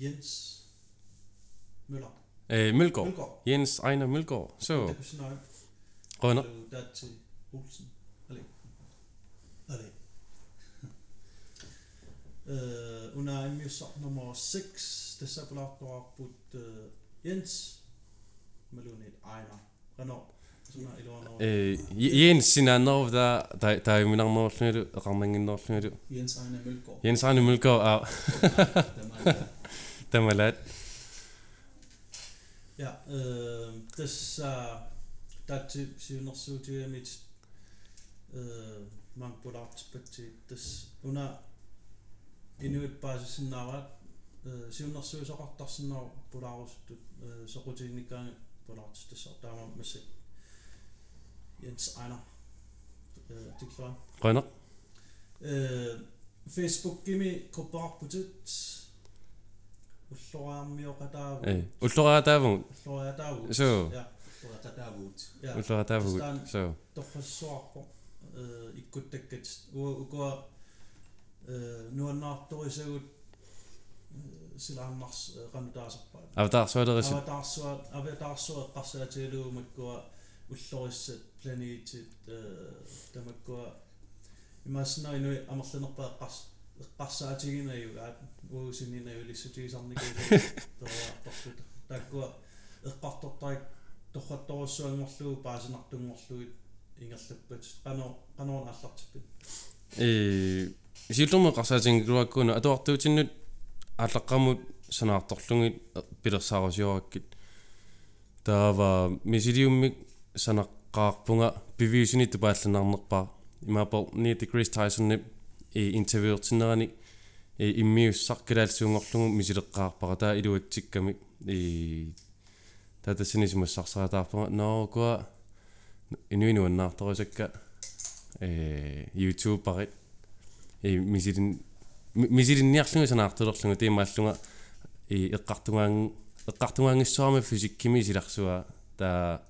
Jens Møller. Øh, Mølgaard. Mølgaard. Jens Ejner Mølgaard. Så, Det kunne sådan Rønner. noget. Der til Olsen. Eller Eller Uh, under emisar nummer 6 det så blot der på Jens Melunit Ejner Renault sådan er eller øh, Jens sinannerv, der, der, der er min andre årsnødde, ramningen årsnødde. Jens Ejner Mølgaard. Jens Ejner Mølgaard er, Tama Ya, eh, tässä täytyy siinä suutia mit eh man product patti tässä una inuit baasisin narat eh siunnersuusoqartarsinnar pulaarustut soqutiinnikkaan pulaartustasser taama massa Jens Ejner. Tikfaa Rønner. Facebook gimi kopparputut уллориармиоқатааву Øh, Ultra Davun. уллориатааву Så, ja Og der der er Wood. ja Ultra Davun. Så, торфассуарпо э иккуттаккат уа укуа э нуаннаарторисагут силааммарс qanutaasarpaat Avatar, så er det recept. аватаарсуа аватаарсуа эққарсаатигалуумаккуа уллориссат планетит э тамаккуа имааснаринуи амерланерпаа эққарс эққарсаатигинаюгаат уусининаюлиссутигисарникуу тоорторлут таккуа эққартортарик торратторуссуангорлугу паасинартунгорлугит ингерлаппат қано қаноорн аллартиппит Øh, силэрмэ qarsaatiнгилуаккуна атуартуутиннут ааллаққамут санаарторлугит пилерсаарусиораккит таава мисилиуммик санаққаарпунга бивисунит тупаалланаарнерпаа имаапор ни дегрис тайсонни и интервьюертиннерани иммиуссаркилаалсуунгорлугу мисилеққаарпара таа илуатсикками и татасинисимуссарсаратаарпунга ноокуа инуинуаннаарторисакка э YouTube парит и мисилин мисилинниарлугу санаартулерлугу тимааллунга и эққартунгаан эққартунгаангиссуарми физиккими силарсуа таа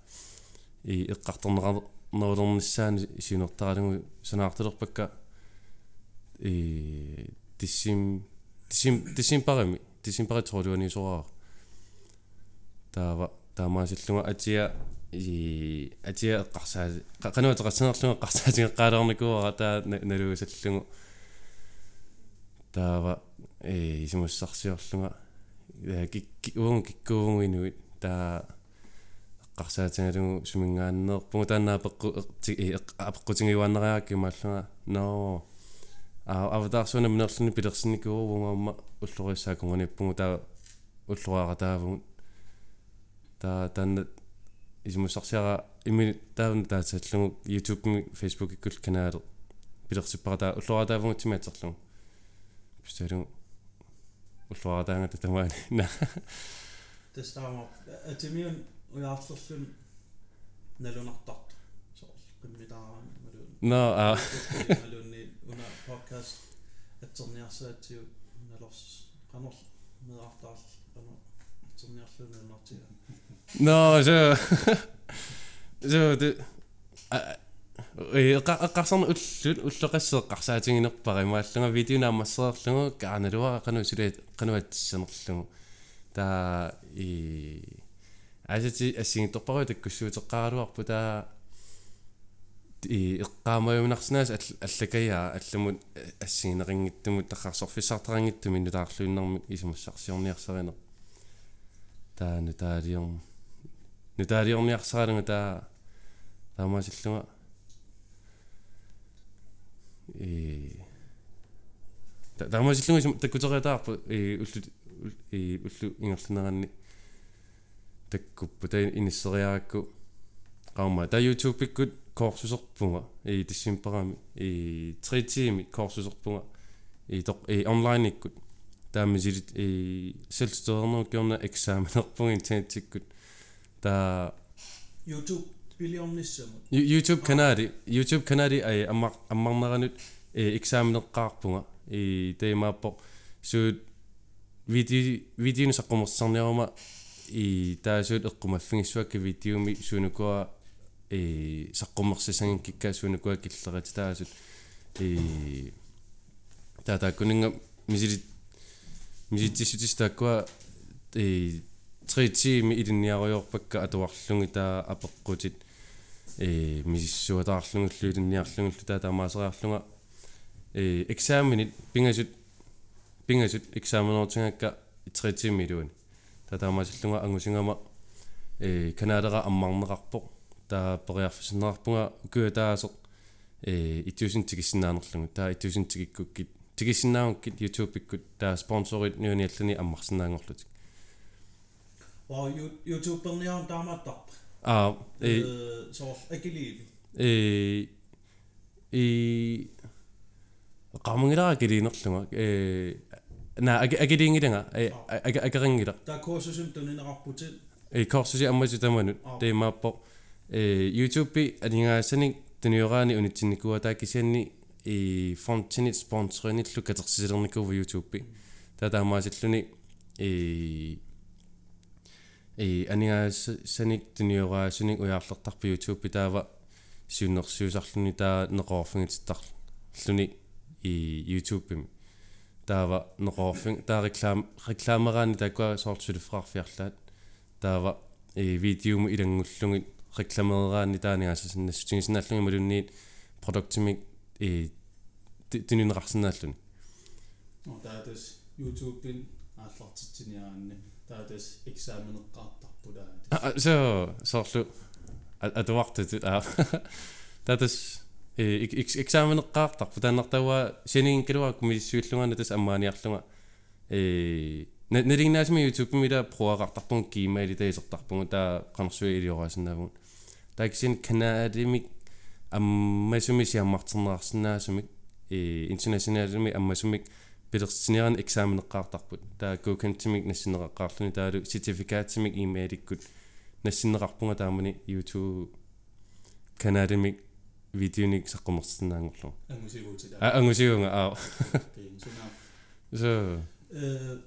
и эққарторнеқарнерулерниссаани синертаралугу санаартулерпакка и тиссим тиссим тиссим парами тиссим пари тролуани сораа таава таамаасиллунга атиа и атиа эққарсаа кануатеқарсинерлунга эққарсаатингеққаалерникуара таа налугусаллугу таава э исимуссарсиорлунга кикки уун киккуунгуинуит таа эққарсаатингалугу сумингааннеерпугу таанаа пеққу апеққутингиуаннериаакки мааллунга но а аватарсуна минерлуни пилерсинникууруунгаама уллориссаакунгуниппугу таа уллуаратаавгун таа таанна исимуссарсиара ими таавна таатсаллугу YouTube ми Facebook иккул канаале пилерсиппара таа уллуаратаавгун тимаатерлугу пистэрү уллуаратаанга татамаани на тестаама атимиун уяарлерлун налунартарт соор киммитааран малун но а. Малунни уна подкаст атсерниарсаатиу налорс qanor medaartaarl qanor но så så det э эққарсарна уллут уллеқассеэққарсаатингинерпара имааллунга видеонаамассеерлугу кааналуара кану сулаат кануатсинерлугу таа и асати ассигиторпару таккуссуутеққаралуарпу таа и эққаамаюмнарсинаас аллакая алламут ассигинерингиттумут таққарсорфиссартарангиттуми нутаарлуиннэрми исимассарсиорниарсаринер таа нутаалиорм нутаалиорниарсаралунга таа таамаасиллунга и таамаасиллунга таккутериатаарпу и уллу и уллу ингерлунеранни таккуппу таа иниссериаракку qauma ta youtube pikkut koorsuserpunga i tissimparami i 3 tiimi koorsuserpunga i toq i online ikkut taamisilit i selvstødernerkiorna eksamenerpunga internetikkut ta youtube billionnissama youtube kanali youtube kanali ai ammar ammarneranut i eksameneqqaarpunga i teemaappo suut video videon saqqumерсарниарма i taasuut eqqumaffingissуакки видеоми суунукуа и саққуммерсисангикка суунукуа киллерит таасут и таата кунинга мисили миситсисутис тааккуа э тритими илинниаруйорпакка атуарлунги таа апеққутит э миссуатаарлунгуллу илинниарлунгуллу таа таамаасериарлунга э экзаменит пингасут пингасут экзаменоортингакка тритими илуани таа таамаасиллунга ангусингама э канадера аммарнеқарпоқ таа периарфисиннеқарпунга укуа таасоқ э итюсин тигиссиннаанерлугу таа итюсин тигиккуккит тигиссиннаангуккит youtube иккут таа спонсорит нуаниаллани аммарсинаангорлутик Wow, YouTube perniaan taamattарpa. аа э соор акилииви. э и qamangilaa kiliinerlunga э на агилингиланга э агарингила Таа курсусум тунинеқарпутит. э корсуси аммасу таманут теемааппо э youtube анингаасаник туниораани унитсинникуа таакисианни и фонтинит спонсориниллу катерсисилерникуува youtube татаамаасиллуни э э анингаасаник туниораасуник уяарлертарпу youtube таава сиуннерсиусарлуни таа неқорфингиттарлуни и youtube таава неқорфинг таа реклам рекламераани такуа соортсулиффраарфиарлаат таава э видеум илангуллугит рекламераани таанигаасасиннассутигисинааллуги малунниит продуктимик э тининеқарсинааллуни таатас YouTube-ин ааллартитсиниаранни таатас экзаменеққартарпулаа so соорлу атуартут аа. Татас э экзаменеққартарпу тааннартауа синигин килуак миссуиллугаана тас аммааниарлунга э нэригнаасми мида проагартарпун кимаили таисертарпугу таа канарсуи илиораасиннаавун тааксин канаадимик аммасуми сиаммартернеарсинаасумик э интернационалми аммасумик пилерсинеран экзаменеққартарпут таа гокентимик нассинеқаққарлуни таалу сертификаатимик имеаликкут нассинеқарпунга таамани youtube канаадимик видеоник саққумерсинаангорлу ангусигуутила а ангусиунга аа so э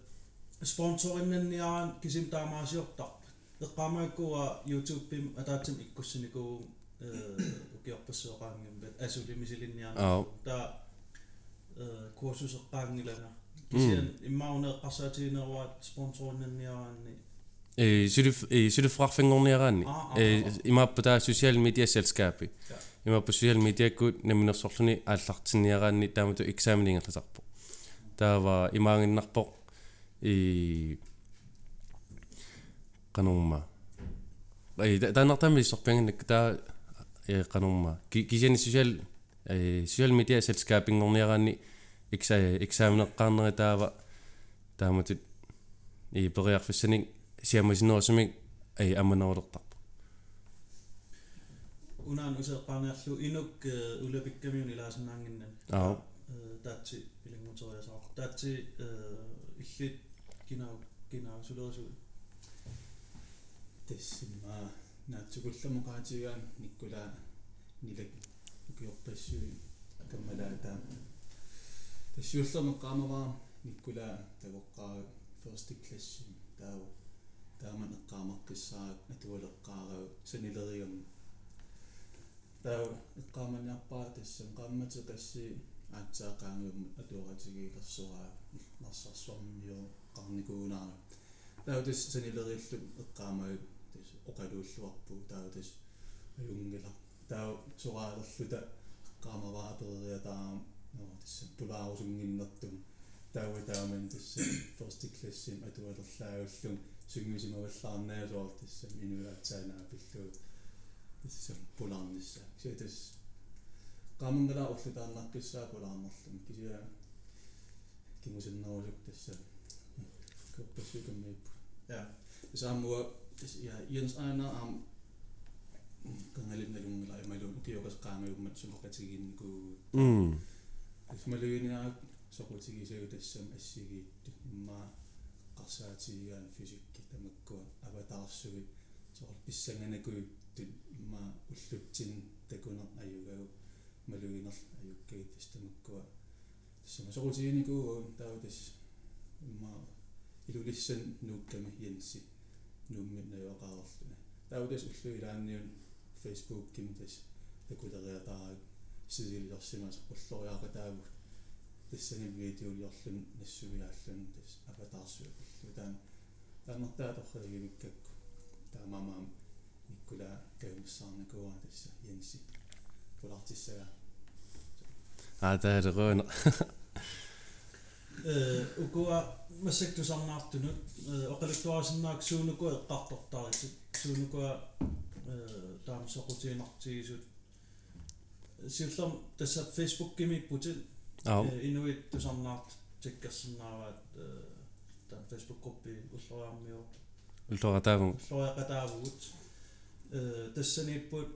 спонсориннанниаран кисим таамаасиортарп. эққамааккуа YouTube-пим атаатсим иккуссиникуу э укиорпассуоqaангимбат асулимисилинниарна аа та э курсусеққаангилана кисиан иммаунеэққарсаатигинеруат спонсориннанниараанни э сулиф э сулиффрарфингорниараани Аа, аа, э аа. имааппа social media selskapi Ja. имааппа social media кут наминерсорлуни ааллартинниараани таамату экзаменингерласарпо таава имаангиннарпо и канумма. Э таанартами сорпиангиннак таа э канумма. Кисиани social э social media selskapiнгорниараани экса экзаменеққарнери таава таамату и периарфиссаник сиамасинерусумик ай амманерулертарпо унаан усеэққарниарлу инук э, улапиккамиун илаасиннаангиннан аа э таатси илангутериасаар таатси э иллит кинаа кинаа сулерису тассимаа наатсукулламоqaатигаан никкула нилак укиорпассуи каммалаата тассиуллермеққаамаваа никкула тавоққаа first class таава тааман эққаамаққиссаак атуалеққаарау санилеригам таава эққааманиарпаа тассам қааммати қасси аатсаақаангуум атуоратигиилерсораа нарсарсуармио қарникуунаару таава тас санилериллу эққаамаю тас оқалууллуарпу таава тас аюнгила таава сораалерлута эққаамаваа апериатаа ноо тасса пулаарусунгиннэртум таава тааман тасса first class-им атуалерлаагуллун сунгисимаваллаарнаасоор тасса инуаатсаанаа пиллуу тасса пулаарнисса кися тас qaamangala ullutaarnarkissaa pulaarnerlum kisia kimusinnerusuk tassa koppassukamiippu ja saamua ja Jens Einar am kangalimnalungila imalun ukiokas qaangayummat suloqatiginniku м ismaluiniaak soqutigisau tassam assigiittu imma qarsaatigigaan fysikki tamakkua avataarsugi soqol pissanganakuyuttut imma ullutsin takuner ayugau maluiner ajukkagit tastamakkua tassama soqutiginikuu taavutas imma ilulissan nuukkami jensi nuummit najoqaarerluna taavutas ullu ilaanniun facebook kim tas takuleriataarak сисилерсимас уллориаqa тааву тассани видеолиорлун нассувиааллун тас аватаарсуапиллу таан тааннартааторхагивиккакку таамамаам иккула каумассаарникуа тасса янси пулартиссага аа таалеруна э укуа массактусарнаартунут оқалуттуарасиннаак суунукуа эққартортарисут суунукуа э таам соқутиинартигисут сиуллам тасса фейсбук кимиппутит аа инуит тусарнаарт тиккерсиннааваат э таам фейсбук группи уллориармиу уллоратаагун уллориақатаавгут э тассаниппут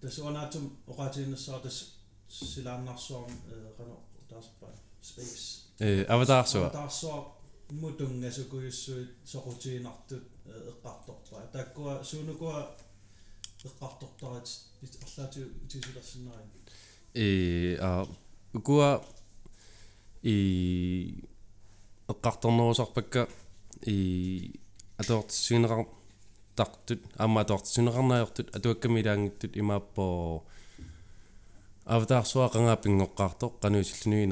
тассуанаатум оқаатииннассаа тас силааннарсуарм э қано таасаппа space э аватаарсуа таарсуа мутунгасукуйуссуит соқутиинартут эққарторпа таккуа суунукуа эққарторторат арлаату тисулерсиннари э а укуа и эққарторнерусарпакка и атоортсинерар тартут аама атоортсинеқарнаajortut атуаккамилаангиттут имааппо аватаарсуа қангааппингоққарто қануисиллунуи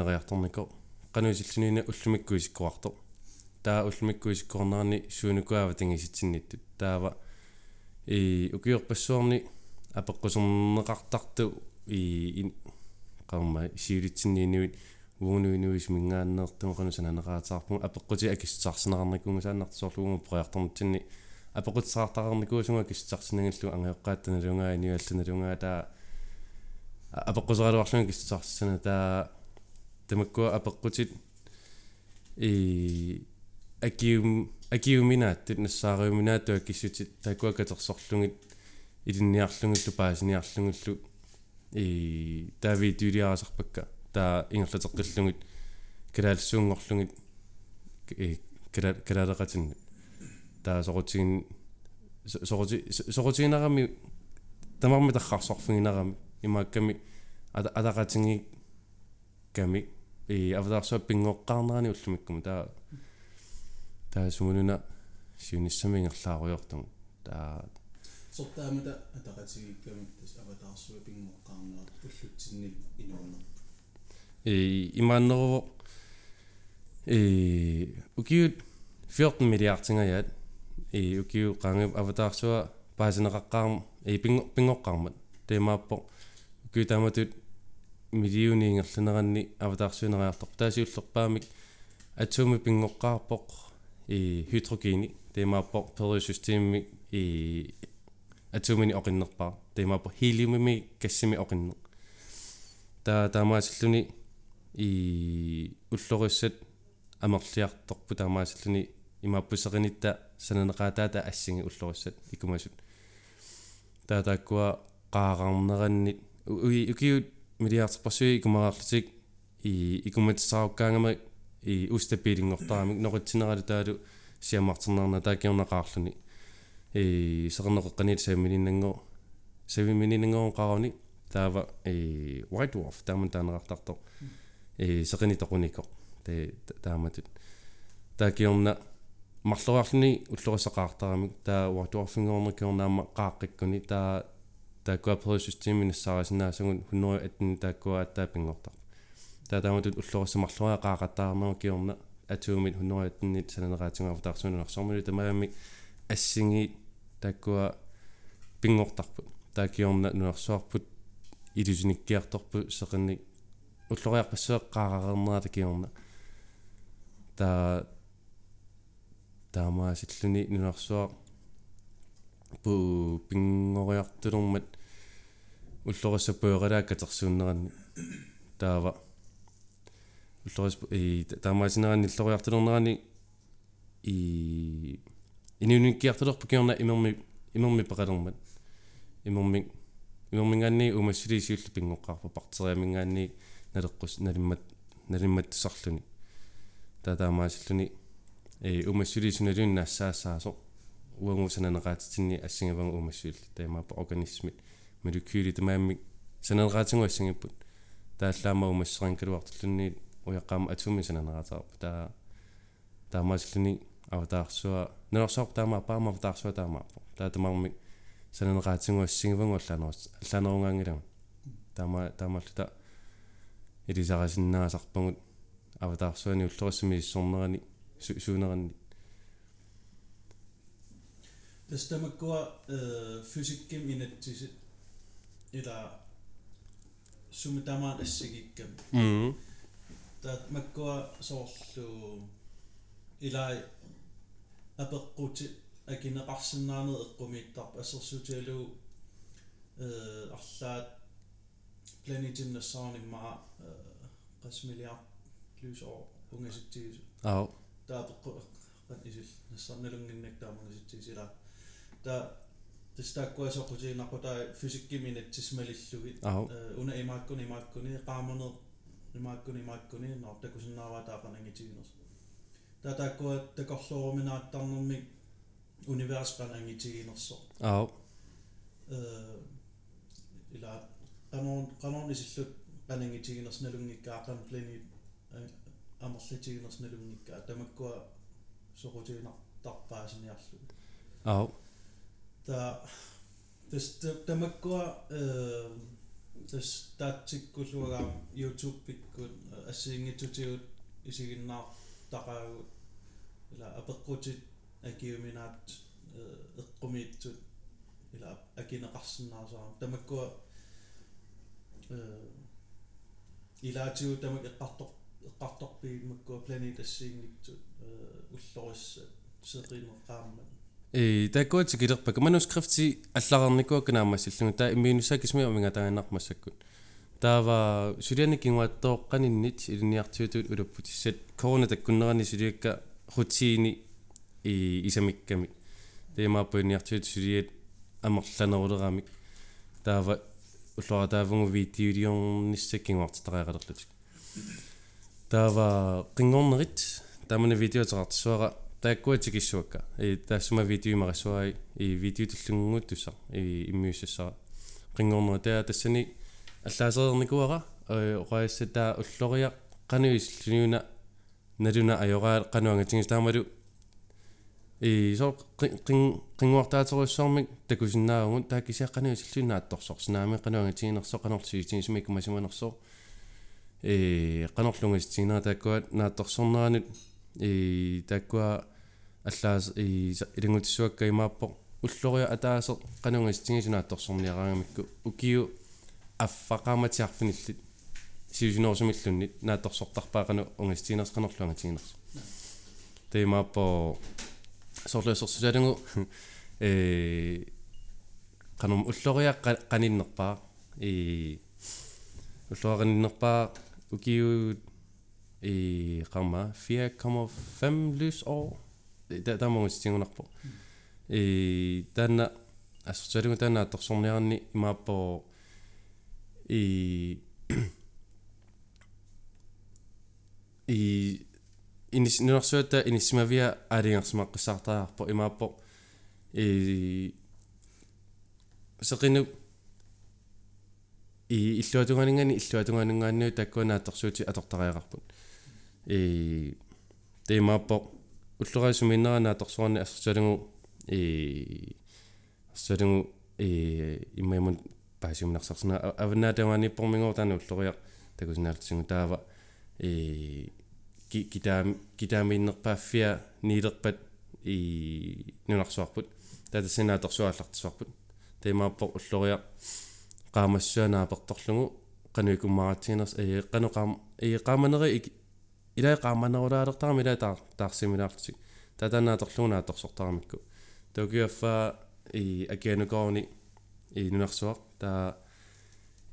нериарторнико qanusillunina ullumikkuisikkuarto taa ullumikkuisikkuarnerni suunukуава тангиситсинниттут таава и укиорпассуарни апеққусернеқартарту и qamma siulitsinniinuit уунуинуис мингааннеэртума сананераатаарпун апеққути акиссаарсинеқарникунгу сааннартсоорлугума прояартарнутсинни апеқутсаартақарникуусунга акиссаарсинагаллу ангеоққааттаналунгаа иниуалланалунгаа таа апеққусераалуарлунга акиссаарсина таа тамаккуа апеққутит и акиум акиуминааттут нассаариуминаатту акиссутит такуа катерсорлугит илинниарлугуллу паасиниарлугуллу и тави тюриарасарпакка таа ингерлатеққиллугит калаалсуунгорлугит э кала калаалеқатинни таа сорутигин сорути сорутигинарами тамарми тархарсорфугинарами имаакками адақатинги ками и авдарсо пингоққарнерани уллумиккум таа таа сумунуна сиуниссамингерлааруйортум таа сортаамата атақатигикками тас аватаарсуа пингоққарнера уллутсинни инуунер и имааннеруво э укиут 14 миллиардтингаят и укиу қангип аватаарсуа паасинеқаққарм и пингоққармат темааппо укиу тааматут милиуниингерлунеранни аватаарсуинериартор таасиуллерпаамик атсууми пингоққарпоқ и хидрогени темааппо периосистемми и атсуумини оқиннерпаа темааппо хилиумими кассими оқиннер. Таа таамаасиллуни и уллориссат амерлиарторпу таамаасиллуни имааппусеринитта сананеқаатаата ассинги уллориссат икумасут таа тааккуа qaaqarneranni уи укиут милиартерпассуи икумараарлутик и икуматсааққаангама и устапилингортарамик норитсинералу таалу сиаммартернерна таакиорнеқаарлуни и сеқарнеққанит саамилиннангоо савимининангоо қарауни таава и white dwarf тааман таанеқартартор и сеқини тоқунико те тааматут таакиорна марлуаарлуни уллорисақаартарамик таа white dwarf-ингоорнекиорнаама qaаққиккуни таа тааккуа перисустиминассаарасинаасагун хуннери аттни тааккуа аттаапингортар таа тааматут уллорисамарлуа qaaqattaarnero kiorna атуумит хуннери аттни сананераатингаава таарсунунарсормули тамаами ассинги тааккуа пингортарпут таакиорна нуарсуарпут илусиниккиарторпу сеқинник уллориарпассуэққаараернера такиорна таа таамаасиллуни нунарсуар пу пингориартулэрмат уллориссапуйоралаа катерсууннеранни таава. Уллорис и таамаасинеранни иллориартулернерани и инуниккиартулерпу киорна имерми имерми пеқалермат имерми имермингаанни умассилисиуллу пингоққарпа партериамингаанни налеққус налиммат налимматтусарлуни таа таамаасиллуни э умассилисуналуун наассаассаасо уангусананераатитинни ассигавангу умассуилли таимаапа организмит молекули тамаамми сананераатингу ассигиппут тааллаама умассерин калуартуллунни уяққаама атуми сананераатаарпа таа таамаасиллуни аватаарсуа. Нерсоор таама паама аватаарсуа таамаапа таа тамарми сананераатингу ассигивангу аллаанерус аллаанерунгаангилама таама таамаллута илисарасиннаасарпагут аватаарсуани уллорissimi иссорнерани суунерани. Тастамаккуа э физикким инатсисит ила сумитамаан ассигиккам м таат маккуа соорлу илай апеққути акинеқарсинаанер эққумииттарпа ассерсутиалу э арлаат планетин нассаарниммаа э qasmiliar люсоо унгаситсигис аа таапеққу эққан исил нассарналунгиннак таамангаситсигис ила та тестааккуасоқутиинарпу таа физиккиминат тисмалиллуги аа э уна имааккуни имааккуни qaamerne имааккуни имааккуни наар такусиннааваа таақанангитигинерс таа тааккуа такорлууруминааттарнэрми универс qanangitiginerso аа э ила qanor qanor isillут qanangitiginers nalungikkaa qan planet амерлитигинерс налунгикkaa тамаккуа соқутигинартарпаасиниарлу аа та тэс тамаккуа э тэс таатсиккулуага youtube пиккут ассиингитсутигут исигиннаар тақаагу ила апеққутит акиуминаат эққумиитсут ила акинеқарсиннаасаа тамаккуа э илаатигу тамак эққартор эққарторпигимаккуа планет ассиингитсут э уллорисса сеқинеққааммат э таккуати килерпак манускрифти алларерникуак наамассиллугу таа иммиунусакисми уминга таанармассаккут таава сулиани кингуаттооққаниннит илиниартиутут улуппутиссат корона таккуннерани сулиакка рутиини и исамикками темааппуиниартиут сулиат амерланерулерамик таава уллора таавугу видеолиорниссаккингуартитариақалерлутик таава қингорнерит таамана видеотерартсуара тааккуатикиссуакка и таассума видеоимарассуаи и видеотуллунгуут тусса и иммиуссассара qinngornera taa tassani аллаасерерникуара оqaissata уллориа. Qanуисиллуна налуна ajоraa qanуангатингис таамалу и со qinngуартаатеруссаармик такусиннаагун тааккисиа qanуисиллуна атторсорсинаами qanуангатигинерсо qanorlusigitigisumik масиманерсо э qanorlungastigинера тааккуат наатторсорнеранут и тааккуа аллаас и илингутиссуакка имааппо уллориа атаасеқ qanungastigisunaattorsorniaraangамикку укиу аффақааматиарфиниллит сиусинерсумиллуннит наатторсортарпаақану унгастигинерсқанерлуангатигинерс теймааппо сорлуссерсусалангу э qanum уллориа qanиннерпаа и уллорианиннерпаа укиу и qamma 4,5 lysår der der må stingунарпо и танна ассорталугу таана атторсорниарни имааппо и и инис нуарсуата иниссимавиа аалингерсимаққиссаартаарпо имааппо и сеқину и иллуатунганингани иллуатунгаанингааннуу таккуанаатторсуути атортариақарпут и темааппо уллораасуминнеранааторсуарни ассерталугу и ассерталугу и иммаймун паасиумнарсарсна авнаатавааниппормингоо таана уллориа такусинаалтсигу таава и китаам китаамииннерпааффиа нилерпат и нунарсуарпут татассинааторсуааллартисуарпут темааппо уллориа qaamassуанааперторлугу qanуикуммаратсигинерс э qanu э qaamaneри илаа qaamanerulaалертарами илаа таар таарсимилаартик татанааторлугунааторсортарамикку токиаффа и акианукорни и нунарсуақ таа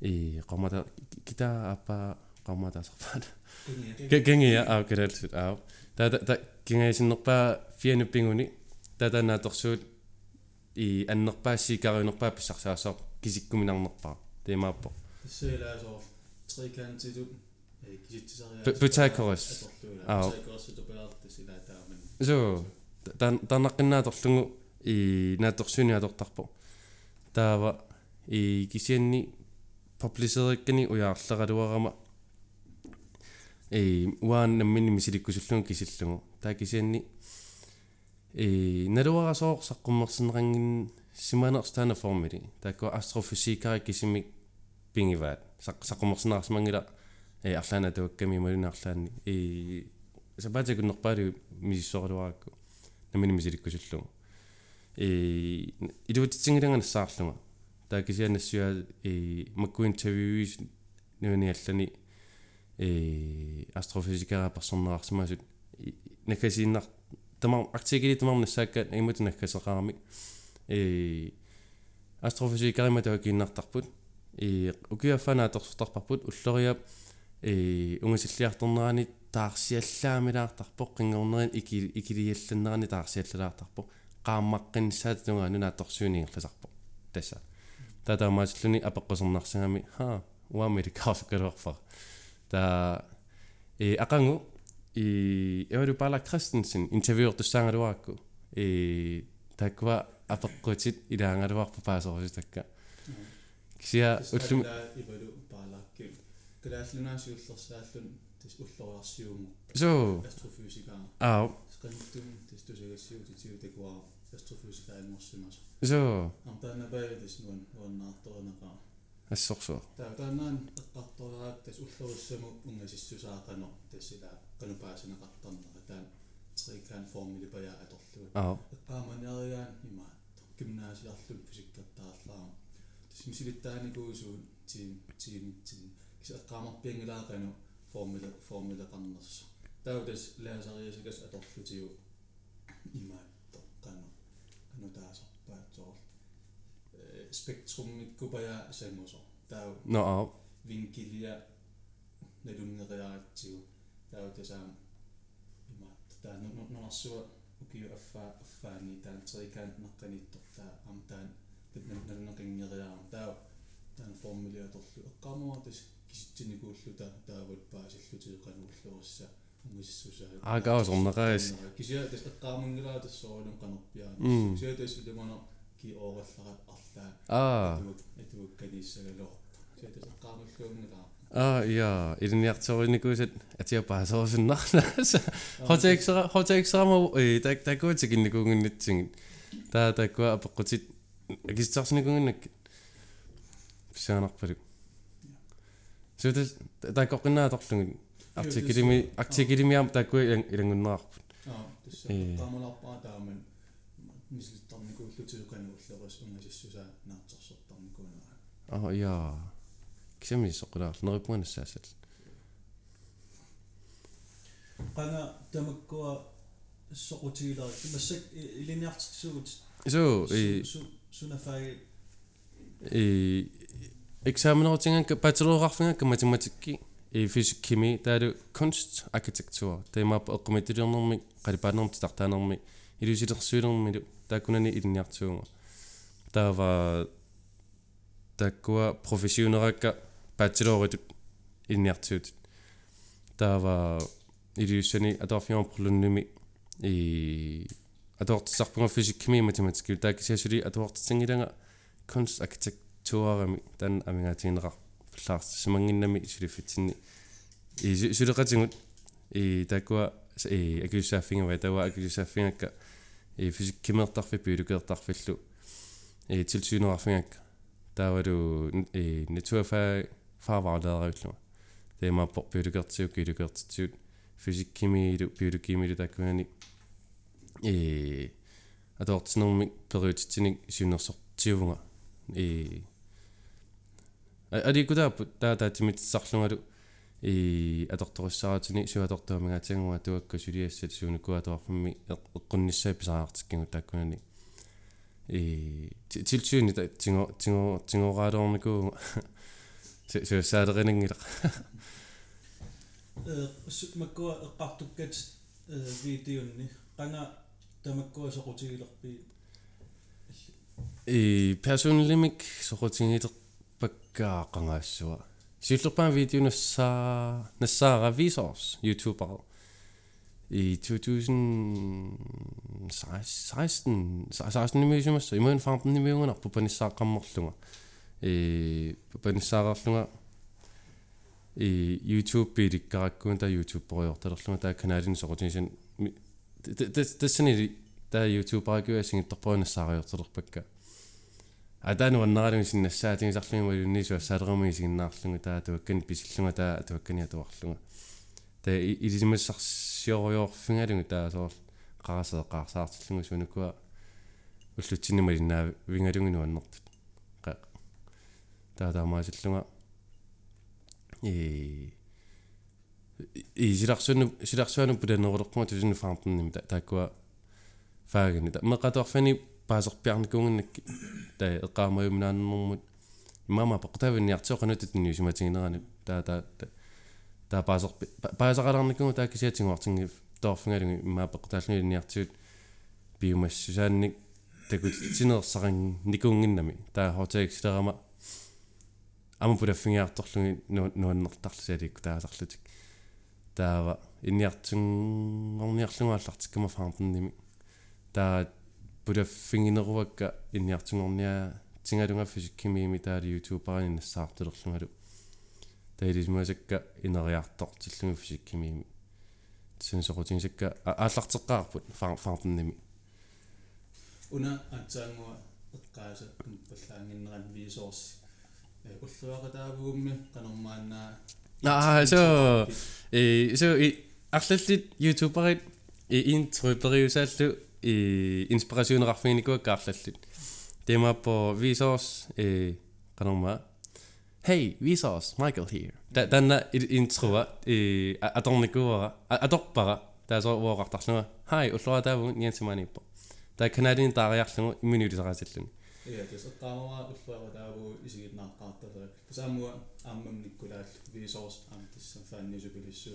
и qamata kita apa qamata sarpaat gängiä au kedalsut au ta ta kingaisinerpaa fianupinguni tatanaatorsuut i annerpaassiikariunerpaa pissarsaasoo kisikkuminarnerpaa teemaappo тассаилаасоо трикантитут э киситсисариа Pythagoras. Аа. Pythagoras тупеартис ила тааман so таннаққиннааторлугу и нааторсуниаторторпо таава и кисианни паблисериккани уяарлералуарама э уаан наммини мисиликкусуллугу кисиллугу таа кисианни э налуарасоор саққуммерсинерангин симанерстаана формили таакко астрофизикари кисимик пингиваат. Саққумерсинерасмангила э арлаана туакками малунаарлаанни и сапаатакуннерпаалу мисиссоорлуаакку намини мисиликкусуллугу и илуутитсингиланганассаарлунга таакисианассуа и макку интервьюис нуниаллани э астрофизикара персонераарсимасут накасииннар тамар артикли тамар нассаакка имуту наккасеқарами э астрофизикарима таакииннартарпут и укиаффана аторсутарпарпут уллориап э унгасиллиарторнерани таарсиаллаамилаартарпо қингорнерин ики икилиалланнерани таарсиаллалаартарпо qaammaqqinnissaat tunga nuna torsuuniingерласарпо тасса татаамаасиллуни апеққусернарсагами ха уами рикаарсуккалуарфар та э акангу и эвэру пала кристенсен интервьюер туссаангалуаакку э таква апеққутит илаангалуарпа паасорусутакка кисиа уллум ивалу паалаакки калааллунаасиуллерсааллун тис уллориарсиуму so астрофизикаа аа. Сканттум тис тусагассиу титиу такуа астрофизикаа иммерсимас so артаанабаа тис нуан нуаннаарторинеқаа ассорсуа таа тааннаан эққартораат тас уллоруссаму унгасиссусаақано тассила канупаасинеқартарнера таан трикан формули пая аторлуга аа. Эққааманиаригаан имаат гимнасиарлун фисиккаттаарлаа тас мисилиттааникуусуун тим тимитсин кис эққаамарпиангилаақану формула формула қарнерсо таутас лаасариасакас аторлутиу имаатто қано қано таасарпаатсоор э спектруммиккупая сангусо тау no аа винкилия налунгериаратсигу таутасаам имаатто таа нонарсуа укиу аффаа аффаани таан трикаан наққаниттор таа ам таан налунеқингериаарам таа таан формулиаторлу эққамуатас киситсиникууллу таа таавут паасиллутиеқанууллуорисса унгиссусаа аагаасорнеқаас кisia тас эққаамунгилаа тассоорулун канерпиаа м кisia тас илимано ки ооралларат арлаа аа. Атук атук каниссагалоо кisia тас эққаамуллуунгилаа аа я илниарториникуусат атиапаасорусуннарлааса хотексера хотексерама э так такуутикинникуунгиннитсигит таа таккуа апеққутит акистарсникунгиннак писаанарпалу сутас такоққинааторлугит артикилими артикилимиам таккуа илангуннерарпут аа. Тасса эққаамаларпаа тааман мислиттарникууллутиуқанууллерус унгасиссусаа наартарсертарникуунера аа я кисами соқулаар нериппуанассаасал qanga tamakkuа soqutiilari kimassак iliniartisugut so э sunafaagi э Eksaminer ke bachelorarfinga ke matematikki i fysik kimi taalu kunst arkitektur taima oqqumitiliornermi qalipanermi titartaanermi ilusilersuilermilu taakunani ilinniartuunga taava takkua professionerakka bacheloritut ilniartuut taava ilusiani atoarfiorperlunnumi i atoortissarpunga fysik kimi matematikki taakisiasuli atoortissangilanga kunst arkitektur arkitekturami tan amingaatiineqar паллаарс симангиннами сулиффитсинни и сулеқатингут и таккуа и акиуссааффингава тава акиуссааффингакка и физик кимертарфи пиулукеэртарфиллу и tilsyneраффингакка таавалу и натуафа фааваалеериуллума тема по пиулукеэртиу килукеэртитсуут физик кимиилу биологимилу таккунани и атоортинерми периутитсиник сюнерсортиувнга. И аликутааппут таатаатимитсарлунгалу и аторторуссаратини суатортуамигаатиангуа туакку сулиассат суунуккуаторфимми эққунниссаа писаартиккингу тааккунани и тилчууни тинго тинго тингораалоорникуу суссаалеринангила э маккуа эққартуккат видеонни. Qanga tamakkuа soqutiilerpi и персоналимик сорутингилерпаккаақангаассуа силлерпаан видео нассаа нассаара висорс ютубер i 2016 16 nimisumas imuen 15 nimiungana pupanissaaqammerlunga i pupanissaaqarlunga i youtube pilikkarakkuun ta youtube poriortalerlunga ta kanaalin soqutigisan тассани та youtube-аракуа сингитторпуанассаариортелерпакка атану аннаралуми синнассаатигисарлуги малуннисуа салерами сигиннаарлугу таа туаккани писиллунга таа туаккани атуарлуга таа илисимассарсиориорфингалугу таа соор qarasee qaarsaartillungu sunukua уллутсиннима иннаа вингалугину аннэртут qa таа таамаасиллунга и и силарсуну силарсуану пуланерулеққума тусину фаартнними тааккуа фаагани та меқаторфани паасерпиарникуунгиннакки таа эққаамаюмнааннэрмут имама пеқтавинниартиоқанутут ньюсиматингинерани таа таа таа паасерпи паасақаларникунгу тааккисиатингуартинги тоорфингалуги имаа пеқтааллуниниартиут биумассусаанник такут синерсарин никуунгиннами таа хотеексилерама ама пулаффингиарторлуги нуаннертарлусаликку таасарлутик таава инниартунгорниарлугааллартиккама фаартнними таа пулаффингинерувакка инниартунгорниа тингалунга фисиккимиими таали ютуберани нассаартулерлунгалу таилисмуасакка инериартортиллуги фисиккимиими синсоқутингсакка ааллартеққарпут фаартнними уна атсаангуа эққааса паллаангиннеран висорс уллуақатаавугумми канормааннаа аа so э so и арлаллит ютуберит и интрупериусааллу и инспирасионеқарфигникуакка арлаллит темаппо висорс э канорма Hey, Vsauce, Michael here. Da danna intruа и аторникуара аторпара таасо уоқартарлуга. Hi, уллуа тааву ниансиманиппо. Та канадин таариарлугу имминуилисарасиллуни. Ja, det er så drammer udfordrer der hvor i sig nok ret der. På samme måde ammem Nikolaj vi så også am det som fandt så ville så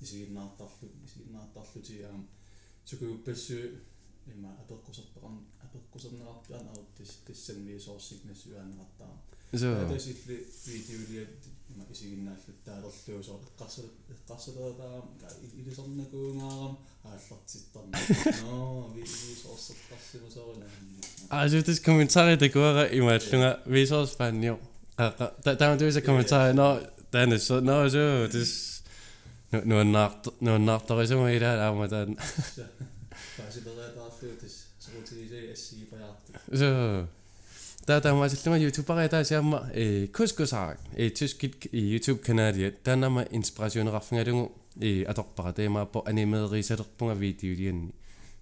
i sig nok der i sig nok der til am så kunne besøg atorkusornerartuan aruttis tissanniusoor signasyuanerartaa so tasikli viitiulia ima isiginnaallutaalerluusoo eqqarsal eqqarsalerataa ilisornakuungaaram aallartittarna no viisoorsertarsimusoorina asutis kommentaari takuara ima allunga viisoorspaannio een taamatuisa kommentaari no tanis no so tis nuannaart nuannaartorisumailaa daar, Pääsi tuota So, da damals immer YouTuber YouTube ist ja mal kus gesagt e tus kit YouTube Kanal da nama inspiration rafnga dungu e atok para tema po anime risatorpunga video dianni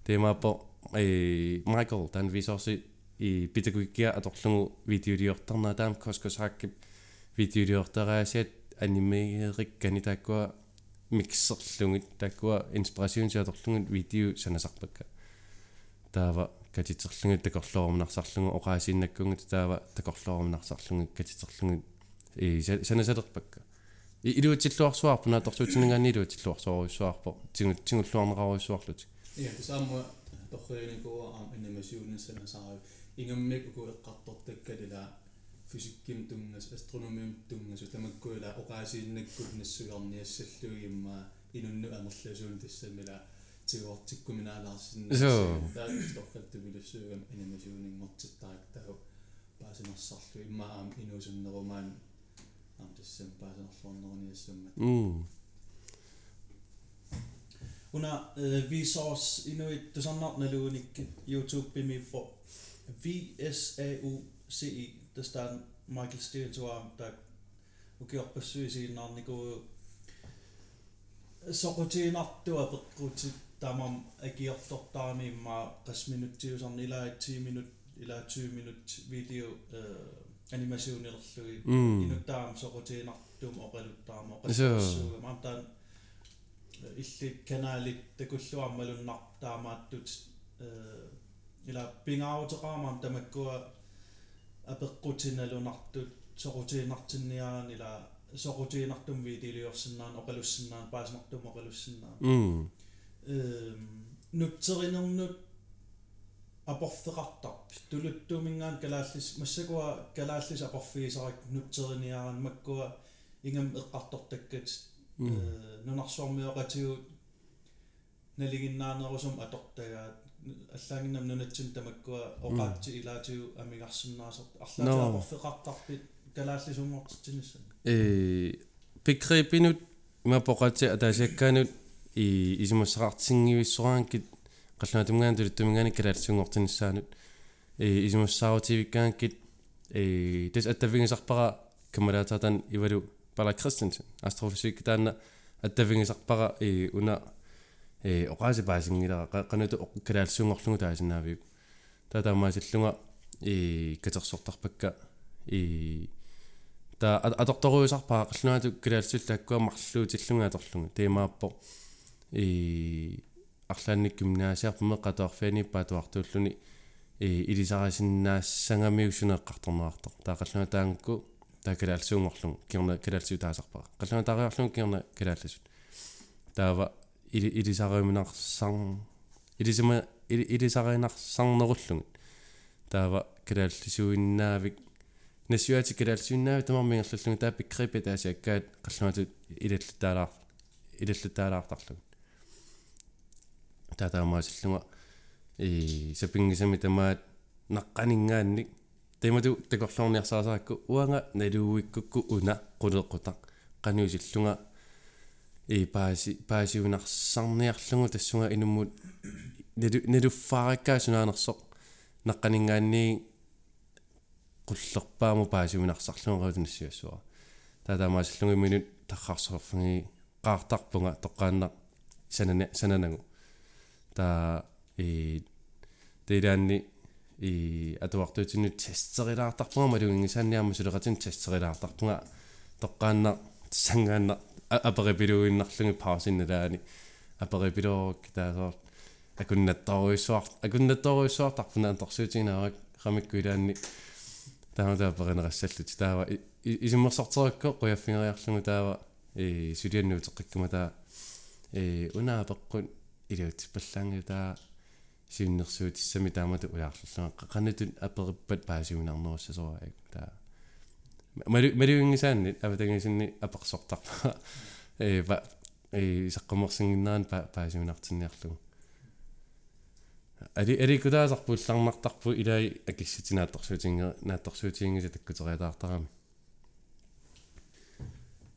tema po e Michael dan visorsi i pitakuikkia atorlungu videodiortarna taam kus kusakkip videodiortaraasiat anime rikkani takkua mixerlungit takkua inspiration siatorlungit video sanasarpakka taava катитерлугут такорлоорумнарсарлугу оqaасииннаккунгут таава такорлоорумнарсарлугу катитерлугут и санасалерпакка илуутиллуарсуарпуна торсуутиннгаани илуутиллуарсуаруйссуарпо тигу тигуллуарнераруйссуарлут Ja, det samme torriunikua am animationissana saari ingammik uku eqqartortakkalila fysikkim tungas astronomium tungas tamakkuila oqaasiinnakkut nassugarniassalluigimma inunnu amerlasuun tassamila тигуортиккуминаалаарсинна таакторкаттугилуссуугам анимационингортиттаак таа паасинерсарлу иммаам инуусуннерумаан ам тассам паасинерлуорнеруниассуммат Una uh, Vsauce inuit tusannarnaluunik YouTube bimippo V S A U C I tästä Michael Stevens waa ta ukiorpassuisiinnaarniku soqutiinartua peqqut tamam agiortortaamiimma qasminuttiusarn ila 10 minut ila 20 minut video animationerlui inuttaam soqutiinartum oqaluttaamo qassuuga maam taan illit kanaalit takulluarmalunnar taamaattut ila pingaavutaqaamaam tamakkua apeqqutinalunartut soqutiinartinniaraan ila soqutiinartum viidiliorsinnaan oqalussinnaan paasnartum oqalussinnaan mm ehm nutserinernut aporfeqartarp tuluttuumingaan kalaallis massakua kalaallis aporfiisarak nutseriniaraan makkua ingam eqqartortakkat нунарсуармиоqatigut налигиннаанерусум аторtaгаат аллаагиннам нунатсин тамаккуа оqaатси илаатигу амигарсиннаасерт арлаатаапорфеqartarpit калааллисумуартитсинисса э begrebinut имапоqati атаасиаккаанут и исимуссақартингивиссораанкит қаллаатумгаан тулуттумгаани калаалсунгортиниссаанут э исимуссаарутивиккаанкит э дэс аттавигисарпара камалаатаатан ивалу пала кристенсен астрофизик таана аттавигисарпара и уна э оqaasi паасингилара канату оқкалаалсунгорлугу таасинаавиу таатаамаасиллунга и катерсортарпакка и та аторторуисарпаа qallungaatu калаалсуллааккуа марлуутиллунга аторлугу темааппо и арлаанник гимнасиарпуме qatoarfiani паатуартууллуни и илисарасиннаассангамиусунеэққарторнеартор таақаллуна таангку таакалаалсуунгорлугу кирна калаалсуу таасарпара қаллуна тариарлугу кирна калаалласут таава или илисариуминарсарн илисима илисаринарсарнеруллугу таава калааллисуиннаавик насюати калаалсуиннаавик тамармингерллугу таа пиккрипи таасиаккаат қаллунату илаллутаалаар илаллутаалаартарлугу таатаамаасиллуга и сапингисами тамаат наққанингаанник темату такорлорниарсаасаакку уанга налууиккукку уна qulеққутақ qanuusillunga и пааси паасиунарсарниарлугу тассунга инуммут налуффаараккаа сунаанерсоқ наққанингаанни paasiunarсарлугу нассиассуа таатаамаасиллугу минут таррарсорфги qaartarpunga тоққаанна санана сананагу та и тэранни и атуартуутинну тестерилаартарпунга малугингисаанниарма сулеқатин тестерилаартарпунга тоққаанна сангаанна аперипилуиннарлуги паусинналаани аперипилоорк таасоор акуннаттаруиссуар акуннаттаруиссуартарпуна анторсуутигинаарак рамиккуилаанни таамата аперинерассаллут таава исиммерсортеракко қуяффингериарлугу таава и сулианнуутеққиккума таа э унаапеққут илуутиппаллаангу таа сиуннэрсуутиссами таамату уяарллунга qaqanutun aperippat paasiunarnerussasuaik taa малуингисаанни аватагисинни аперсортарпа э ва э саққумерсингиннаан паасиунартинниарлугу али али кудаасарпулларнартарпу илаи акисситинаатторсуутинге наатторсуутингиса таккутериалаартарами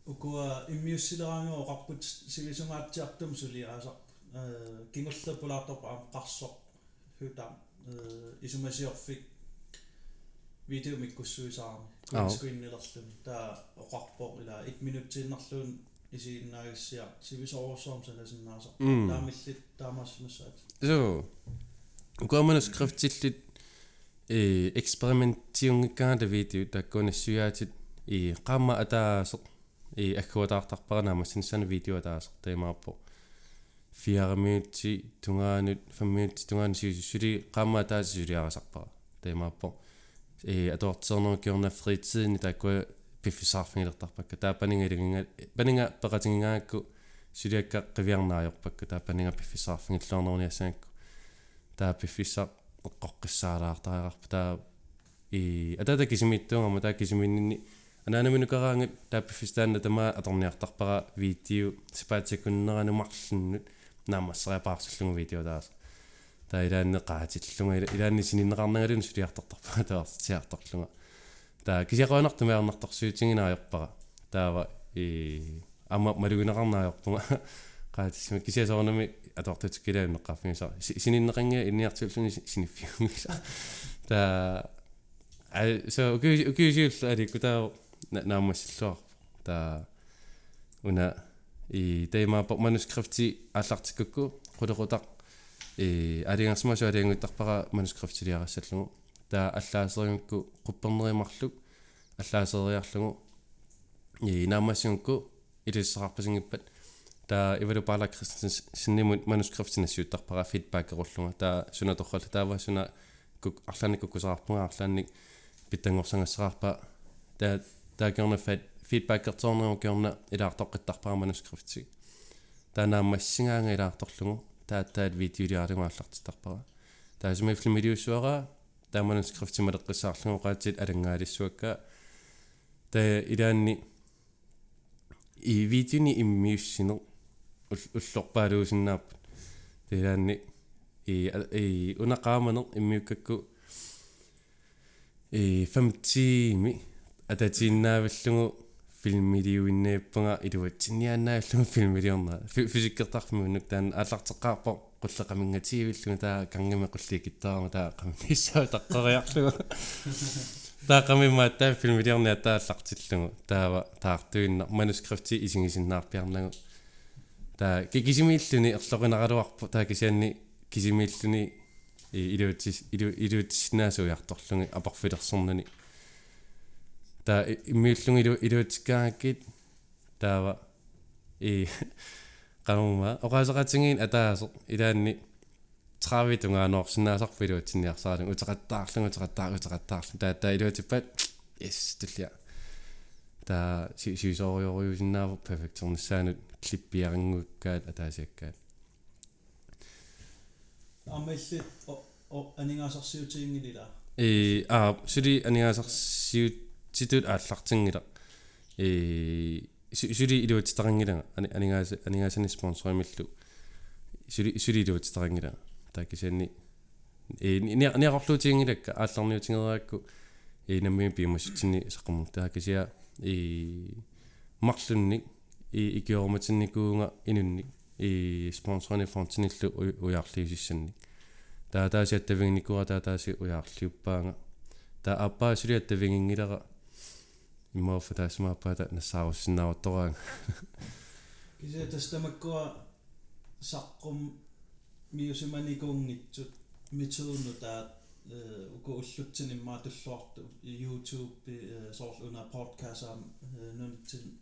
укуа иммиуссилераангоо оқарпут сивисунгаатсиартум сулиаасар э кингуллаппулаартарпа аам қарсоқ хутаам э исумасиорфик. Видео миккуссуисаарами скриннилерлун таа оқарпоо ила 1 минуттииннарлуун исииннаагиссиа сивисоорсоорм санасиннаасар таамиллит таамаассунссаат so гоманускрифтиллит э экспериментиунгиккаата видео таккунассуяатит и qamma атаасеқ и аккуатаартарпаранаама синсана видео атаасеқ таимааппо 4 minuutti tungaanut 5 minuutti tungaan siusussuli qamma taasisuliarasarpara taimappo э атуартсернерукиорна фритидни тааккуа пиффисаарфингилертарпакка таапанингалигинга панинга пеқатингигаакку сулиакка қивиарнааёрпакка таапанинга пиффисаарфингиллуарнеруниассаакку таа пиффисаа эққоққиссаалаартариарпа таа и атата кисимиттунгама таа кисиминнини анаанаминукараангат таа пиффистаанна тама аторниартарпара видео сипаатсакуннеранумарлуннут наамассариапаарсуллугу видео таас та илаанне qaatillunga илаанни сининнеқарнагалун сулиартартарпаа таавартиарторлунга та кисиақуанартумиарнарторсуутингинааёрпара таава и ама малугинеқарнааёрпунга qaatissima кисиасоорнами атортутиккилааннеққарфигиса сининнеқанга инниартуллуни синиффиунгиса та а so ukuyusiulla alikku taa naammassаллуар та уна и теймааппо манускрифти ааллартиккукку qulеqutaq и алингерсмасу алиангуттарпара манускрифтилиарассаллугу таа аллаасерингукку quppernerimарлук аллаасериарлугу и наамассунгукку илиссақарпасингиппат таа ивалу паала кристен синнимут манускрифтинассуuттарпара фидбак эруллуга таа сунаторралла таава суна кук арланик куккусаарпунга арланик питтангорсангассараарпа таа таакерна фат feedback ertornerу киорна илаартоққиттарпара манускрифтик таанаамассингаанга илаарторлугу тааттаат видеолиаалугааллартитарпара таасуми флимилиуссуара таа манускрифти малеққиссаарлугу qaatsit алангаалиссуакка таа илаанни и видеони иммиуссинер уллорпаалуусиннааппут таилаанни и и унақааманер иммиуккакку и 50ми ататииннааваллугу филмилиуиннеиппунга илуатсинниааннааллугу филмилиорна физиккертарфимунук таан ааллартеққарпо қуллеқамингатигивиллугу таа кангами қулликиттаарма таа қаммиссаа таққариарлугу таақамимма таа филмилиарниа тааллартиллугу таава таартуинна манускрипти исигисиннаарпиарнагу таа кисимииллуни ерлоринаралуарпу таа кисианни кисимииллуни илуутис илуутиссинаасуиарторлуги апарфилерсорнани таа иммиуллуги илу илуутиккаагаккит таава и qanuma ataasо илаанни траавитунгаануорсинаасарфилуутсинниарсаалу утеқаттаарлугу утеқаттаа утеқаттаарлу таа таа илуутиппат yes туллиа таа сисориориусиннааву перфекторнссаанут клиппиарингуккаат атаасиаккаат аммалли о анигаасарсиутиингилила э а сули анигаасарсиутитут ааллартингила э сули илуутитарангилага анигаас анигаасани спонсоримиллу сули сули илуутитарангилага таакисианни э ниақорлуутингилакка аалларниутингераакку э намми пимассутинни саққумму таакисиа э марлунник и икиорматинникуунга инунник и спонсорни фонтиниллу уяарлиусиссанник таа таасиаттавингникуа таа тааси уяарлиуппаанга таа аппаа сулиаттавингингилера иммоофа таасмааппаата нассааруссиннааваттораанга кися тастамаккуа саққум миусиманикуунгитсут митсуунну таа уку уллутсиниммаа туллуарту YouTube соорлуна подкаст нунитсин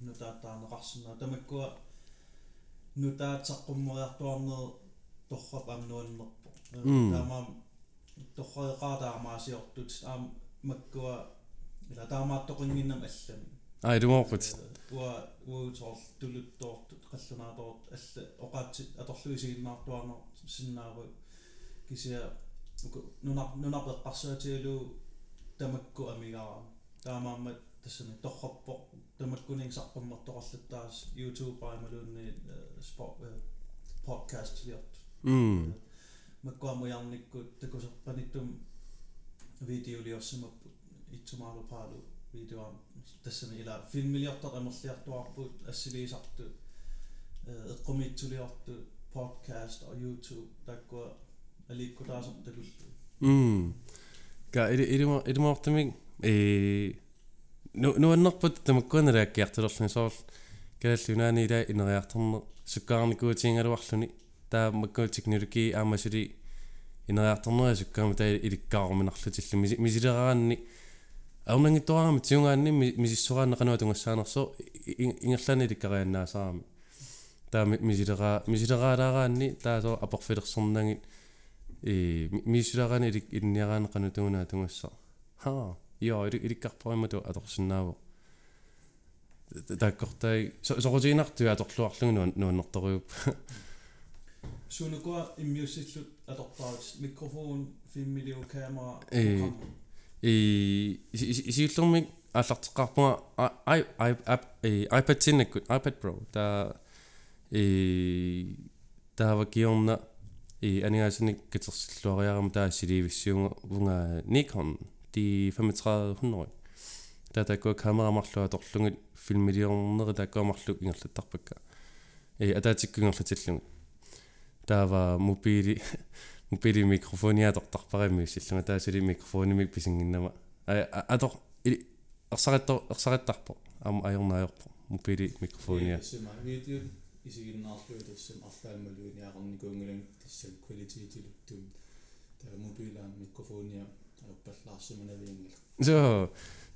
нутааттаарнеқарсинаа тамаккуа нутаатсаққуммериартуарнер торрап амнуаннерпо таамаам торреқаатаамаасиортут аам маккуа ила таамааттоқингиннам аллами ай думоорпут уа уутор тулуттоорт қаллунааторт алла оқаатсит аторлуисигиннаартуарнер синнааву кисиа нунар нунарпеққарсаатигалу тамакку амигара таамааммат тассани торраппо тамаккунин сарпаммартоқарлаттаас YouTube аймалуунни спорт podcast лиорт м маккуамуярниккут такусерпаниттум видеолиорсимаппут итсумаарупаалу видеоам тассани ила филмилиортар амерлиартуарпут ассилиисарту эққумитсулиорту podcast og YouTube таккуа аликкутаасер такуллу м ка ири иримо иримоортамик э ну нуаннерпут тамаккуаналааккиартулерлни соорл калаллунаани ила инериартерне суккаарникуутиингалуарлуни таа маккуу технологи аамасули инериартернера суккаама таа иликкааруминарлутилла мисилераанни аунангиттораами тиунгаанни мисиссорааннеқануа тунгассаанерсо ингерлаани иликкарианнаасаарами таа мисилераа мисилераалаараанни таасо апорфилерсернагит э мисилераани илик инниараанеқану туунаа тунгассаа ха ио иликкарпаримату аторсинааву таккортай сорутиинартуа аторлуарлугу нуаннерторуйуп сунукуа иммиуссиллут аторпаат микрофон фиммилиу камера э и сиуллермик ааллартеққарпунга i i iPad тиннаккут iPad Pro. Та э таава киорна и анигаасник катерсиллуариарама таа силивиссиунга вунга Nikon. Ди 3500 таа такко камерамарлуа торлугит филмилиорнери таккуамарлу ингерлаттарпакка. Э атаатиккунгерлатиллугу таава мобили мобили микрофониа тортарпаримми силлунга таасили микрофонимик писингиннама а атор ерсаратто ерсараттарпо ам аёрнаajorпо мобили микрофониа сима видео исигиннаарлуи тассам арлааммалуиниақарникуунгилан тассам квалититилуттум таа мобилаам микрофониа аппаллаарсиманавиингила so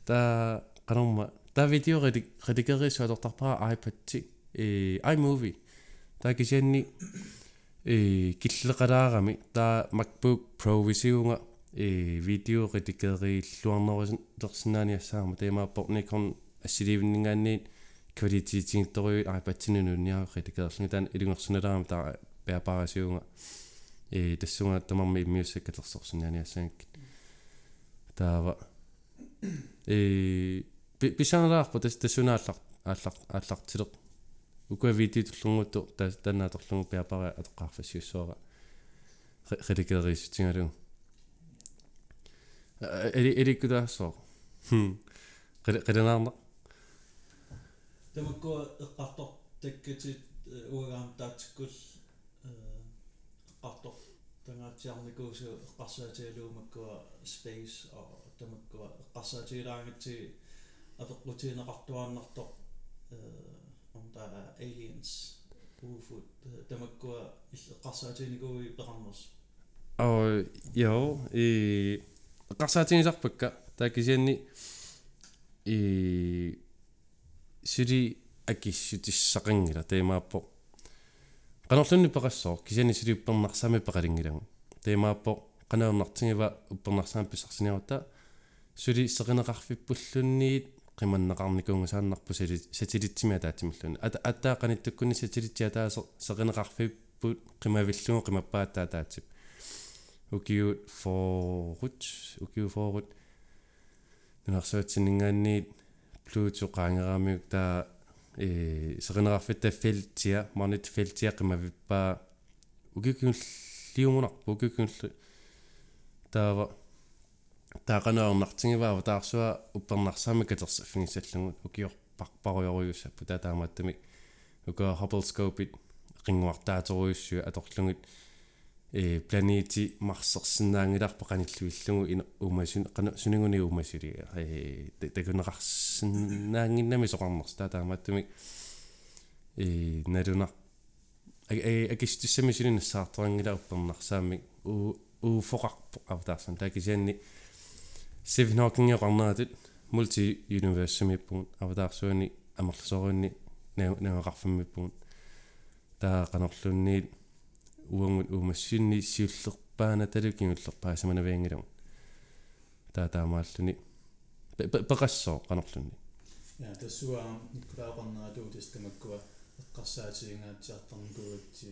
та qanorma та видео редикерисуалортарпара iPad-ти э iMovie. Та кисианни э киллеқалаарами таа MacBook Pro висиунга э видео редикериллуарнерусин лерсинааниассаарма темааппор Nikon ассиливиннгаанниит квалититингторуи iPad-тинунуниаа редикерлунги таан илунгерсуналаарама таа пеапарасиунга э тассунга тамарми music катерсорсинаниассаагит таава. Э писангалаарпу тас тассунааллар ааллар ааллартилеқ укуа видеотуллунгутту тас танааторлугу пиапара атоққарфассиуссуара редикерисутингалу эли эликкутаассоо хм. Qelenаарna тамаккуа эққартор таккатит уагаам таатиккул эққартор тангаатиарникуусу эққарсаатигалуумаккуа space og тамаккуа эққарсаатигалаагатси апеққутиинеқартуааннарто э om der er aliens UFO тамаккуа эққарсаатиникууи пеқарнерс og jo i qarsaatingisarpakka taakisianni i suli akissutissaqangila teemaappo qanorlunni peqassoo kisiani suli uppernarsami peqalingilagу teemaappo qanaernartingiva uppernarsami pissarsiniarutta suli seqineqarfippullunniit qimannaqarnikuungusaannarpu satellittimia taatsimиллuni ata attaaqanittukkunni satellittia taase seqineqarfipput qimavillungu qimappaattaa taatsip ukiut forut ukiu forut. Нунарсуатсинингаанниит плууту qaangeraamiuk taa э seqinerarfitta feltia marnit feltia qimavippa ukikungulliungunarpu ukikungullu taava таақанаернартингиваава таарсуа уппернарсаами катерсаффигиссаллугут укиорпарпаруйоруйуссаппу татаамааттами ука Hubble scope-ит qinguartaatoriussua аторлугут э планети марсерсинаангиларпа каниллуиллугу ина умасун сунигуни умасули э такунеқарсинаангиннами соқарнерс татаамааттами э налунар э акистиссами сулинассаарторангила уппернарсаами у у фоқарпо автаарсан такисианни Stephen Hawking qarnaatut multi universumippugut avataarsuuni амерлсоруунни наагақарфаммиппугут таа канерлунниит уангут уумассинни сиуллерпаана талукингуллерпаа саманавиангилам таа таамааллуни. Пеқассоо канерлунни я тассуа никкулаақарнератуу тастамаккуа эққарсаатигингаатсиартарникууатси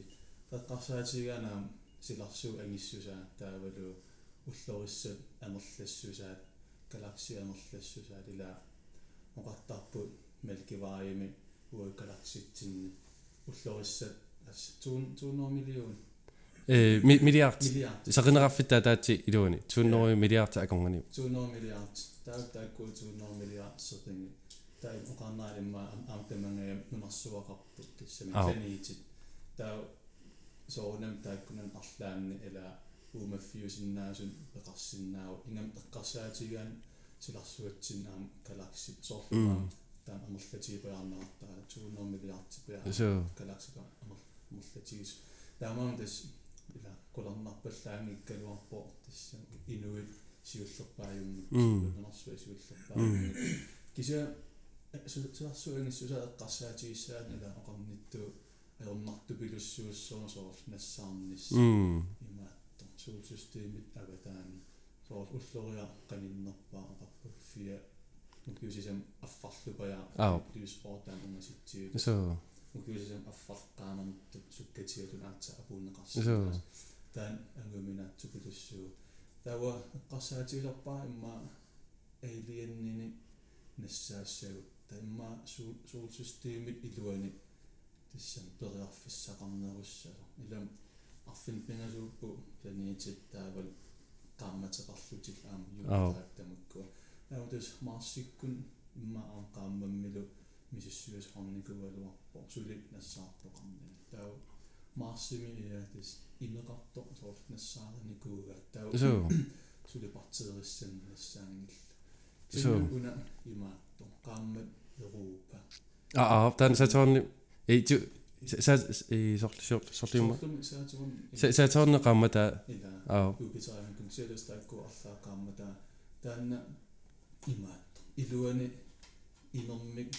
эққарсаатигаана силарсуу ангиссусаа таавалу уллориссат амерлассусаат галакси амерлассусаат ила оқартарпут мелкивааями уа галакситсинни уллориссат ас 200 миллион э миллиард миллиард сақинеқарфиттаа таати илуани 200 миллиард аконгани 200 миллиард таа таакку 200 миллиард сотинги таа оқарнаалимма аамтамангая нумарсуақарпут тассами планетит таа соонам тааккунан арлаанни ила уумаффиусиннаасун пеқарсиннаау ингам эққарсаатигаан силарсуатсиннаам галаксит соорлуmaa таан амерлатигипаярнартаа 200 миллиардтипиа галаксика амерлатигис таамаам тас ила куларнарпаллаангиккалуарпо тасса инуит сиуллерпааюмми нунарсуа сиуллерпааюмми кися силарсуангиссуса эққарсаатигиссаан ила оқарнитту аернарту пилуссууссоо соор нассаарнис има solsysteemit avataani soor ulloriа qaninnerpaa aqarpuffiа нукиусисам аффарлупая. Плюспортаан унгаситсиут so нукиусисам аффарqaanernut sukkatigatun aatsa apuunneqarsi so таан ангуминаатсупилуссуу тава эққарсаатигилерпаа имма алиеннини нассаассагут таимма суулсистемит илуани. Тассам периарфиссақарнеруссаа илам арфин пингасууппу планетиттаавал qaammatеqarlutil aama yuutaattamukku аутус марсиккун имма аам qaammammилу мисиссуасоқарникуалуарпо сули нассаартоқарнани таа марсими иатис имеқарто соорл нассаараникуугаа таа so сули партеериссан нассаангил so уна имаатто qaammat Europa ah ah tan satorni ei tu sa i sorli sorliuma satorni qammata ила ah юпитераамикун сиаластаакку арлаақааммата таанна имаатто илуани инермик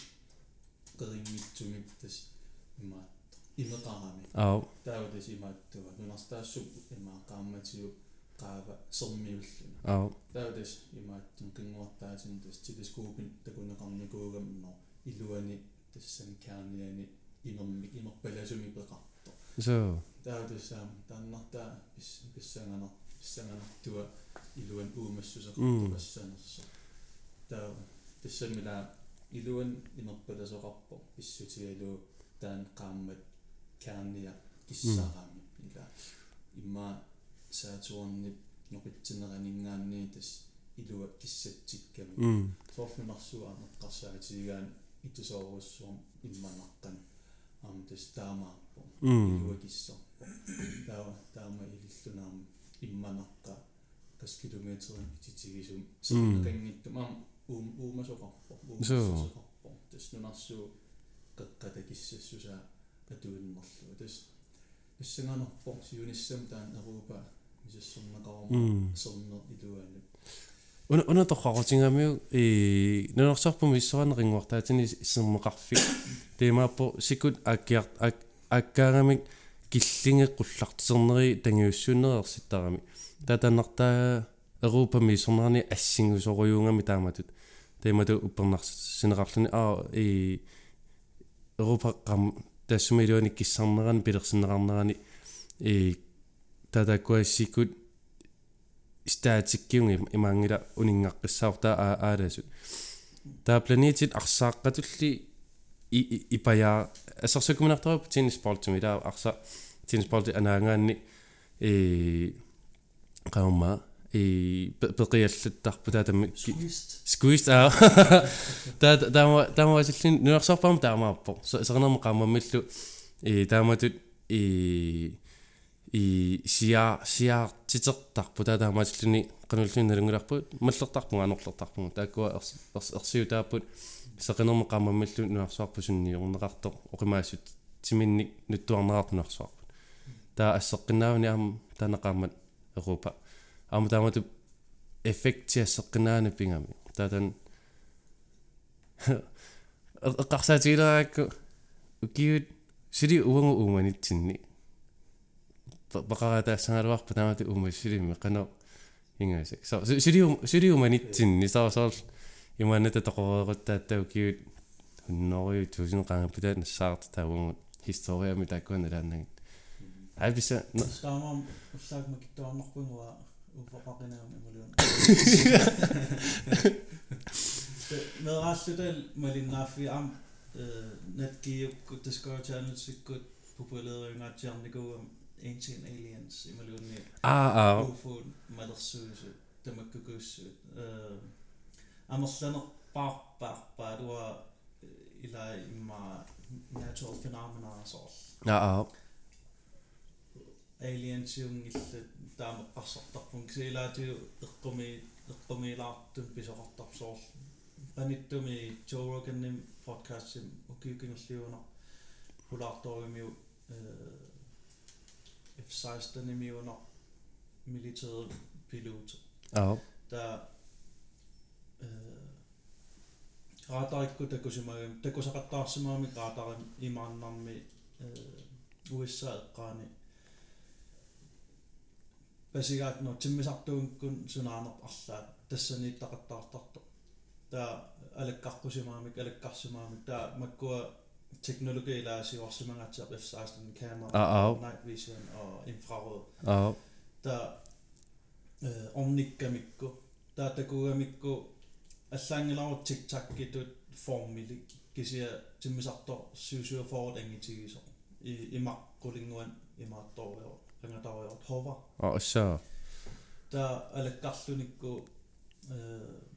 qeringmitсумик тас имаатто имеқарами ah тааватас имааттуа нунартаассуп имаақаамматиу qaava sermiulluna ah тааватас имааттун кингуартаатин тас телескопин такунеқарникуугамно илуани тассам каарниани инермик имерпаласуми пеқарто so тааватассаам тааннартаа пис писсанганар писсанганартуа илуан уумассусеқарту Mm. пассанерсо таа тассамила илуан имерпаласоқарпо писсутигалу таан qaammat каарния киссараами ила имма саатуорнип нопитсинеранингааний тас илуа киссатсикками mm. соорлунарсуа неққарсаатигаан итусооруссуам имманаққан ам тас таамаарпо mm илуа киссарпо таа таа таама илиллунаама имманарта кас километрин титигисум Mm. сэрнакангиттум аама уум уумасоқарпо Соо. уумасоқарпо тас нунарсуу каккатакиссассусаа катуиннерлу тас иссанганерпо сиуниссам таан арупа мисассорнақарама м сорнер илуаанут уна уна торхарутингамиу и нунерсарпум иссоранерингуартаатини иссермеқарфик темааппо сикут аккиар ак аккаагамик киллингеққуллартисернери тангиуссууннерерситтарами татаннартаа эрупами исернерани ассингусоруйунгами тааматут. Темату уппернарсинеқарлуни аа и эрупа қам тассумилуани киссарнерани пилерсиннеқарнерани и татакуассикут имаангила унингаққиссаорта ааласут таа планетит арсааққатулли и ипая ассерсукуминарторуп тинниспортуми таа арса тинниспорти анаангаанни э qauma и пеқиаллаттарпу таатами Squeezed. squeezed аа таа таама таама силлин нуарсарпаама таамааппо сернерма qaamamillu и тааматут и и сиа сиаартитертарпу таатаамаатиллуни qanulluni налунгуларпут маллертарпунга анерлертарпунга тааккуа ерсиу тааппут сеқинерма qaamamillu нуарсуарпу сунниорнеқартоқ оқимаассут тиминник нуттуарнераартунарсуарпут таа ассеққиннаавани аама таанеқаамат Europa аама таамату эффектиассеққинаана пингами таатан эққарсаатигилараакку укиут сили уангу ууманитсинни бақаратаассангалуарпа таамату уумас силимми қано ингасак со сили сили ууманитсинни саасаар иманата тоқореруттааттау киут хуннорю тусин qaangaputaat нассаарта таавунгут historiami тааккуана лааннагит аабиса Staamam ullaak makittuarnerpunguа упақақинаам ималуун. Medraallutal malinnaaffi am natkiukku Discovery Channel sikkut populeriungaatiarnikuum Ancient Aliens imaluunni аа аа UFO malersuusu tamakkukuussuut амерланерпаарпаарпаа туа ила имма natural phenomena soor аа аа aliens юнгилла таама qarsortarpun кисилаатиу эққуми эққумилаартун писоқартарсоор аниттуми Joe F-16 er Mioner militärpilot. Ja. Tää äh, raataikku tekosimari, tekosakattaasimaami raatari imannammi äh, uissa elkaani. Pesikäät no timmisartuun kun sunaanop allaa. Tässä niitä alle tahto. Tää älekkarkusimaami, der tää makkua таа алаккарпусимаамик алаккарсимаамик таа маккуа teknologilaasiorsimangatsiaq F16 kamera Аа, аа. night vision og infrarød аа der øh, omnikkamikku der takugamikku аллаангилару тиктаккитут формили кisia тиммисарто сиусуа форд ангитигисо и имаққулингуан имаатторио ангатарио хова аа уссаа der алаккарлуникку э qanilliartorlunikku immaa der 2000 fodum qummooriasaarsимагами аа униллуни der F16 малеруйорпаа der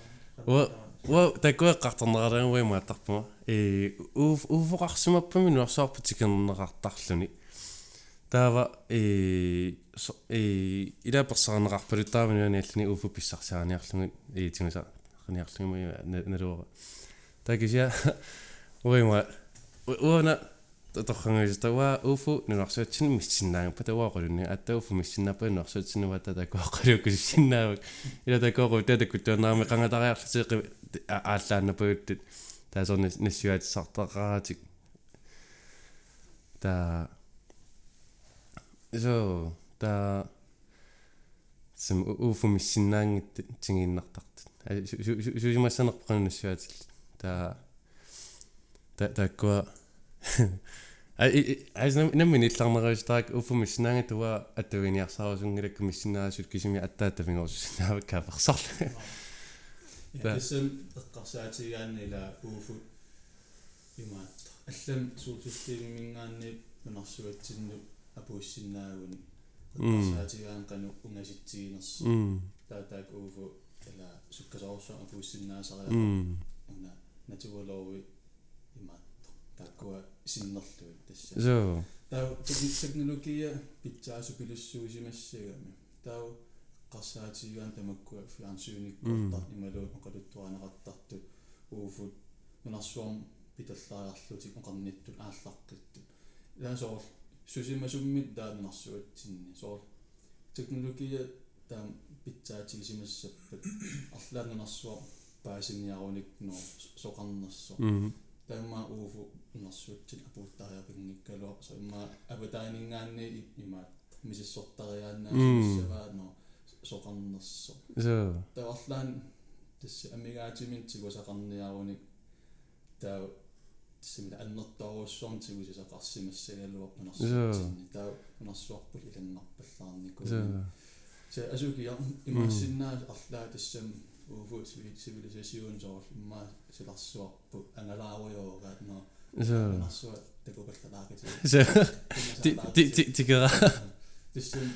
så rutinerter Mm. så så nu med der Hvor- ва такуэққартарнералангуи мааттарпума э таава э со- э илаперсарнеқарпалутаавани аллани ууфу писсарсааниарлугит э тимаса қаниарлугимуи налуора такisia уима уана торхангисатава уфу нуарсуатсини миссиннаангапа таваақулуни аттауфу миссиннапа нуарсуатсинува татакоаққалууккусиннаавак ила такоору татаккуттуанаарми қангатариарлутеқи ааллааннапагуттут таасорни нассуатсартақаратик та so та сим уфу миссиннаангит тигииннартартут сусимассанерпақанунассуатил та та таккуа ай наммин илларнериустарак уффумиссинаанга туа аттугиниарсаарусунгилакку миссинаасут кисими аттааттавингорсинаава кааперсарлу Ja, тэсэм эққарсаатигааннила ууфут имаат аллам суутустиимимингаанни нунарсуатсинну апууссиннаагуни эққарсаатигаан кану унгаситсигинерс таатаак ууфу ала суккасоорсо апууссиннаасариа уна натугалоови имаат тааккуа синнерлуит тасса so таа технология питсаасу пилуссуусимассагами таа qarssaatigaan tamakkua fiarnsууnikkortar imalu oqaluttuanaqartartu uufut nunarsuam pitallaajarlutik oqarnittut aallarqittut ilaasоор susimasummit taa nunarsuatsinni soor teknologia taam pitsaatigisimассаппат арлаа нунарсуа паасинниаруник но соқарнерсо таама ууфу нунарсуатсин апууттариапингиккалуа со имма аватаанингаанни имаат мисиссортариааннаа саваа но soqarnerso so таарлаан тасси амигаатимин тигусақарниаруник таа тиссимила аннэртооруссуарн тигусисақарсимассагалуа унарсуатсинни таа унарсуарпул иланнарпаллаарнику се асуки я имассиннаа арлаа тассам уфу сивилисасиун соорл имма силарсуарпу ангалааруйоогаат но so унарсуа такукаллалаакати so ти ти ти тигера тассам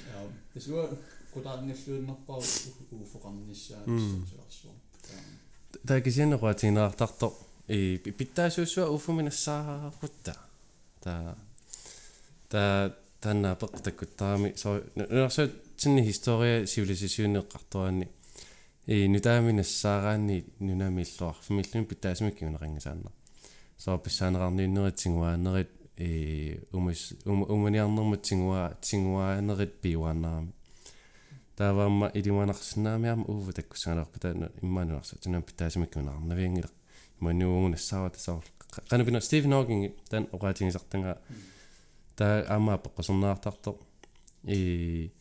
тассуа кутаарнгаллуиннарпару ууфоқарниссаанissамсуарсуа таакисианеруатигнеартарто и питтаасууссуа уффуминассаарутта та та танна пеқтаккуттарами со нерсут тинни история сивилисасиунеққартуаани и нутааминассаараани нунамииллуарфимиллуни питтаасмиккиунеқангасаанна со писсаанеқарнииннеритсингуаанерит и умас уманиарнэрмут тингуа тингуаанерит пиуааннарами. Тааваама илиманарсинаамиама уува таккусангалерпа таана иммаануарса тунам питаасимаккунаарнавиангила имануугунассаава тасаар канапина стивен хокинг тан оqaатигисартанга таа аамаа пеққусернаартарто и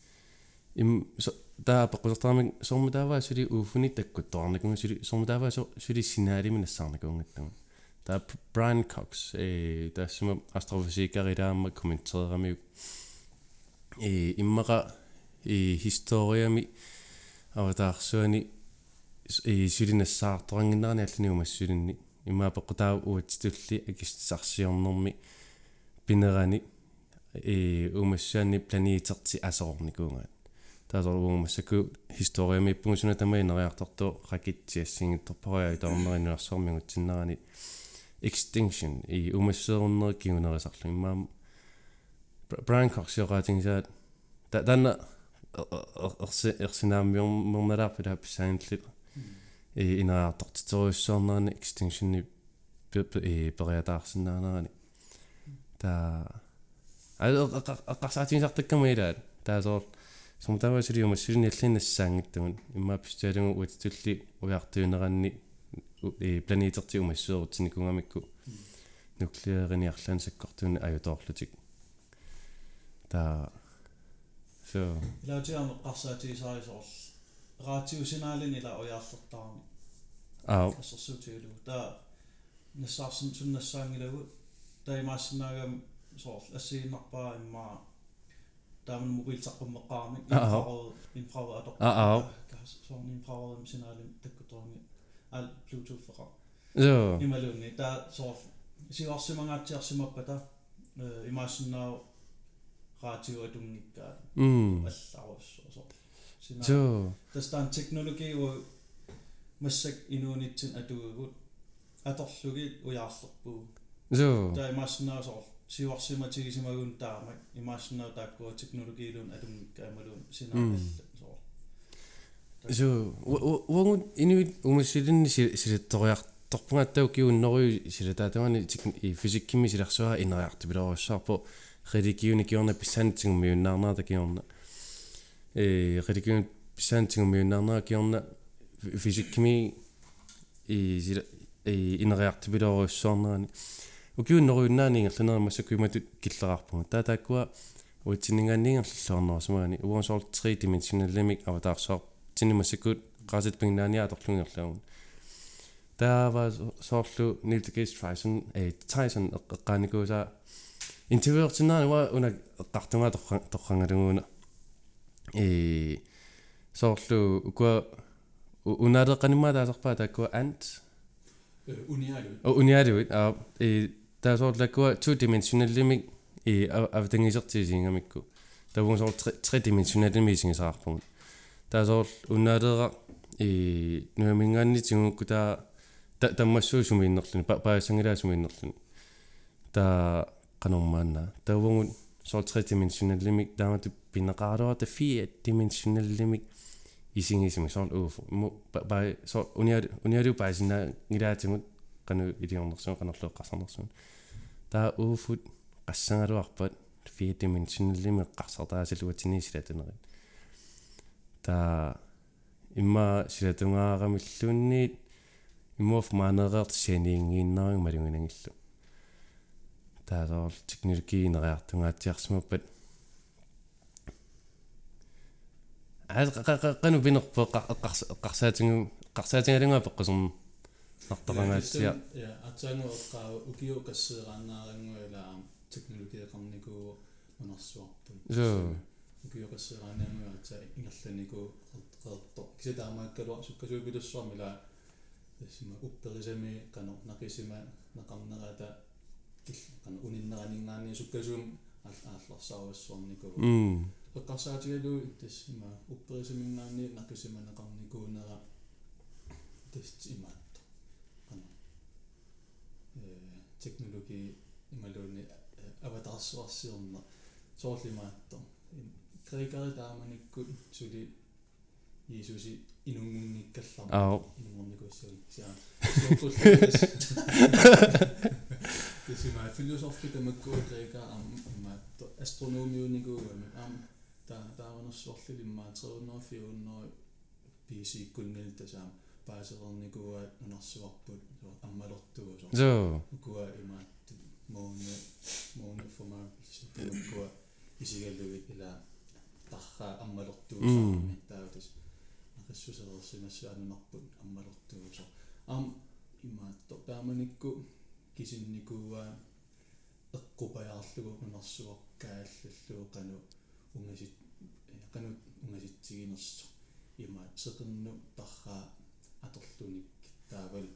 им таа пеққусертарамик сормутааваа сули ууфуни таккуттоарникунгу сули сормутааваа сули синаариминассаарникунгаттама таа брайан кокс э тассума астрофизикаридаама комментеерамиук э иммаqa и историами аватаарсуани и сулинассаарторангиннерани аллани умассулинни имаапеққутаа уатситулли акиссарсиорнэрми пинерани и умассуани планетерти асоорникуунгаат таасоруумассаку историами иппугусуна тамаи нериарторту ракитсиассингитторпариа итаорнеринуарсоормингутсиннерани extinction и умассуернери кигунерисарлу имаам Brian Cox сиоqaатингисаат тана ерси ерсинааммиормерналаарпила хапписааниллит и инаартортитериуссуарнерани extinction-ни э периатаарсиннаанерани та аққарсаатигисартаккама илаат таасоор сумтавасилиума силиналлиннассаангиттаман иммааппистаалугу уатитулли уяартуинеранни э планетерти умассуерутсиникунгамикку нуклеариниарлаан саккортуни аюторлутик та so илаутиарме qarsaatigisarisoorl raatiusinaalin ila ujaallерtарами аа ассерсуутигалу таа нассаарсин суннассаангилагу таимаассинаагам соорл ассигиннарпаа иммаа тааман мобилтаққуммеққарми инфрарод инфрарод атор аа соорн инфрарод синаалин таккуторни ал bluetooth феқа so ималуунни таа соорл сигарсимангаатсиарсимаппата э имаассиннаа радиоатунгиккаа mm алларуссо сина so тастан технологи у массак инуунитсин атугут аторлуги уяарлерпуу so таа имаассинаасоор сиуарсиматигисимагун таама имаассинаа тааккуа технологиилун атунгиккаа малун синаалла соо so wongun inuit umassilинни силатториарторпунгаттау киуннеруи силатаатамани и физиккими силарсуа инериартипилоруссаарпо religion kiorna pissantigummiunnaarnaata kiorna э religion pissantigummiunnaarnaa kiorna fysikkimi i sila i ineriartipilooruissuarnerani ukiunneruinnaani ingerlunermassakkuimatut killeraarpunga taataakkuа uitsinningaanniingerlulluarnerusumagani uonsoor 3 dimensionallimik avataarsoor tinnimassakut qaasit pingnaania atorlungerlaun soorlu Neil deGrasse Tyson eh Tyson eqqaanikuusaa интервьюертиннаани уа уна эққартунгаа торхан торхангалугуна э соорлу укуа унаалеқанимаа таасарпаа тааккуа ант униалу о униалуит а э таасоорлаккуа two dimensionallimik и автангисертиисингамикку тавун соор tre dimensionallimik сингисаарпугут таасоор унаалеэра и нуамингаанни тигукку таа таммассуу сумииннерлуни паасангилаа сумииннерлуни таа qanорmaanna тавунгут соор tre dimensionallimik таамату пинеқаалуарта fire dimensionallimik исингисими соор ууфу му ба соор униалу униалу паасина нилаатимут qanu илиорнерсуун qanерлуу qassarnersuun таа ууфут qassангалуарпат dimensionallimik qassартаасалуатини силатунерит таа имма силатунгаарамиллуунниит иммуф маанереерт сианиингииннарин малунгинангиллу таасоор технологи нериартунгаатсиарсимаппат аас qanu pinerpo qarsaatingu qarsaatingalunga peqqusum нартарангаатсиа я атсаангу эққаа укиу кассеерааннаарангуила технологиеқарнику унарсуарпут so укиу кассеерааннаангуила атса ингерланику qeerto кисатаамааккалуар суккасуупилуссуармила тассима упперисами кано накисима нақарнераата кил кано униннеранингаани суккасуум аалларсааруссуарнику mm эққарсаатигалу тассима упперисамингаани накисима нақарникуунера тассима teknologi ималууни аватарсуарсиорна соорлимаатто крикари тааманиккут сули иисуси инунгунниккаллар аа инунгорникуссуи сиа тесима философи тамаккуа крика аммаатто астрономиуникуугами ам та тааванерсуарлилиммаа 304 BC куннил тасаам паасерерникуа нунарсуарпут аммалортугу соо so укуа имаат моуне моуне форма ситтамаккуа исигаллугит ила тарра аммалортугу саарми тааватис акассусерерсимассу анунарпут аммалортугу соо ам имаатто тааманикку кисинникууа эққупаяарлугу нунарсуаркааллаллугу кану унгасит кану унгаситсигинерсо имаат сеқинну тарра аторлуник таавал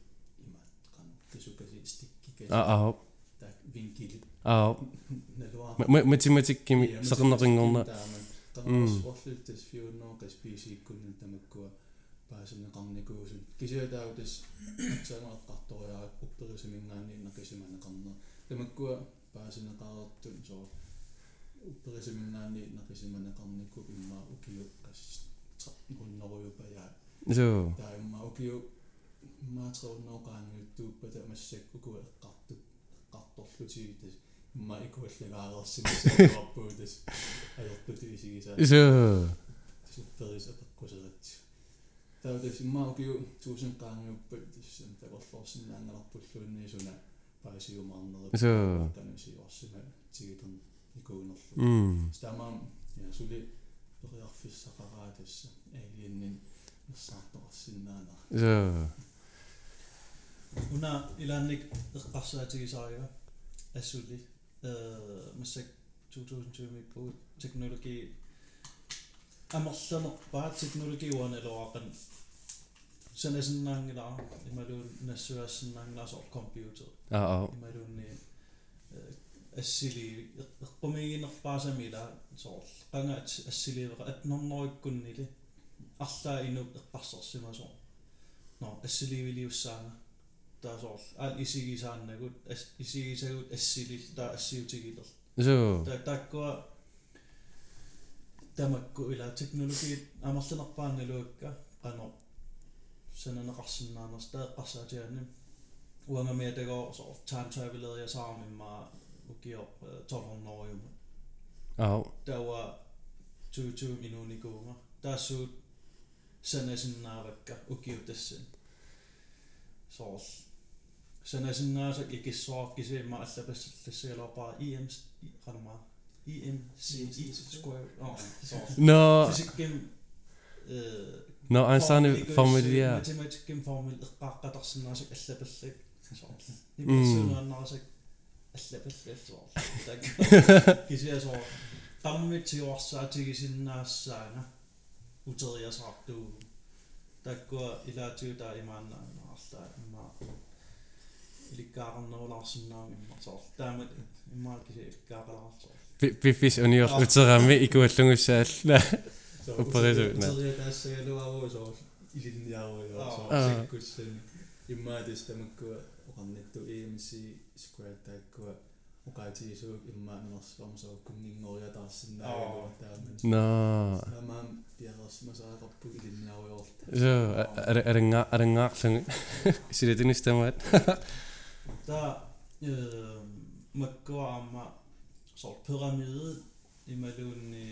имаат қан кисукаси стиккика аа так винкил. Аа. Налуа математиккими сеқернерингорна qanarsuarluttas fiunnoa qas PC-kunnan tamakkua paasineqarnikuusut kisiataagutas atsaangeqqartoriarat upperisamingaani naqisimaneqarner tamakkua paasineqarertun soo upperisamingaani naqisimaneqarniku imma ukiu qas hunnoruyupajaat so таимма укиу маатреуннооqaangiuttuuppata массак укуа эққартут эққарторлутигитас имма икуаллагаарерсимисаапуутас аёртути исигисаа so супперис апеккусерат таутас имма укиу туусен qaangiuppat тассам такорлорсинаангаларпуллуунниисуна паасиумаарнерит so канасиорсима тигитер икуунерлу mm стамаам я сули периарфиссақараа тасса алиеннин нерсаарторсиннаана so уна илаанник эққарсаатигисарига ассули э массак 2020 микку технологи амерланерпаа технологи уанелоақан санасиннаангилаа ималуун нассуассиннаангилаасоор компьютер аа ималуунни ассили эққумигинерпаасамила соор qanga ассиливера атнернориккуннили арлаа ину эққарсерсимасоо но ассиливилиуссаана таасоор аал исигисааннагут исигисагут ассилил таа ассиутигилер so та таккуа тамакку ила технологиит амерланерпаанналуакка qano сананеқарсиннаанерс таэққарсаатиаани уангамиа тагоо соор time travel я саамимма укиор торнорнеруйума аа тауа sanaisinaa vaikka ukiutessin soos. Sanaisinaa sak ikissoorkisi ma allapassallassa ilopaa em qanuma em c square. Oh soos. No. Fysikkim no eh, ein sanu formulia matematikim formul iqqaaqqatarsinaasak allapallak soos. Mm. Imasuunaannarasak allapallak soos. Tak kisia soos qammit tiorsaatigisinnaassaana imaannaanarla imma ilikkaaqarnerulаарsinnaami immarsoor taamat immaa kisi ilikkaaqalaarsoor Biffis unior uterami ikuallungussaalla Uperisuutna. Uteriataassagaluaru soo ilinniaruyo soo Aa. sikkussani immaadis tamakkua oqarnittu EMC square taakkua ukaitiisuu immaannersuarmusuu kunninngoriataarsinnaaguartaamen naa maam pialersimasaaqarpuk ilinniaruiorta joo arenga arengaarlungi isiletinistamat ta makkoaamma ähm, sort pyramide imaluunni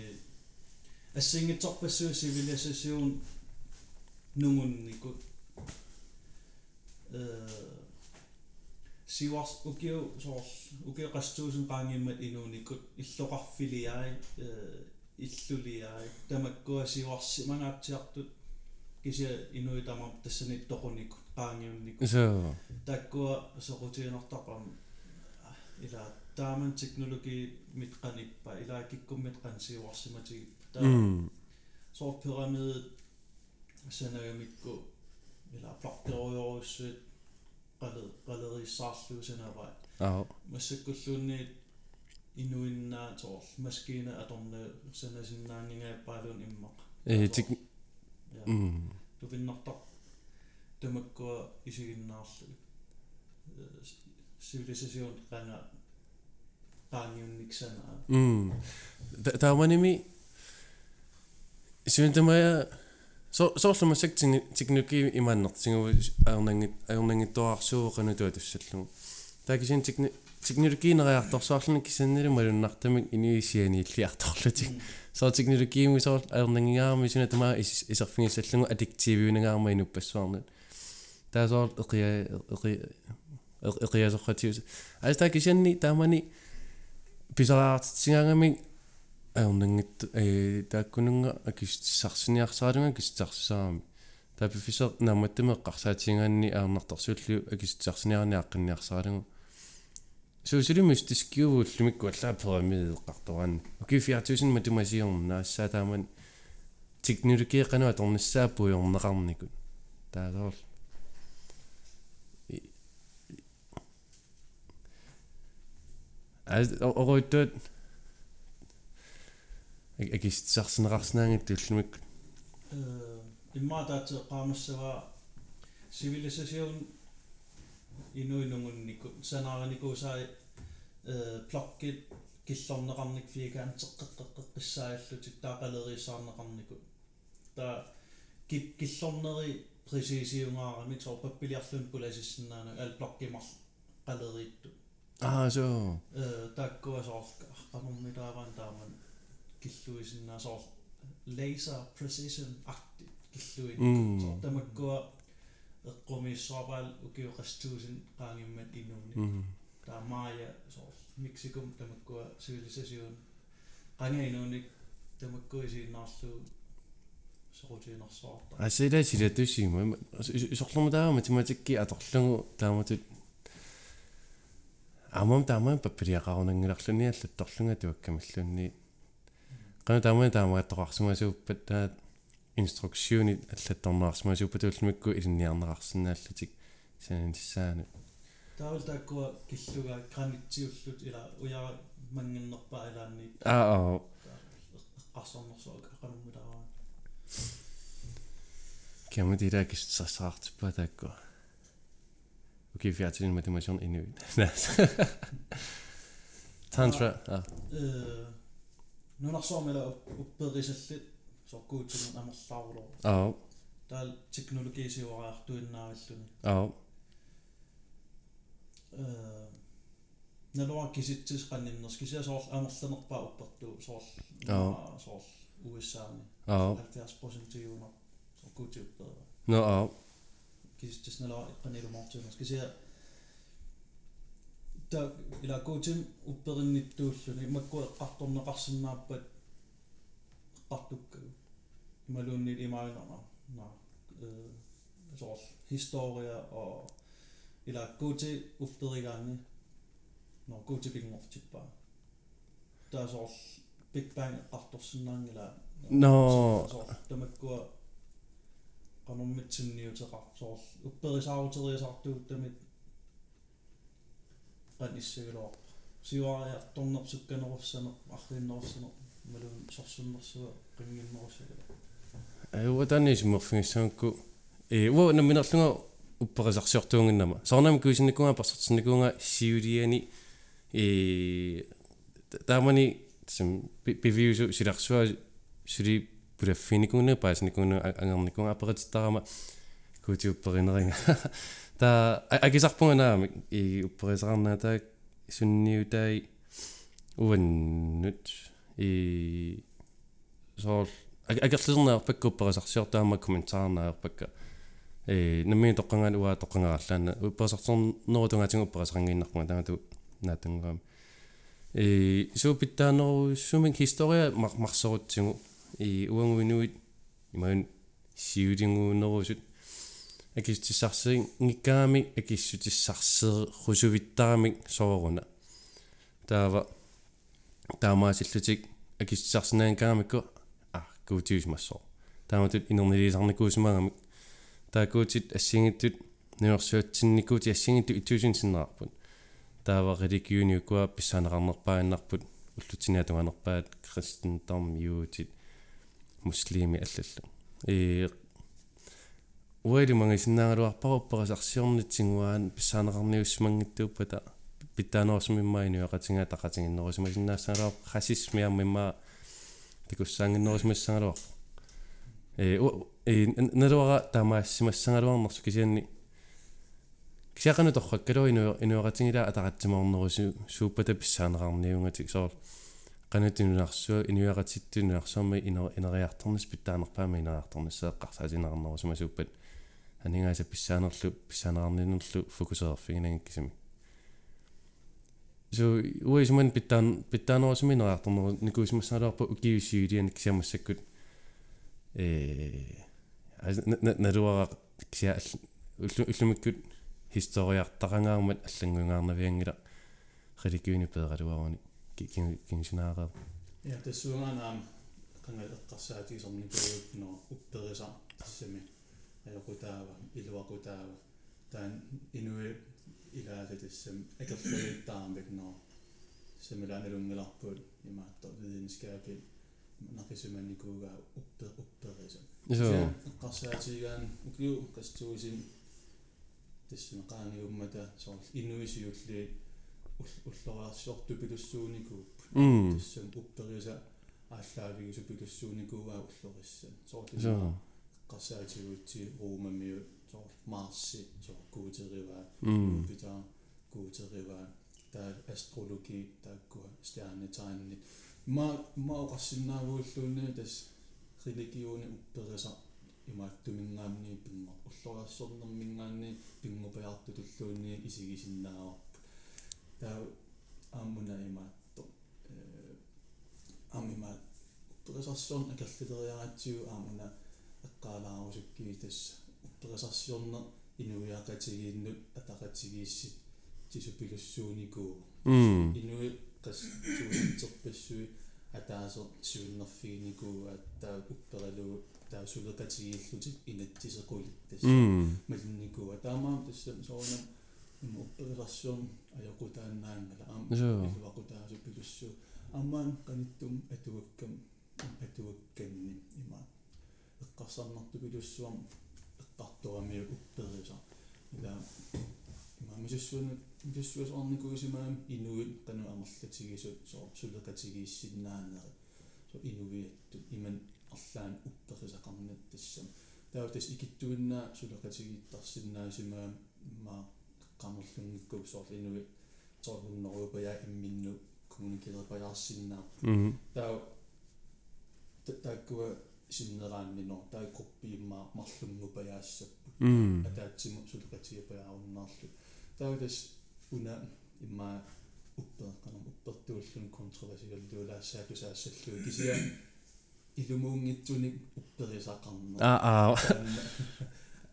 assingetorpassuusivilisasuun nungunnikut äh, сиварс укиу соорс укиу къастуусингаангиммат инууникут иллоқарфилиари э иллулиари тамаккуа сиварсиманаатсиартут кися инуитамар тассани тоқуникут qaangiunnikku соо таккуа соқутиинортарпам ила тааман технологи митқаниппа ила киккуммит қансиуарсиматигиппа таа соорпирамид санагамикку ила плартиориоруссуит pyramide sanayamikku ila plaqteriorussuit qalle qaleriissaarluu sanava aa массаккуллуунни инуиннаа тоор маскина аторна санасиннаангингааppaalуун иммақ э тик Ja. mm тувиннартар тамаккуа исигиннаарлу civilisation qanga qaangiunniksana mm taamanimi сюнтамая со соорлумассак технологи имааннертигу аернангит аернангиттуарсууqanu туатуссаллугу таакисин техни технологинериарторсуарлуни кисаннали малуннартамик иниисианииллиарторлутик соо технологииму соор аернангиаарми суна тамаа исерфигиссаллугу аддиктивиунагаарма инуппассуарнут таасоор эқиа эқи эқиасоққатиус астаа кисанни таамани писараартитсигаангами аернангит э тааккунунга акистсарсиниарсаалунга кистарсаами таапифисер нааматтаме эққарсаатингаанни аернарторсууллу акистсарсиниарниаққинниарсаалугу суусулимус тискиувууллумикку аллаа перамид эққартораани оки 4000 математиорнаассаа тааман. Технологи қануа торниссаа пуйорнеқарникут таасоор ас оройтот агистсарсинеқарсинаангит туллумик э иммаатаат qaamassava civilisation inuinungunnikku sanaaranikuusai э плоккит киллорнеқарник фигаантеққеққеққиссааллутик таақалериисаарнеқарнику та кит киллорнери пресисиунгаарами соо паппилиарлун пуласиссинаана ал блоккимар қалериитту аа so э таккуа соор аққанормитааваан тааман киллуисиннаа соор laser precision акти киллуин соор тамаккуа эққумиссуапаал укиоқастуусин qaangimmat инуунни таамаая соор мексикум тамаккуа civilisation qangainууник тамаккуисииннаарлуу сорутиинерсуарта асила силатуссигма исорлума таама математикки аторлугу тааматут амам таамаа паппилиақарунангиларлуни аллатторлунга туаккамиллунни qana taamani taamagaattoqarsumasuppat taat instruksiuni аллатторнаарсимасуппат уллумикку илинниарнеқарсинааллутик сананissаanu таавал тааккуа киллуга гранитсиуллут ила уяа мангиннерпа илаанни аа. Аа эққарсорнерсуак ақануммилараа кэмэдира киссарсаартиппа таакку окей фиатин математион инуит тантра. Э нунарсуармила упперисаллит соркуутсумун амерлаарулоо аа таал технологисиуараартуиннаариллуни аа э налуа киситсис qanninнерс кися соор амерланерпаа уппертуу соор Аа. соор USA-ни аа 70% тиуна соркуутиуппера но аа киситсис налуа qanilumortuuners кися та ила коутим упперинниттууллуни макку эққарторнеқарсинааппат эққартуккагу ималуунни имаинерна на э соор historia og ila коути упперигаани no kuutipingortippa taasoor big bang qartorsinnaangila No. tamakkua qanormitsunniuteqar soor upperisaaruteriasartuut tamit qanissugiloor siuariartornersukkanerussane arrinnerussane malun sorsunnersua qinginnerussagala аюу таанисиммерфингиссаанку э уа наминерлунга упперисарсиортуунгиннама сорнами куисинникунга парсертинникунга сиулиани э таамани сим бивиусу силарсуа сули пулаффиникуна паасникуна ангерникунга аперититтарама куутиупперинеринга та акисарпунганаами и упперисарнаа сунниутай уаннут и соор агерлисернаарпаккупперисарсиортаама комментаарнаарпакка э намми тоққангаан уаа тоққангаарлаана упперисарторнерутунгаатингу упперисарангииннарпунга таамату наатангам э суупиттаанеруссумин historia марсорутсигу и уангуинуит имаун сиулингуунерусут акистиссарсерин ngikkaami акиссутиссарсери хусувиттарамик сооруна таава таамаасиллутик акиссарсинаанкаамикку а куутиус массоо тааматут инернилисарникуусмаагамик таакуутит ассингиттут нуерсуатсинникуути ассингитту итуусинсиннерарпут таава религиуниукуа писсаанеқарнерпааннарпут уллутиниатуганерпаат кристентарм юутит муслими аллалла э уэли мангисиннаагалуарпарупперасарсиорнитсингуаан писсаанеқарниуссмангиттууппата питтаанерсмиммаинуа qatингаа тақатингиннерусимасиннаассагалуар расисмиармимма пикуссаангиннерусимассагалуар э э налуара таамаассимассагалуарнерсу кисианни кисиақану торраккалу инуа инуақатингила атақатсимаорнерусу сууппата писсаанеқарниунгатик соор qanutinunarsua inuaqatittuniarsuarma ineriartornis pittaanерпаама инериарторниссеэққарсаасинеқарнерусимасууппат анингааса писсаанерлу писсаанеқарнинерлу фокусеерфигинагин кисими so uisman pittaan pittaanерусими инериарторнеру никуисмассаалуарпа укиуссиулиан кисиамассаккут э налуара кися уллумиккут historiartaqangаармат аллангунгаарнавиангила религиуни пеералуарани кинсинаараа я тассуунганаам кангалеққарсаатигисорникуут но уппериса тассами аёқутаава илуақутаава таан инуи илааса тассам акерлалиттаармик но самилааналунгиларпут имаатто видинскаапи нақисуманникуугаа уппе уппериса so эққарсаатигаан укиу кастуусин тассана qaaniummata soorl innuisiulli уллориарсиорту пилуссууникууп mm. тассам уппериса ааллаавигусу пилуссууникуугаа уллориссан соорл so qasaatiguutsi ruumammiu soorl марси соор куутериваа mm питаа куутериваа таа астрологи тааккуа стиарнитаанни ма ма оқарсинаагууллуунни тас религиуни уппериса имааттумингаамни пинго уллориарсорнэрмингаанни пингупаярту туллуунни исигисиннааварпу таа ааммуна имаатто э аамима упперисарсорн акерлитериаратсиу аамуна эққалаарусуккии тас упперисарсиорнер инуиақатигииннут атақатигииссит тисупилуссууникуу mm. Инуи қас туустерпассуи атаасер суиннерфигиникуу аттаа уппералуу таа сулеқатигииллутик инаттисеқулиттас mm. Малинникуа таамаам тассам соорнам има упперерсуун аёқутааннаангала аам Joo. илуақутаасу пилуссуу аммаан каниттум атуаккам атуакканни има эққарсарнарту пилуссуам эққарторами уппериса ила има мисуссуун мисуссуус орникуисимаам инуит кану амерлатигисут соо сулеқатигииссиннаанери со инувиатту иман арлаан упперисақарнат тассам таа тас икиттуиннаа сулеқатигииттарсиннаасимаам маа qammerlungikku soorl inui torunneruupaya imminnu kommunikeerpajaarsиннаа mm таа тааккуа синнерааннино таа группииммаа марлунгупаяассаппу mm. Атаатсиму сулеқатигипаяаруннаарлу таа тас уна имма уппеэкканам уппертууллун контровасигаллуулаассааку саассаллуу кисиа илумуунгитсуник упперисақарнер а а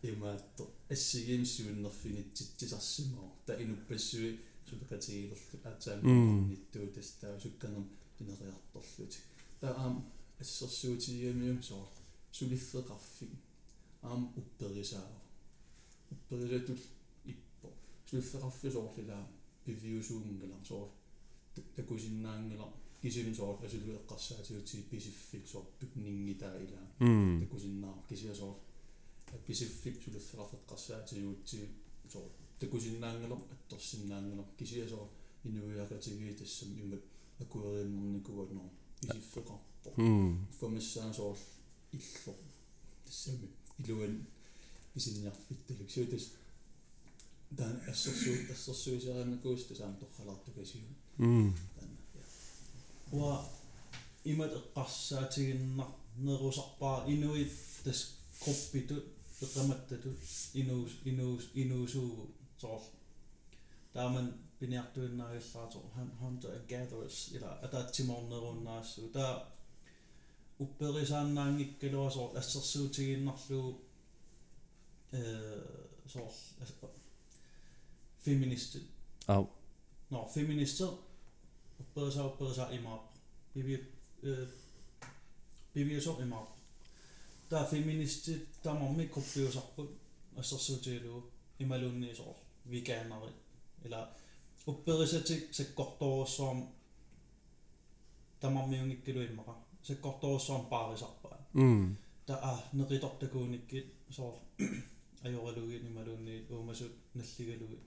имаатто ассигиим суиннерфинитситсисарсимоо та инуппассуи сулеқатигилерлу Mm. аатсаамниттуу тастаа сукканерм инериарторлути таа аам ассерсуутигиамиум соо сулиффеқарфик аам упперисаава упперисатул иппо сулиффеқарфи соорлилаа пивиусуунгала соор такусиннаангала кисим соор асулуэққарсаатиутси писиффик соор пикнингитаа илаа м такусиннаа кисиасоор писиффик сулиффеқарфеққарсаатиутси соор такусиннаангалор атторсиннаангалор кисиасоор инуиақатиги тассам имат акуерииннэрникуаноо писиффеқарпо м фомиссаасоор илло тассами илуан исинниарфитталук сиутас дан ассерсуу ассерсуисааранакуус тасаам торхалаартукасиу м таана уа имат эққарсаатигиннар нерусарпаа инуит тас коппиту эққаматтату инуус инуус инуусуугу соор тааман пиниартуиннаагиллаатор hunter and gatherers ила атаатсиморнеруннаассу таа упперисааннаангиккалуа соор ассерсуутигиннарлуу э соор феминист ау No, feminister uppersa uppersa imap. Bibi eh bibi så imap. Der feminist der må mig kopio så på og så så til du imalunni så veganer eller uppersa til så godt år som der må mig ikke du imara. Så godt år som bare så på. м Der er nede doktor kun ikke så ajorlugi imalunni umasut nalligalugi.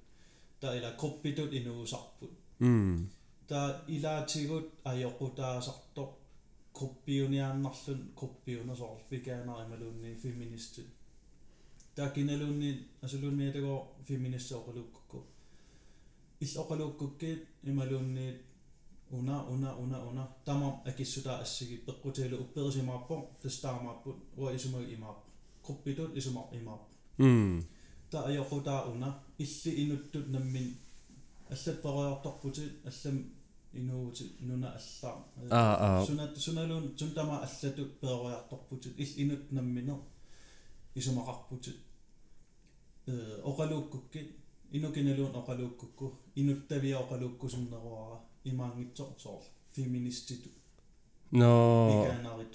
Der eller koppitut inuusarput. м та илаатигут аёқутаасарто группиуниааннарлун группиунасоор викаанарималуунни феминистит та киналуунни асулуунниатаго феминиссооқалууккукку иллоқалууккуккиит ималуунни уна уна уна уна тамам акиссута ассиги пеққутиалу упперисимааппо тастаамааппут уа исумаги имаап группитут исумар имаап м та аёқутаа уна илли инуттут наммин аллаппериорторпути аллам инуути нуна аллаа аа аа сунат суналун сунтама аллату периорторпути ил инут наммине исумақарпути э оқалууккукки инукиналуун оқалууккукку инуттавиа оқалууккусуннеруара имаангитсо соор феминиститу но икаанарит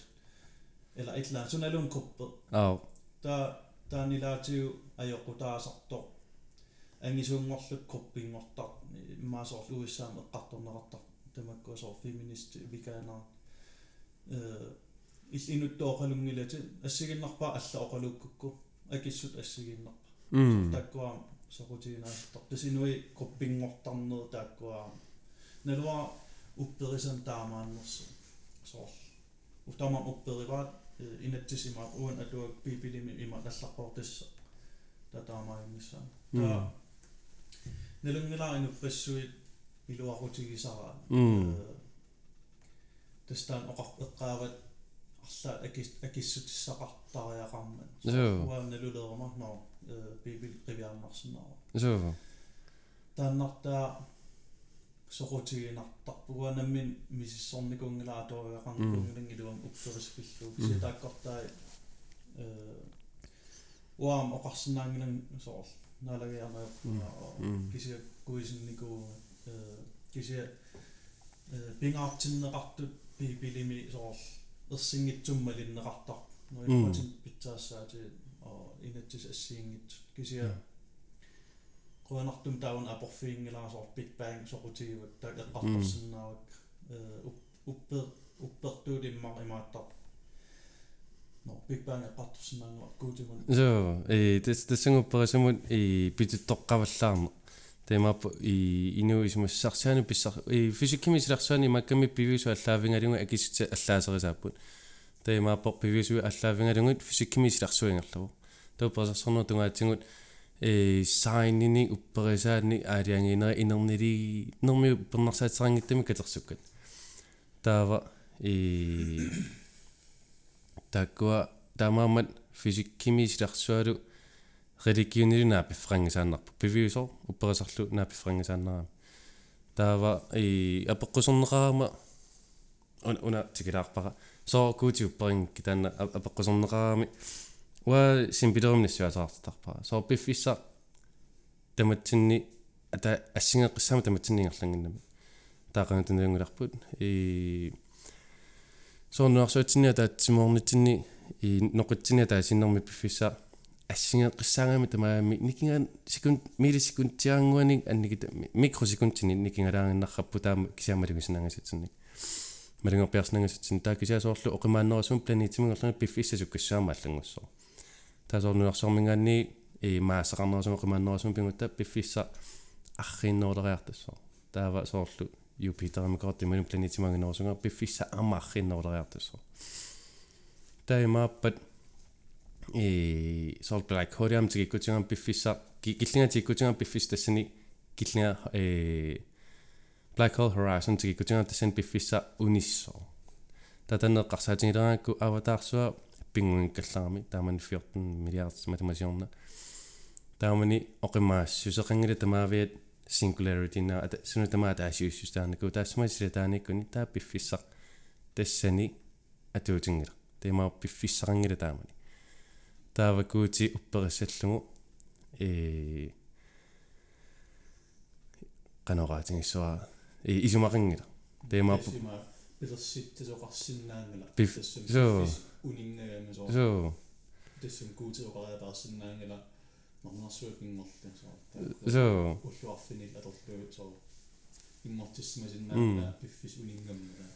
эла итла суналун куппе ау та таанилаатиу аёқутаасарто ангисуунгорлут куппингортар маасоор уиссаам эққарторнеқартар тамаккуасоор феминист викаанаа э ил инуттооқалунгилати ассигиннарпаа алла оқалууккукку акиссут ассигиннарпа м таккуаам сокутигинаастар тасинуи куппингортарнер тааккуаам налуа упперисан таамааннерсу соор утамам уппериваат инатсисимаат уан атуак пипилими има наллаққортисса татаамаингиссаа та налунгилаарину пассуит илуақутигисараа м тастаан оқар эққаават арлаат акис акиссутиссақартариақармат Joo. уан налулеерма ноо пипил қивиарнарсинаа so тааннартаа сорутигинартарпуга наммин мисиссорникунгилаа ториақарникунгилангилуам уппериспиллуу киситааккортаа э уам оқарсинаангилан соор налагиарнаа м кися куисинникуу э кися э пингаартиннеқартут пипилими соор ерсингитсуммалиннеқартар ноипатин питсаассаати о инатсис ассиингит кisia quanartum taun aporfiingilaasoor big bang soqutiivut ta eqqartarsinnaavak uppe uppertuut immar imaattar no big bang eqqartarsinnaangua kuutimun so э тэс тэсэнгупперисамут и питуттоққаваллаарна темаппу и ину исмассарсаани писсар и физиккимисиларсуани макками пивису аллаавингалугу акиссути аллаасерисааппут темаппо пивису аллаавингалугут физиккимисиларсуингерлаву топпасарсорнер тунгаатсигут э сайнини упперисаани аалиангинери инернили нерми пернарсаатсарангиттами катерсуккат таава и таккуа таамаамат физиккимисиларсуалу религионили наапиффрангисааннарпу пивиусор упперисарлу наапиффрангисааннараа таава и апеққусорнеқарама уна уна тикилаарпара соо куути упперин китаана апеққусорнеқарами уа симпилерумниссуасаартарпара соо пиффисса таматсинни ата ассингеққиссаама таматсиннингерлангиннами таақанутуненгуларпут и соорнуарсуутсинниа таатсимоорнитсинни и ноқутсиниа таасиннэрми пиффиса ассингеққиссаагами тамаами никингаан секунд милисекундтиарангуани анникита микросекундтини никингалаагиннарраппу таама кисаамалугисинангасатсинник малингорпиарснангасатсин таа кисаасоорлу оқимааннерасуун планитимингерланга пиффиссасуккассаама аллангуссоо таасоорнуарсормингаанни и маасақарнерасуун оқимааннерасуун пингутта пиффисса аррииннерлериартассоо таава соорлу юпитерами корти малин планитимангинерасунга пиффисса ама аррииннерлериартассоо таимааппат и сол блэк хориам тигиккутингам пиффисса киллинга тигиккутингам пиффис тассани киллинга э Black Hole Horizon тигиккутингам тассан пиффисса униссоо татанеққарсаатингилераакку аватаарсуа пингуингкалларами таамани 14 миллиард математиорна таамани оқимаас сусеқангила тамаавиат singularity на ата суну тамаа таасиуссус тааннаку таассама силатааниккуни таа пиффиссақ тассани атуутингила тема пиффиссарангила таамани таавакуути уппериссаллугу э канораатингиссуа э исумақингила тема пилерситтасоқарсиннаангала Пиф- соо. унингагами соо соо тассам куутиоқариапаарсиннаангала норнарсуакингорта соо соо уллуарфинил аторлуут соо ингортиссимасиннаангала пиффис унингаммала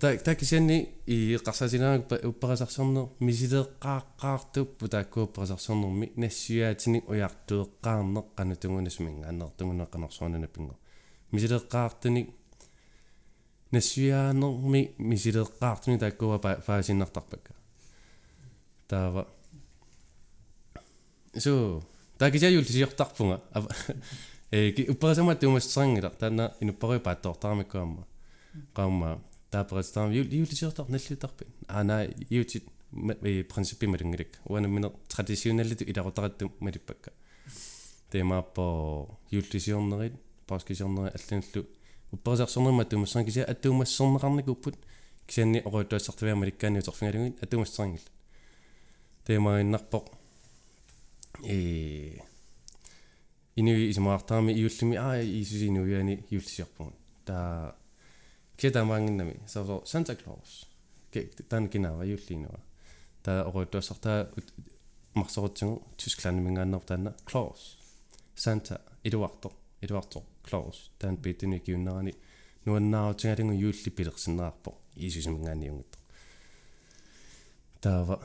та та кисианни и qarsasinaarak upparasarsorner misileeqqaaqqaartuppu taakkuupparasarsornermi nassiuaatinik ujartueqqaarneq qanutungунасминга аннертунгунеққанерсуанана пингу мисилеэqqaartunik нассуяанерми мисилеэqqaartuни тааккуа фаасиннартарпакка таава. Со такисиаюл сиортарпунга э уппарасама туумассерангила таана инуппаруи пааттоортарамиккуамма qaumma тааперстаам ю юлисиортар наллутарпи ана юти и принципи малингилик уана минер традиционаллиту иларутаратту малиппакка темааппо юлисиорнерит паскисиорнери аллануллу упперисарсорнерма тумассаран кися аттуумассорнеқарникуппут кисианни оруутуассартавиа маликкаани уторфингалугит аттуумассарангил темаиннарпоқ э инуи исмаартаами иуллими аа исусинуяани юллисиарпугут таа кетамаангиннами саусо Santa Claus ке тан кинава юллинуа таа оруутуассартаа марсорутсигу Тysklandi мингааннер таана Claus Santa Eduardo Eduardo Claus таан питини киуннерани нуаннааутингалингу юулли пилерсиннерарпо иисусимингаанниунгитто таава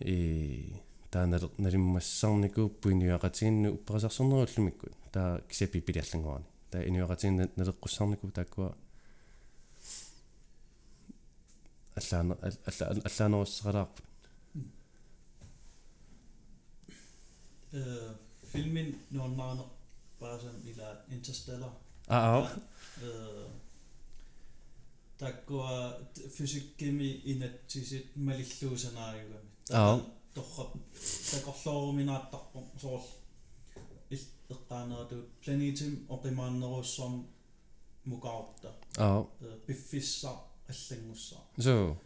э таанал налиммассарникууппу иниуақатигинну упперасарсорнеруллумиккут таа кисапи пилиаллангуани таа иниуақатигин налеққуссарнику тааккуа аллаана аллаанеруссералаарпут э фильмин нуаннаана паасан ила Interstellar. Аа э таккуа физиккими инатсисит малиллуусанаариугами Аа. торрап такорлооруминааттарпо соорл ил эққаанерату планетим оқимааннеруссуарм мукаарта аа пиффисса аллангуссаа so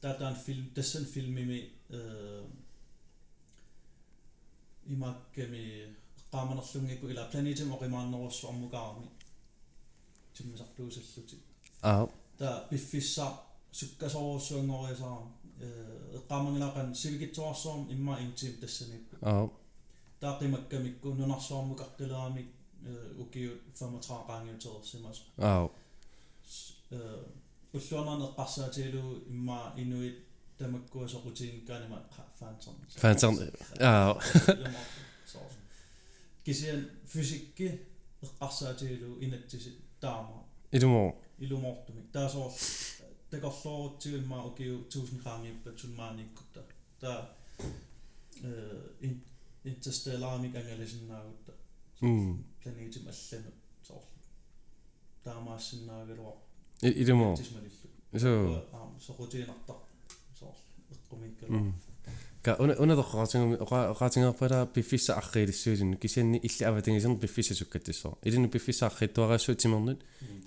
таатаан фильм тассан филмими э имакками эққааманерлунгикку ила планетим оқимааннеруссуармукаарми тиммасартуусаллути аа та пиффисса суккасоруссуангориасаа э эққаамангилақан сивигитсуарсуарм имма интим тассаниппу аа таақимаккамикку нунарсуармук артилерамик э укиут 35 qaangiuterersimas аа э уллуарнаа эққарсаатигалу имма инуит тамаккуасоқутингкаанима фаансерн фаансерн аа кисиан физикки эққарсаатигалу инатсиси таама. Илумо илумоортумик таасоор такорлоорутсигимма укиу 1000 qaangiippat sunmaanikкутта таа э интерстелларамик ангалисиннаагутта м планетим аллану соор таамаассиннаагалуа илумо тисмалиллу so сокутиинартар соор эққумиккала м ка уна уна дохраатингами оqaатингерпала пиффисса арриилиссуулин кисианни илли аватингисерн пиффисса суккаттиссоо илину пиффисса арриттуарассуутимернут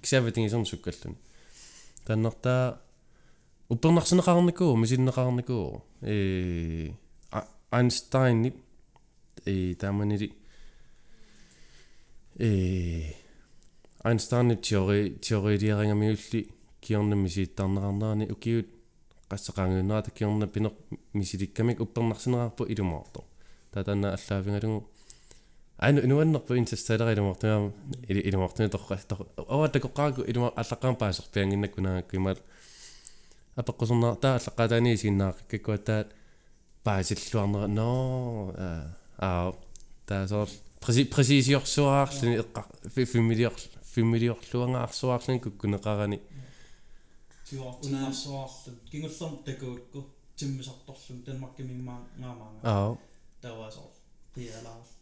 кисааватингисерн суккаллуни таннартаа уппернарсинеқарникуу мисиннеқарникуу э Einstein э тааманили э Einstein теори теорилиарингамиулли киорнамми сииттарнеқарнаани укиут. Qassaqaanguunnerata kiorna pineq misilikkamik uppernarsинераарпу илумаорто татанна аллаавингалугу ану инуаннерпу инсассалера илумаортуяама илумаортуни торра ова такоққааку илума аллаққаам паасерпиангиннаккунаакку имаат апеққусернаа таа аллаққатаани синнаақиккуаттаат паасиллуарнера но аа таа соор преси пресисиорсуаарлуни эққа фимилиор фимилиорлуангаарсуаарлун куккунеқарани тиуартунаарсуаарлу кингуллерм такуукку тиммисарторлун танмаркимиммаа гаамаага аа таваасоор қиалаа соор кингунааса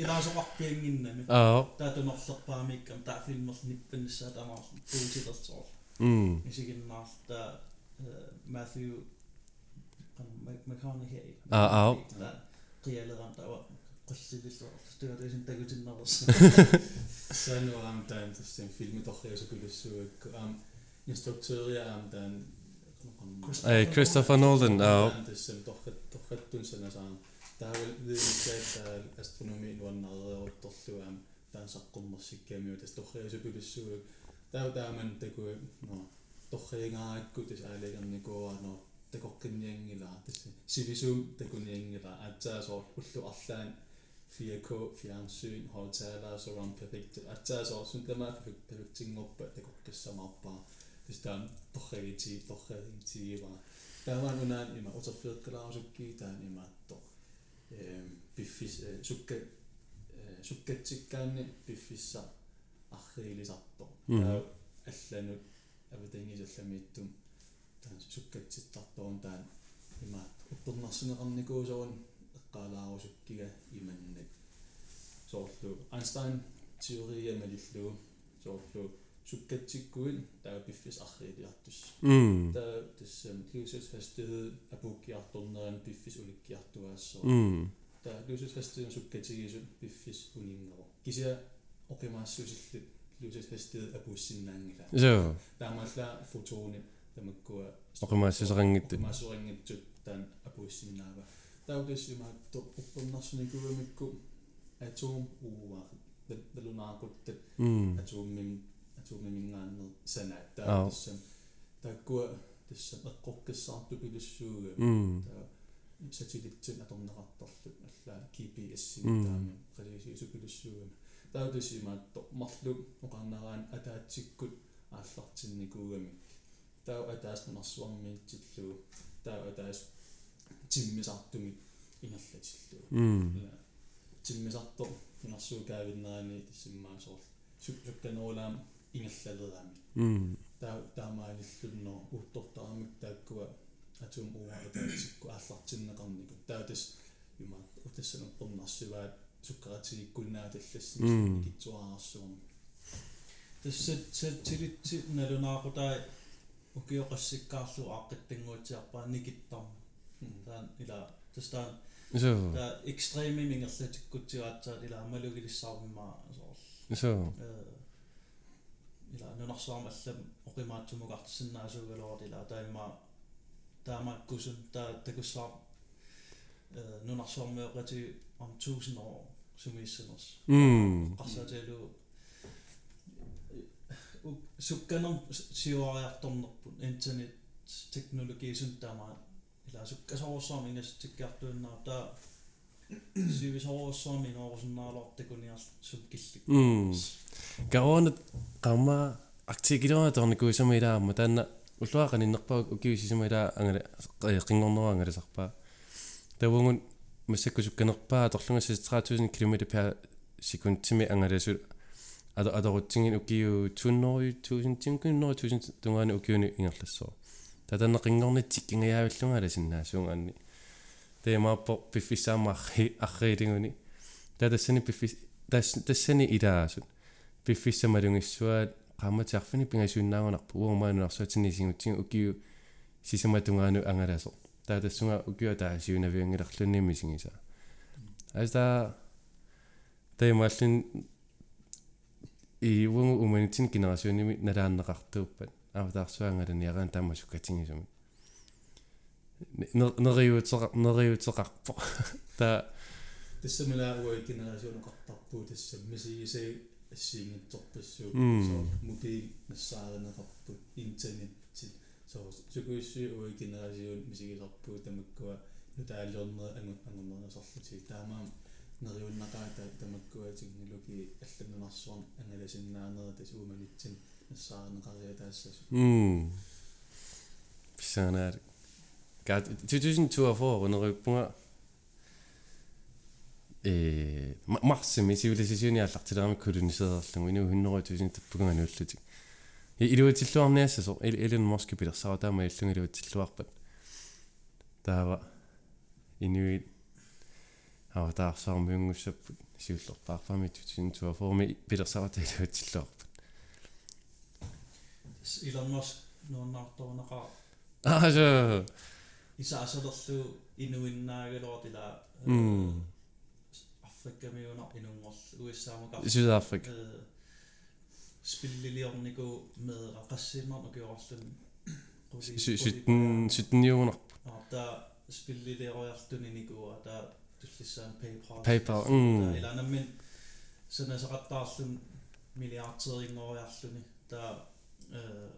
илаасоқарпиангиннами аа таатунерлерпаамиккам таа филмерс ниппанissаа тамаар пуутилерсоор м исигиннаарта Matthew McConaughey аа аа қиалерам тава qulsilillor tuatasin takutinnerus сануарам таан тассам филмиторриусакулуссуакку аам инструктøria аам таан э Кристофер Нолан аа тассам торхат торхаттун санасаам таавал виисаат астрономи нуаннаареерутторлуаам таан саққуммерсиккаамиу тас торриусакулуссуак таа тааман такуа но торрингааакку тас аалегарникуаано такоққинниангила тасса сивисуум такуниангила аатсаасоор уллу арлаан 4K fjernsyn, højtaler, surround perfekt. Atsaasor sun tama perfektingorpa takoqqissamarpaa. Tistaan torrigiti torrigitiiva. Taamaan unaan ima uterfiiqqalaarusukki taan imaatto. Ehm biffis sukka sukkatsikkaanni biffissa arriilisarto. Taa алланут аватангисалламииттум таан суккатситтарторун таан имаат уппернарсинеқарникуусорун эққалаарусуккига иманнак соорлу Einstein теория малиллуу соорлу суккатсиккуин таа пиффис арриилиартус м таа тассам лусус хастигhed апуккиарторнеран пиффис уликкиартуаассоо м таа лусус хастигhed суккатигисут пиффис унингеро кися оқимаассусиллут лусус хастигhed апуссиннаангила so. Таамаалла фотоони тамаккуа оқимаассисеқангиттут оқимаассурингитсут таан апуссиннаава таутассимаатто уппернарсуникуамикку атуум ууваа далунаақуттат м атууммим атууммимингааннер санаат Аа. тааттассам тааккуа тассам эққоққиссаарту пилуссууга м таа сателлитсин аторнеқарторлут аллаа GPS Мм. таами қалисиису пилуссууга таутассимаатто марлу оқарнараан атаатсиккут ааллартинникуугамик. Таа атааснерсуармиитсиллуу таа атаас тиммисартумик инерлатиллуу м тиммисарто инерсуукаавиннерани тиссиммаасоор сукканерулаам ингерлалераами таа таамаалиллуннер уттортарамик тааккуа атум уа атаатикку ааллартиннеқарнику таатас юмаат утассана пернарсиваат суккаратигиккуннаа талласси Мм. китсуаарсуум тассат сатилитси налунаақутай укиоқассиккаарлу ааққиттангуутиарпаа никиттарма таан ила тастаан so та экстрееми мингерлатиккутсигаатсаат ила амалугилиссаармаа соор so э ила нунарсаарма аллам оқимаатсумугартсиннаасуугалорат ила таимма таамаккусун таа такуссаар э нунарсаармеоқати ам 1000 år сумииссанерс м qarsataalu sukkanam siuariartornerput internet teknologiisun tama ila sukkasoorsaam ingas tikkiartuinnar taa sivisoorsaam inorsunnaalortakuniar sukkillik м гаронат qamma актигилераторникуисамилаама таанна уллуақаниннерпаа укиусисамилаа ангала қингорнераангаласарпаа тавунгун массаккусукканерпаа торлунгассас 3000 км per секундтими ангаласу ада адорутсингин укиу 200 1000 тимкуннер 1000 тунгаани укиуни ингерлассоо. Татанна қингорнитсик кингаявиллунгаала синнаасуунгаанни теемааппо пиффисаамаарри арриилингуни татассани пиффис тас тассани илаасут пиффиссамалунгиссуаат qaamatiarfini pingasuunnaangunarpu uumaanuarsuatinisingutsingu ukiu. Sisamatungaaну ангаласо таатассунга укиу таасиунавиангиларлунниими сигиса аста таймааллин и унгу уманитин генерасионими налааннеқартууппат аватаарсуангалани ягаан таамасуккатингисуми нериутеқа нериутеқарпо та тассамилаагуи генерасионеқартарпуу тассам мисигисаа ассиингитсорпассуу соо мобил нассааринеқарпут интернет соо сукуиссуи уи генерасион мисигисарпуу тамаккуа нутааллернер ангу ангуннернасарлути таамаам нериуннақаата тамаккуа технологи алланнарсуарн ангаласиннаанера тас уумалитсин нассааринеқариа таассас м писанаар гад 2024 нэриппунга э марсми сивилизасиони аллартилерами колонисеерлугу инуу 100 000 таппугангануллутик илуатиллуарниассасо элен морски пилерсара таама иллунг илуатиллуарпат таава инуит ава таарсаармиунгуссаппут сиуллертаарфами 2024 ми пилерсара таилуатиллуарпат илэрмас нууннаартуунеқаа аажа исаасалерлу инуиннаагалуартила м африккамиунар инунгорл уиссаамакар Sydafrika спиллилиорнику меэра qassiimmarnu kiorарлun sytten sytten юунар та спиллилиориартуни никуа та туллиссаан PayPal PayPal, mm. иланаммин санасақаттаарлун миллиартерингориарлуни та э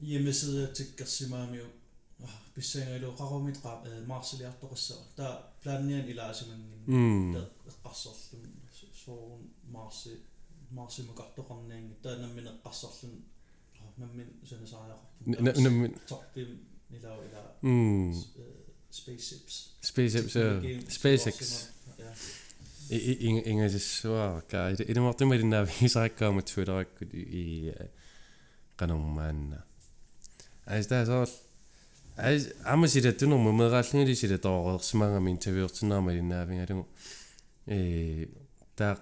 наса hjemmeside-tikkersimaamiu писсангалу қарумит qa марсилиартоқассаа та планиан илаасимангин м та эққарсерлун соорун марси марсимукартоқарнианги таанаммин эққарсерлун наммин санасаариақар наммин торпим илаа илаа м spaceships SpaceX øh, SpaceX ингасуаа ка илмартималинаа висааккаама твиттераккут и канормаанна айстаасоо ай амасилаттуну мумерааллингили сила тоорерсимаагами интервьюертиннаамалиннаавингалугу э таа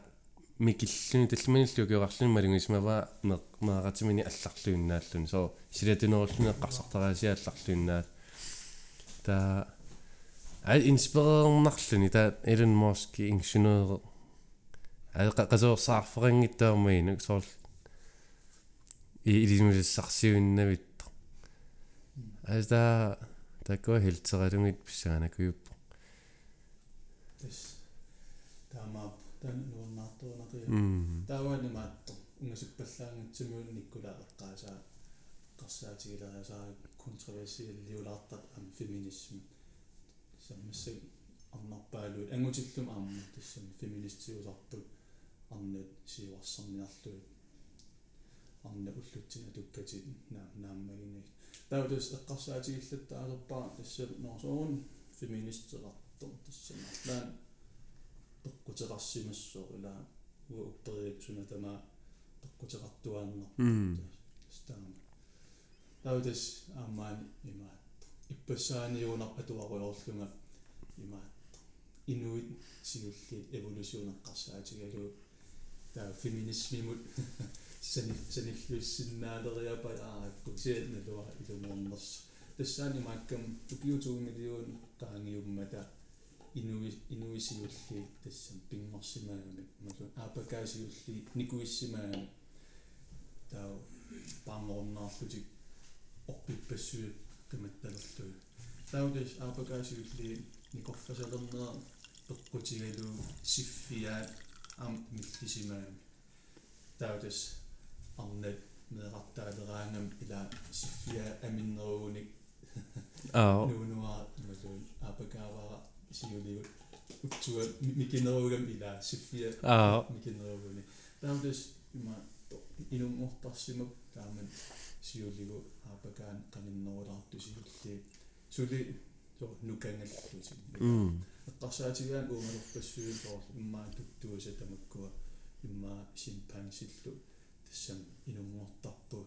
микиллуни таллиманиллу киорарлуни малунгисмава меэратимини алларлуиннааллуни соо силатунеруллуни эққарсартараасиа алларлуиннаат таа ай инспирернарлуни таа Elon Musk ingeniør ай qasoorsаарферингиттаамаину соор и илимуссарсиуннавит аста такко хилтералунгит писсаанакуйуппо тас таамаа тан нууннаартуунақиа м тааваанамаатто унгасуппаллаангатсимуун никкула эққаасаа қарсаатигилаасаа контроверсиаллиулаартат ам феминисм саммассаг арнарпаалуут ангутиллум аама тассам феминистиусарпут арнат сиуарсарниарлуут арна уллутсина туккатит наа нааммагинник таудус эққарсаатигиллаттаалерпаа тассам норсуун феминистерартор тассам арлаан пеккутеқарсимассоо ила уа уппериипсуна тама пеккутеқартуааннер м стаама таудас аамаани имаат иппассааниунар атуаруйорлунга имаат инуит сигуллиит эволюционеққарсаатигалу таа феминисмимут senillyssinnaaleria pa aakkutseernetua isumoornersu tassaani maakkam tupiutuumiluun taangiummata inui inuisiulli tassam pingorsimaami masu aapakaasiulli nikuissimaami tau pangornaarlutik orpippassuut kamattalorlu tautis aapakaasiulli nikorfasalernera peqqutigaluu siffiaat aam millisimaami tautis миллисимаагами таудис арнат неэқартаалераангам ила сиффиа аминнерууник аа нуунуа малуун аапакаавара сиулигут утсуа микинеругам ила сиффиа аа микинеругуни таудис има инумортарсимак тааман сиулигу аапакаан каниннерулаарту сиулли сули со нукангаллути м. Эққарсаатигаан уумалерпассуин соор иммаа туттууса тамаккуа иммаа симпансиллу тассам инуммортарпу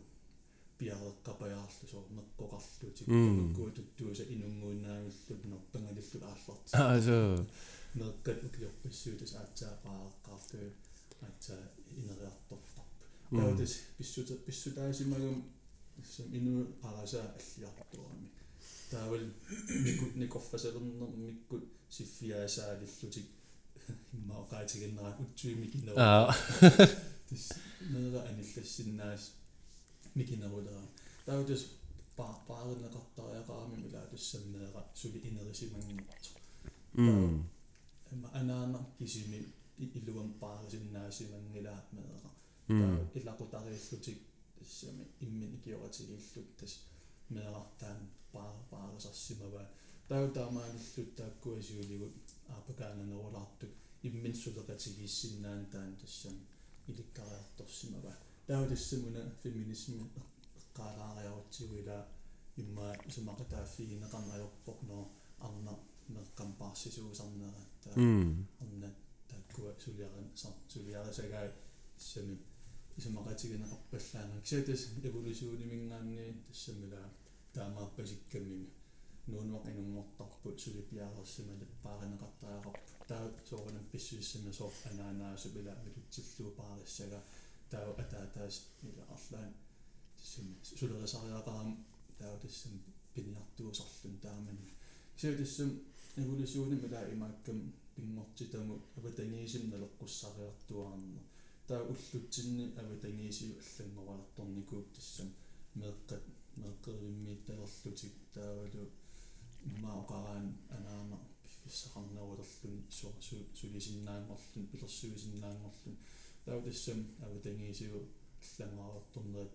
пиареққапаяарлу соор меққоқарлутик Mm. тамаккуа туттууса инунгуунаагиллут норпангалиллут аалларт аажа неэккат укиорпассуутас аатсаапааққартуи аатса инериарторпарп м таутас писсута писсутаасимагум сам ину араса аллиартуарами таавал микут никорфасалернер миккут сиффиаасаалиллутик иммаоqaатигиннерак утсуими кинера аа. Тис нера аниллассиннаас микинерулера таутас паа паарнеқартариақарами мила тассамнеера сули инерисимангиннарту м има анаана кисими илуам паарисиннаасимангилаат меэра м илакутарииллутик тассами иммин икиоратигииллут тас меэрартаан паа паарисарсимава тау таамааниллут тааккуасиулигут аапакаананерулаартук иммин сулеқатигииссиннаан таан тассами иликкариарторсимава тау тассамуна феминисми эққалаариарутсигуила имма сумақатааффигинеқарнаёрпоқ ноо арна меққам паарсисуусарнерат м арна таккуа сулиаран сар сулиарисагаа сами исумақатигинеқарпаллаана ксатас эволюционимингаанни тассамила таамааппасиккаммими нуунуақ инуммортарпут сулипиаарерсимале пааринеқартаақарпу таа соорнам писсуиссами соор анаанааsu пила милутсиллуу паариссага таа атаатаас ила арлаан тассами сулерисариақарам таа тассам пиниартуусарлун таамани ксатассам эволюционимила имааккам пингортитаму аватангиисим налеққуссариартуаарна таа уллутсинни аватангиисиу аллангоралерторникууп тассам меэққат меэққериммиитталерлутик таавалу имаоқараан анаама писсақарнерулерлун суа сулисиннаангорлун пилерсуисиннаангорлун таа тассам аватангиисиу аллангоралерторнерат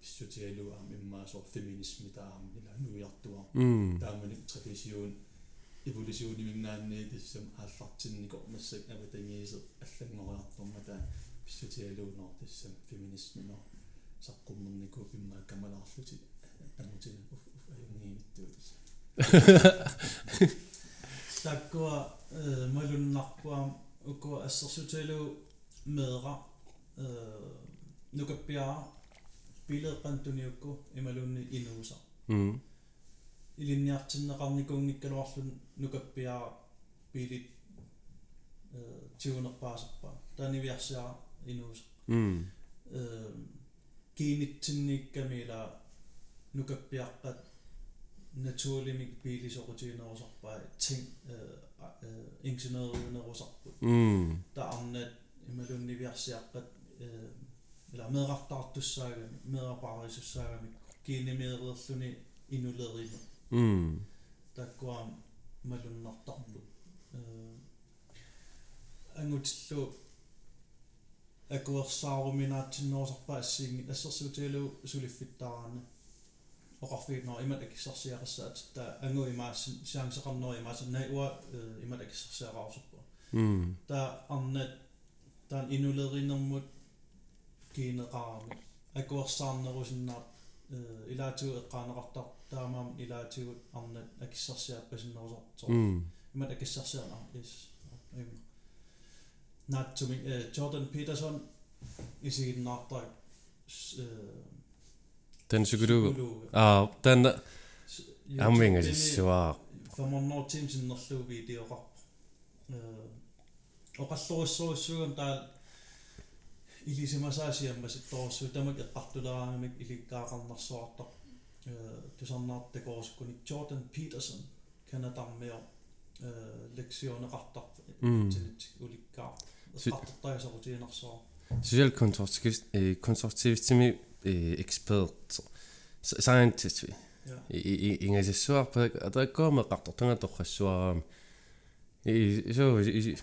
писсутигалуаам иммаасоор феминисми таам ила нуиартуар м таамани традисиун эволюционимингаанни тассам ааллартиннико массак аватангиисе аллангориарторма таа писсутигалууноор тассам феминисминоо саққуммерникуу пиммаа камалаарлути анутина аюнгииниттуутис Takkua malunarpuam ukku assersutelu meera nukappiara pileqantuniukku imalunni inuusa. Mm. Ilinniartinneqarnikungnikkaluarlun nukappiara pilit øh, tiunerpaasarpa taniviarsiara Inusa Mm. Øh, kiinnitsinniikkami ila nukappiarqat э кинитсинниккамила нукаппиаққат натуалимик пилисоқутигинерусарпаа тин э ingeniørunерусарпут м таарнат ималуннивиарсиаққат э ила меэқартаартуссаагами меэқапаарисуссаагами кинимеэреерлүни инулерину м таккуам малуннартарпут э ангутиллу акуерсааруминаатсиннерусарпаа ассиинги ассерсуутигалу сулиффиттаарана оқарфигноо имат акиссарсиақассаат таа ангу имаасин сиангсеқарнери имаасин найуа имат акиссарсиақарусерпа м таа арнат таан инулеринермут кинеқарами акуерсаарнерусиннаап э илаатигу эққаанеқартар таамаам илаатигут арнат акиссарсиаппасиннерусартоо м имат акиссарсиарна ис им наатсуми э Jordan Peterson исигиннаартаа э тэн сuguru а тэн аммингасиссуаа фамонноо тимсиннерлуу видеоқар э оқаллориссориссугам таа илисимасаасиаммас тоорсу тамак эққартулераангамик иликкаақарнарсуартар э тусарнаартакоорсуккуник Jordan Peterson канадармио э лекционеқартар тинит уликкаа эққартартаасарутиинерсоо social konsortiivist eh konsortiivistimi eh expert scientist vi Ja. i ingasissuarpa ataqkooma qartortanga torrassuaraam i so i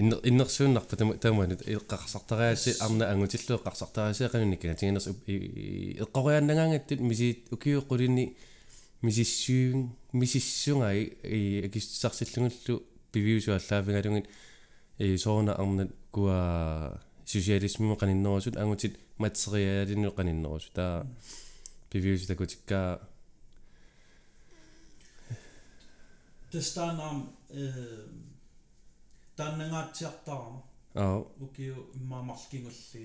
inner innersuunnarpa tamanut iqqarsartariaati arna angutillu qarsartariaseqanunikka tinginers eqqoriannangaangattut misiit ukiuqqulini misissuun misissunga i akissarsillungullu piviusuallaavingalungit i qaninnerusut angutit materiaalinu qaninnerusut taa pivius takutikkaa тастанаам э тааннангаатсиартарама аа укиу иммаамарлкингулли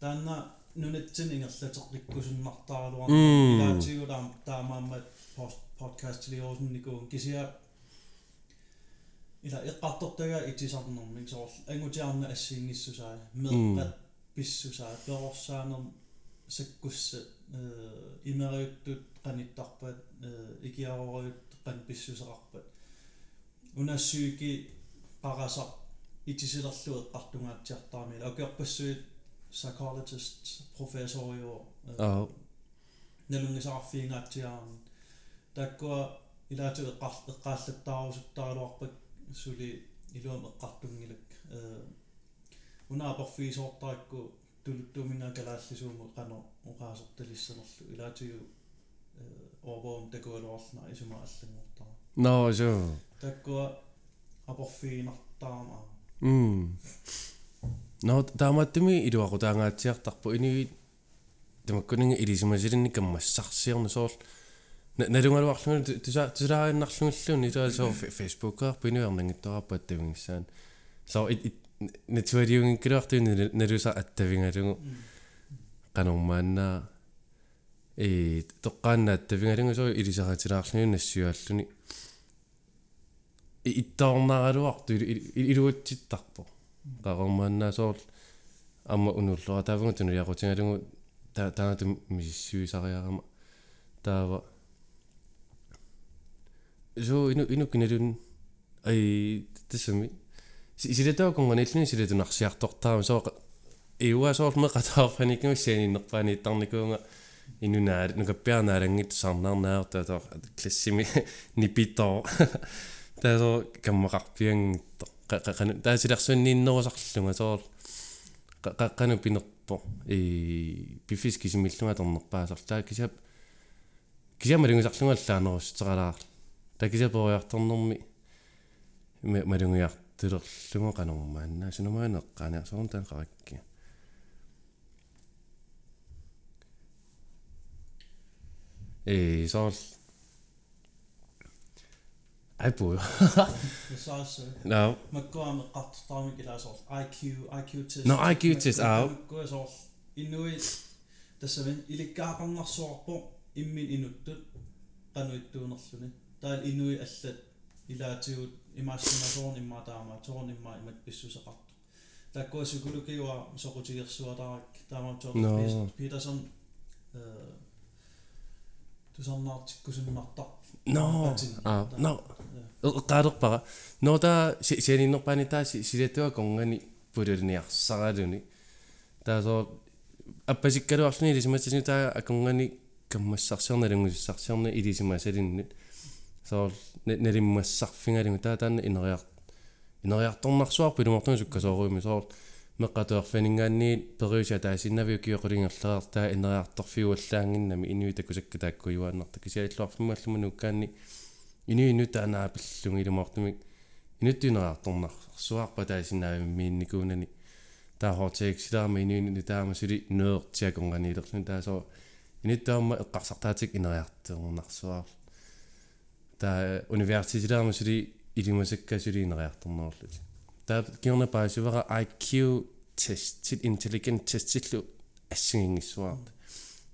таанна нунатсин ингерлатерриккусуннартааралуар Mm. илаатигулаам таамааммат подкаст лиорсунникуун кисиа ила эққартортага итисарнэрмик соорл ангутиарна ассиингиссусаа меэққат писсусаа перорсаанер саккусса э имериуттут qaниттарпат э икиарориут qan писсусеқарпат унассуики параса итисилерлу эққартунгаатсиартарамила океорпассуит psychologist professorio аа налунгисаарфиингаатсиаарни таккуа илаату эққар эққааллаттаарусуттаралуарпак сули илуам эққартунгилак э унаапорфиисоортаракку тулуттуумингаа калааллисуума қано уқаасорталиссанерлу илаатуйу э орбоом такуалуарлна исума аллангуортара no so таккуа апорфиинартаама м no таамааттими илуақутаангаатсиартарпу инуит тамаккунинга илисимасилинни каммассарсиорну соорл налунгалуарлугу туса тусаариnnарлугуллуни туа соо соо натуалиунгиккилуартуни налуса аттавингалугу канормааннаа э тоққаанна аттавингалугу соо илисаратилаарлугу нассуааллуни илуутситтарпо qaaqormaannaa soorl amma unullora taavunga tunuliaqutigalungu ta taangatu missisuisariarama taava so inu inu kinalun ai tassami silatawa konganilluni silatunarsiartortaama soo iua soorl meqataarpanikku sianinnerpaani ittarnikuunga inunaal nukappiarnaalangit sarnarnaarta too klassimi nipitoo taso kammaqarpiangitto qaqanu taasilarsuanniinnerusarlunga soor qaqqanu pinerpo i pifis kisimillunga tornerpaasar taa kisap kisiamalungusarlungallaanерустералаар та кисапориарторнэрми малунгиартулерлунга канормааннаа сунумаанеққаниарсорун таан қаракки э соорл айпуу Precisely. no Makkuam qattaraamik ilaasor IQ IQ test. No, IQ test, aa. Makkuasor inuit тассавин иликкаақарнарсуарпо иммин инуттут qanуиттуунерлүни таал инуи аллат илаатигут имаассинасуорн иммаатаама тоорн имма имат писсусеқарту таккуасукулукиуа соқутигерсуатарак таамаатсоо No. Peterson э тусарнаартиккусуннартар no. Ah no. Qaarerpara noota sianinnerpaani taa silatua kongani pululniarsaraluni taasoo аппасиккалуарлуни илисиматсини таа аконгани каммассарсиорналунгуссарсиорна илисимасалиннут соор налиммассарфингалугу таа таана инериар инериарторнарсуарпу илумортуни суккасооруми соор меққатуарфанингаанниит периуса таасиннавиу киоқулингерлерар таа инериарторфиуаллаангиннами инуитакусакка тааккуйуааннарта кисиаллуарфиммаллума нуккаанни инуи инутаанаапиллунги илумортумик инуттинериарторнарсуарпа таасиннаавиммиинникуунани таахортиик силаама инуини таама сули нуертиаконганиилерлун таасоо иниттаама эққарсартаатик инериартернарсуар таа университетаама сули илимасакка сули инериартернерлут таа киорна паасувара IQ test til intelligent test тиллу ассигингиссуарта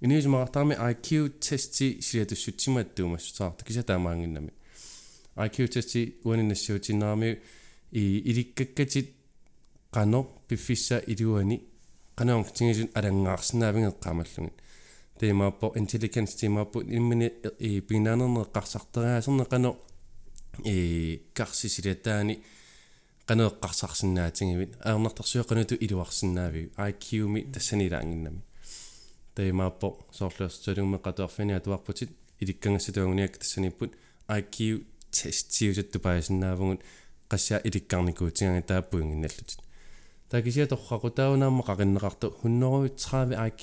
инуисмаартарми IQ test ти силатуссутсиматтуумассутаарта кисатаамаангиннами IQ test ти уаниннассуутиннаами и иликкаккатит qano piffissa iluani qanoong tingisut alangаарsinnaavingеққамаллугит тимааппо intelligence тимааппу иммини и qano и карсисилатаани qanoeqqarsarsinnaатингивит аернартарсуақануту илуарсиннаавиу IQ ми тассанилаангиннами тимааппо соорлуерсалугме qatuarfini atuarputit иликкангассатуагуниак тассаниппут IQ test тиусатту паасиннаавгут qaссаа иликкарникуутингаги тааппуингинналлутит такисиа торракутаунаама qaqinneqartu 130 IQ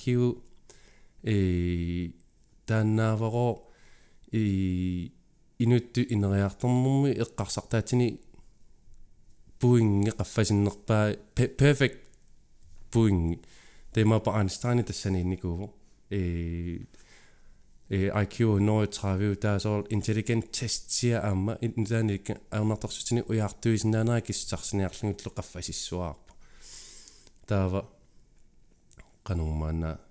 э тааннааваро и инутту инериарторнэрми эққарсартаатини puingi qaffasinnерпаа perfect puingi темапа Einstein тассаниинникууво э э IQ 130 таасоор intelligent testsia аама интааник аернартарсутини уяартуисиннаанаа киссарсиниарлугутлу qaffasissuаарпа таава qanummaana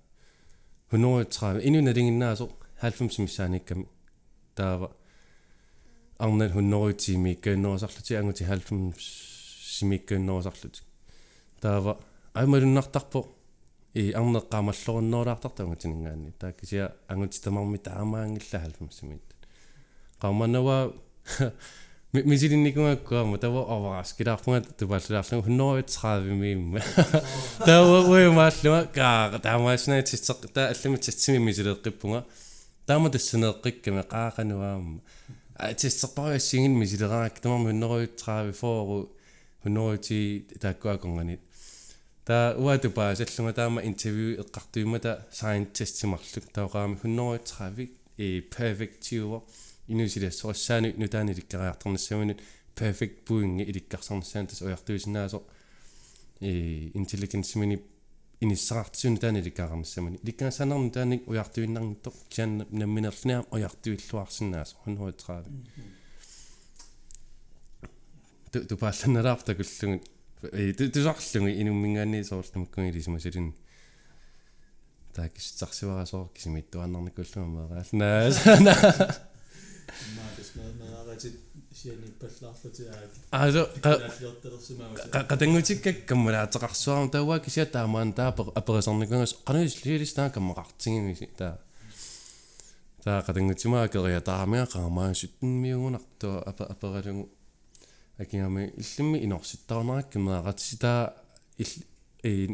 130 инуналингиннаасо 90 миссааникками таава арнал 100 тими кэннерусарлути ангути 90 симиккэннерусарлути таава аймалуннартарпо и арнеққамаллоруннерулаартартамутинингаанни тааккисиа ангути тамарми таамаангилла 90 симит qammanava мисилинникунгаккуама тава аварас килаарпунга тупааллулаарлугу 130 миимма тава уймааллуга каа таамааснаа тиссеқ таа аллами тиссими мисилеэққиппунга таама тассанеэққикками qaaqanuaamma атиссерпариассигин мисилераак тамам 130 фоору 100 тааккуаконгани та уату паа саллунга таама интервью эққартуимата scientist-симарлук таоqaami 130 и perfect tiuwa инусилассорассаану нутаани ликкариарторнассаманут perfect puingi иликкарсарнассаан тас уяртуисинаасо и intelligence мини иниссаартсуни таани ликкаарнассамани ликкаасанарну тааник уяртуиннарнитто киан намминерлинаам уяртуиллуарсинаасо 130 ту ту паалланалаарта куллугут э тусарлуги инуммингаани соорлумаккуги лисмасалин таакиссарсуарасоор кисимиттуаннарникуллума мераалнаас маадис нааратит сианиппаллаарлутиаак also qa qatangutikkak kamмалаатеқарсуарам тауаа кися таамаан таа аперисорникунгас qanus лилистаа каммақартигимиси таа таа qatangutimaa кериа таамиа qaamаа суттинмиугунартуа апа апералугу акиами иллимми инорситтарнараккимеаратситаа ил э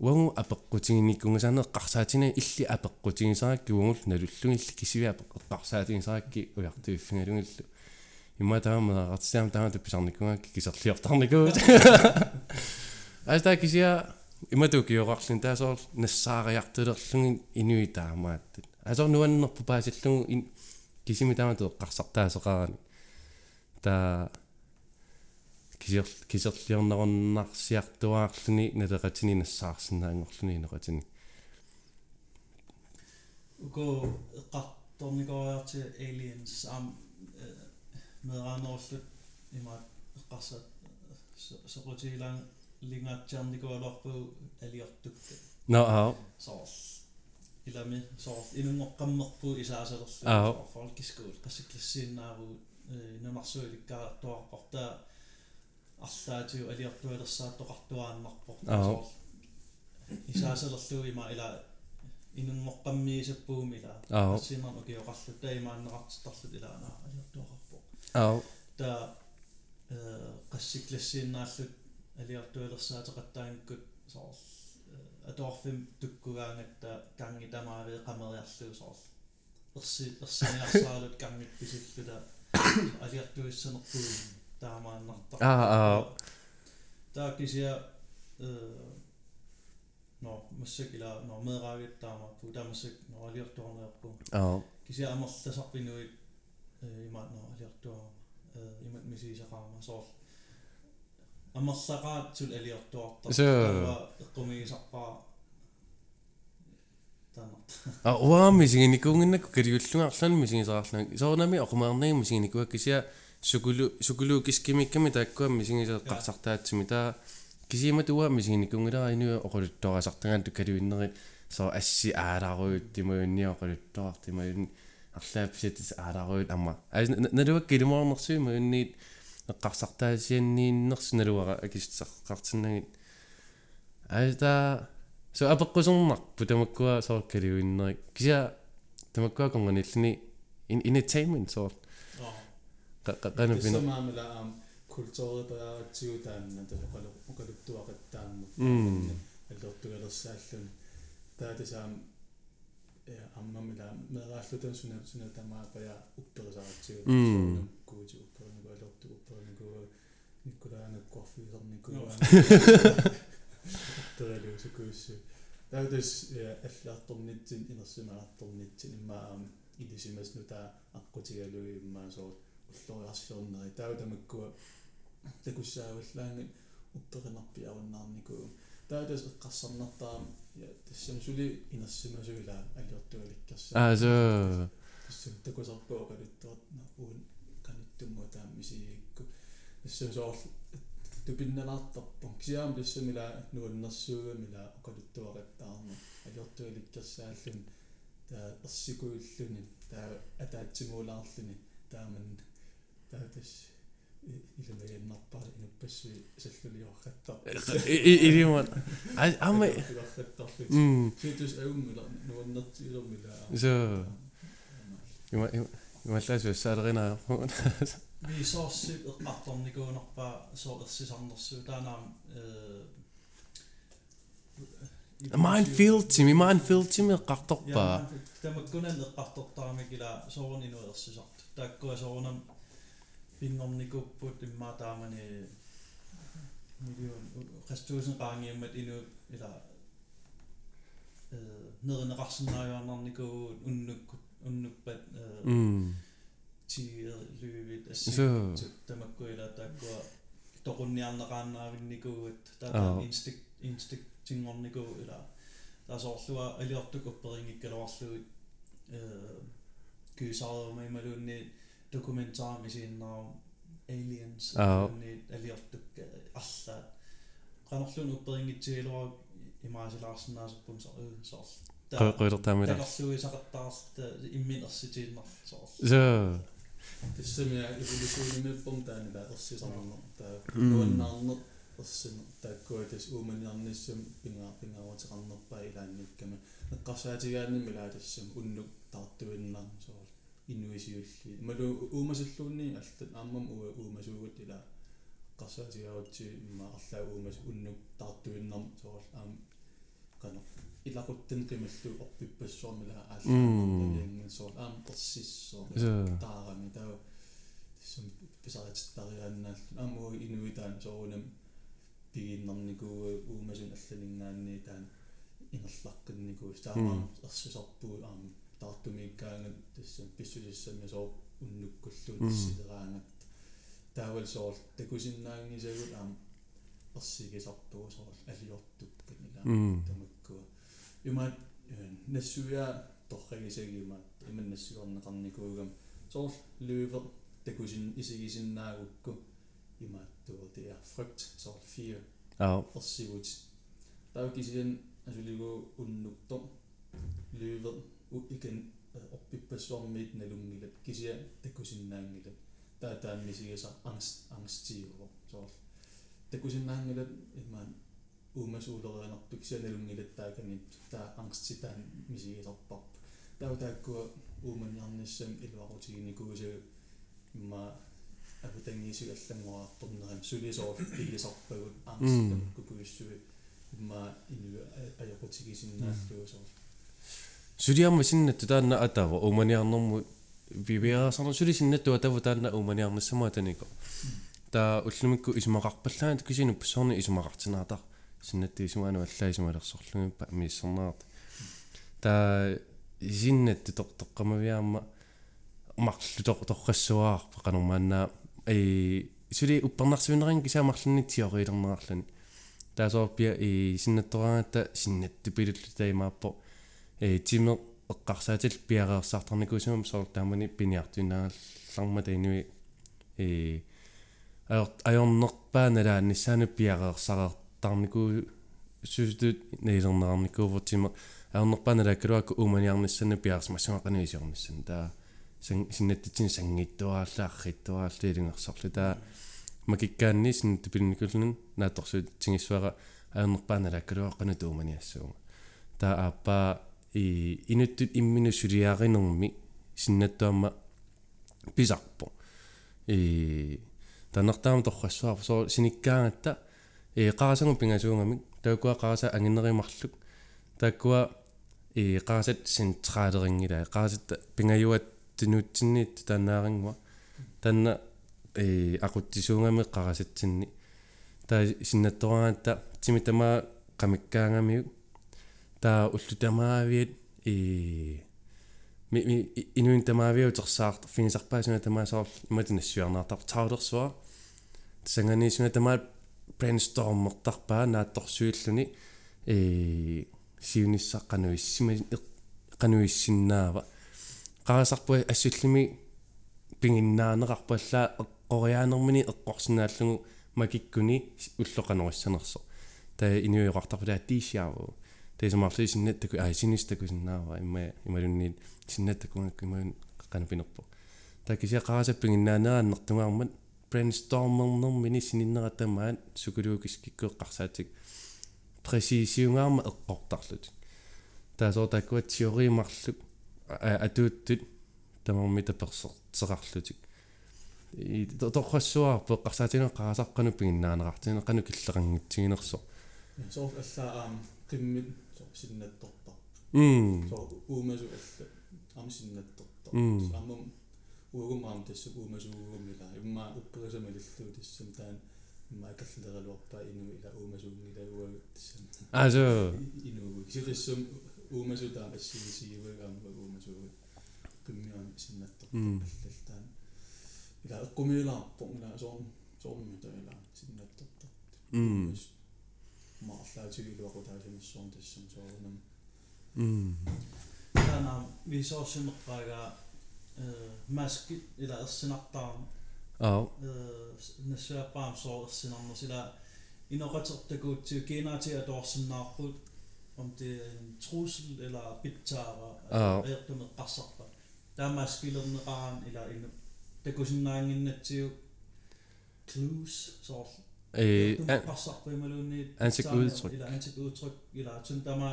qaamtaameraatimak уангу апеққутигиниккунгасаанеэ қарсаатина илли апеққутигисаракки уангул налуллугилли кисивиа апеққарсаатигисаракки уяртуиффингалугиллу имма таамаақартсиам таамату писарниккунгакки кисерлиортарникуут астаа кисиа имату киоқарлин таасоор нассаариартулерлугин инуи таамааттут асоор нуаннерпу паасиллугу кисими таамату эққарсартаасеқарани таа кисер кисерлиорнеруннарсиартуаарлүни налеқатини нассаарсинаангорлүни неқатини уко эққарторникориарти aliens ам мераанерлут имаат эққарсат сопотилаан лингаатсиарникуалуарпу алиортукка no аа соор илами соор инунгоққаммерпу исаасалерлу Аа. фолкискуул қассиклассииннааву нунарсуиликкаартуаққортаа арлаатиу алиортуалерсааттоқартуааннарпо Аа. соор исаасалерлу има ила инунгоққаммиисаппуум ила Аа. синерну киоқарлу таимааннеқартарлут илаана алиортуақарпо аа та э qassiklassiinnaallут алиортуалерсаатеқаттаангкут соор аторфим туккугаангатта канги тамааве qameriarluu соор ерси ерсиниарсаалут кангит писиллута алиортуиссанерпуу таамааннарта Аа, аа. таа кисиа э но массак ила но мераагит таамааппу таамассак но алиортуарнеерпу аа. Кисиа амерласарпинуит э имаат но алиортуарма э имат мисисақарма соор амерлақаатсул алиортуартар Соо. эққумигисарпаа а уами сигиникуунгиннакку калиуллунгаарлан мисигисаарлан соорнами оқумаарнагим мисигиникуа кися сукулу сукулу кискимикками тааккуам мисигисеққарсартаатсими таа кисима туа мисигиникуунгилара инуа оқулутторасартагаанту калуиннерит со асси ааларуут тимуунни оқулутторар тимуун арлаапситис ааларуут амма налуак килумаарнерсуи муунниит эққарсартаасианнииннерс налуара акистеққартиннагит аста so апеққусернарпу тамаккуа соор калуиннери кися тамаккуа конгониллини entertainment соор qana pina писамаамила аам культуурипагаатсигу таанна тасоқалу оқалуттуақаттаамму м аллортугалерсааллун таатасаам э аммамила мерааллутан суна суна тамаапая упперисаратсигу М. куути уппернику алорту уппернику никкулаанаккорфиисернику уппералуусукууссу таатас аллаарторнитсин инерсимаарторнитсин иммаам илисимасну таа аққутигалуи иммаасоо уллориарсиорнери таутамаккуа такуссааваллаангат упперинарпиаруннаарнику таатас эққарсарнартаам я тассамсули инерсимасуила алиортуаликкерса ah so тассам такусарпуа қалуттуат уун каниттумма таам мисиикку. Тассам соор тупинналаартарпун кисиаам тассамила нуаннэрсуугамила оқалуттуақаттаарна алиортуаликкерсааллун таа ерсикуиллуни таа атаатсимуулаарлуни тааман таатас илумаяннарпаа инуппассуи саллулиорхаттар илиман ама илорхаттарлу м ситус ауммила нуаннертиилэрмила so има ималлаасу саалерина vi soorsi eqqartornikuunerpaa soo erсисарнерсуу таанаам э minefield timi minefield timi eqqartorpaa тамаккунан эққартортарами кила соорун инуерсисарт тааккуа соорунам пингорникуппут иммаа таамани миллион қастуусен qaangiammat ину ила э нернеқарсинаариарнарникуу уннуккут уннукпат э м тиер лүвит So. ассик тамаккуила тааккуа тоқунниарнеқааннаавинникуугат Аа. таатаа инстик инстик тингорникуу ила таасоорлуа алиортук опперингиккалуарлугит э кюсаарма ималуунни документаарми сииннаарам aliens Аа. ималуунни алиортук арла qanorlun upperingitsiiluar imaasilaarsinnaasarpun so soorl qoilortaamila такарлуисақаттаарта имминерситииннар соорл so тассамиа эволюционимиппум таанила ерсисарнер таа Mm. нуаннаарнер ерсин тааккуатас ууманиарниссам пингаа пингааватеқарнерпаа илаанниккама эққарсаатигаанни милаатассам уннук таартуиннар соорл инуисиулли малу уумасаллуунни алтат ааммам уа уумасуугут ила эққарсаатигааватси имма арлаа уумас уннук таартуиннар соорл аам кана илақуттан қималлу орпиппассуармила ааллаа соорл аам персиссоо so таарами таа сум писаритариааннаал аму инуитаан соорунам пигиннарникуу уумасун алланингаанни таан ингерлаққинникуу таамаа ерсусарпуу аам таартумиккаангат тассам писсусиссами соо уннуккуллуун Mm. иссилераангат таавал соор такусиннаангисагут аам ерсигисарпуу соор алиортукканила м тамаккуа юмаат нассуя торрагисагиумаат иманнассуорнеқарникуугам соор løver такусин исигисиннаагукку имааттуа тиа фрукт соор fear ау ersigut таукисиан асулигу уннуктор løver у икен оппиппассуармиит налунгилат кисиа такусиннаангилат таа тааннисигиса angst angstиуво соор такусиннаангилат имаан уумасуулерианартук сианалунгилат тааканит таа angstитаан мисигисарпарп таа тааккуа ууманиарниссам илуарутигиникуусагу имма апутангисигаллангуарторнерам сулисоор пигисарпагут angstам кукуиссуи имма ину аякутигисиннааллугу соор сулиарма синнатту таанна атава уманиарнэрму вивиарасарна сули синнатту атава таанна уманиарнассама танико таа уллумикку исумақарпаллаанат кисину пассорни исумақартинаатар синнатти исумаану аллаа исумалерсорлугиппа миссернаарт таа синнатту тоқтоққамавиаама марлу тор торрассуаарпа канормааннаа э сули уппернарсуинерин кисаамарлунни тиориилернерарлани таасоорпиа э синнаттораангатта синнатту пилуллу таимааппо э тиме эққарсаатил пиареерсаартарникуусумам соор таамани пиниартуинаагалларма таинуи э аёр аёрнерпаанала ниссаану пиареерсареертарникуу сустут неилернеарникуувертиме аёрнерпаанала калуаку ууманиарниссану пиарс массуақаниисиорниссан таа сан синнаттитин сангиттуааллаарриттуаалли илингерсорлу таа макиккаанни синнатту пилникуллун нааторсуут тингиссуара аёрнерпаанала калуақану тууманиассууга таа ааппаа и инуттут иммину сулиааринерми синнаттуамма писарпо и таннартаама торрассуарпо соо синиккаангатта э qaasangum pingasuungamik taakua qaasa anginnerimарлuk taakua э qaasat sentraalerinngila qaasat pingayuat tinuutsinniit taannaaringwa tanna э aquttisuungami qarasatsinni taa sinnattoraangata timitama qamikkaangamiuk taa ullutamaavit э ми ми инуин тамаавиутерсаарт финисарпаасуна тамаасоор иматинассуарнаартар таулерсуа санганисуна тамаат брейнстормертарпаа наатторсуиллуни э сиуниссаққануиссима қануиссиннаава. Қарасарпуа ассуллими пингиннаанеқарпаллаа эққориаанермини эққорсинааллугу макиккуни уллоқанеруссанерсо таа инуиоқартарпулаа тиисиаву тейсамарли синнаттаку аа синистакусиннаава имма ималунни синнаттакунгак имаун канапинерпо таа кися қарасаппингиннаанерааннертугаармат brainstormernermini sukuluukискиккуэққарсаатик пресисиунгаарма эққортарлут таасоо таккуат теоримарлук атууттут тамарми таперсертеқарлутик и торрассуарпо эққарсаатинеқ қарасаққану пингиннаанеқартинеқану киллеқангитсигинерсо соор аллаа аам қиммит соор синнатторпар м so uumaasu alla amisinnattortor Mm. ammum uugumaam tassuk uumasuugumila imma upperisamalilluu tassam taan imma akallereluarpaa inu ila uumasuungila uagu tassam also inuugu kisitassum uumasu taam assigisiiwagaamma uumasuugu kummiaan sinnattortor Mm. allaltaan ila eqqumiulaarpo ila soorm soormita ila sinnattortor м маарлаатигилуақутаасимиссуун тассам соорнам м таана висоорсимеққаага э маски ила ерсинартаама аа э нассуаппаам соо ерсинарнерсила иноқатертакуутсиу кинаати атуарсиннаарпут om det er en trussel eller bittara Ah. ærtu med qassarpa taamaskilerneraан ila inu takusinnaanginnatsiu clues Eh, itu pasok ko malo ni ansik utruk ila ansik utruk ila tun tama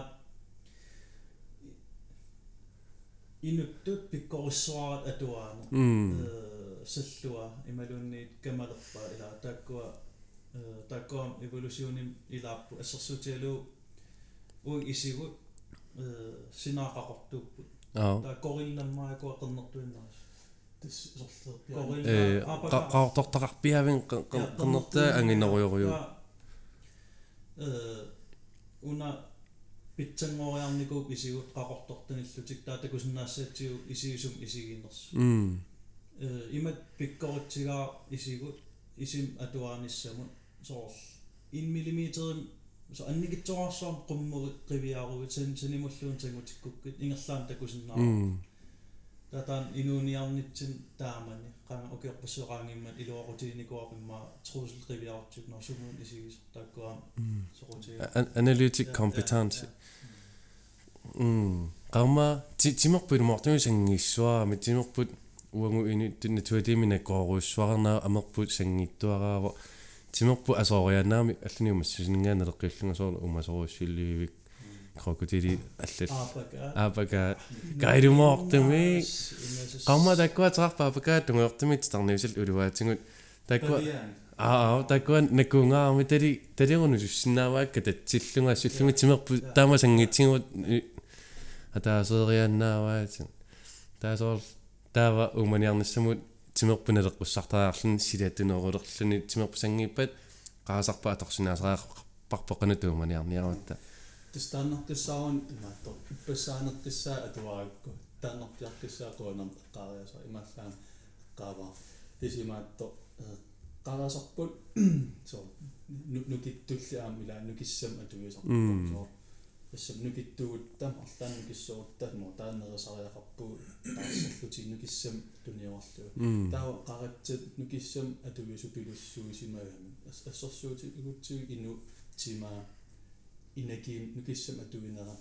inuttut pikkorsuarat atuaana eh sallua imalunni kamalerpa ila takkua takkoam evolutionim ilaappu assersuutialu u isigut eh sinaaqaqortuupput ta korillammaa ko aqernertuinnaras э qaaqtortaqarpiavin qernertaa angineruyoruyu э уна питсангориарникууп isigut qaqortortanillutik taa takusinnaassaatsiu isigisum isigiinnersu м э имат пиккоритсигаа исигут исим атуаанissamut соор 1 мм so анникитсоорсуам qummurit qiviarugut san sanimulluun tangutikkukкит ингерлаан такусиннаа м татаан инуниарнитсин таамани. Ukiorpassuqaangimmat iluaqutiinikуапимма trussel qiviarutсук норсумуун исигис тааккуам соqutiga analytic competence м. Qamma timerput mortumi sangiissuara mit timerput uangu ini tinna tuatimina kooruussuarnaa amerput sangiittuaraavo timerpu asoorianaami alluni umassisingaana krokodili allal aapaka aapaka kaidumoortumi qamma takkuaterarpa aapaka tungeortumit tarniusal uluaatingut takkua аа таккуан накунгаарми тали талеруну суссиннааваакка татсиллунга суллунга тимерпу таама сангитсигут атаасерианнааваатин таасоор таава уманиарнассамут тимерпуналеққуссартаарлун силатунерулерлүни тимерпу сангиппат qaasarpa Tystannutissa on imättä pysäännutissa etuaikko. Tännut jatkissa ja koinan kaaleessa imässään kaavaa. Tisimättä äh, kalasoppu. Se on nykittyllä, millä nykissä mä tyysoppuu. Mm. Se on nykittyuttä, altaan nykissä uutta, no tänne saa ja kappu tässä kutsi nykissä tunniavallu. Niin mm. Tämä on kaaretse nykissä etuviisupilussuisimä yhden. Se on suuti inu timää атуинера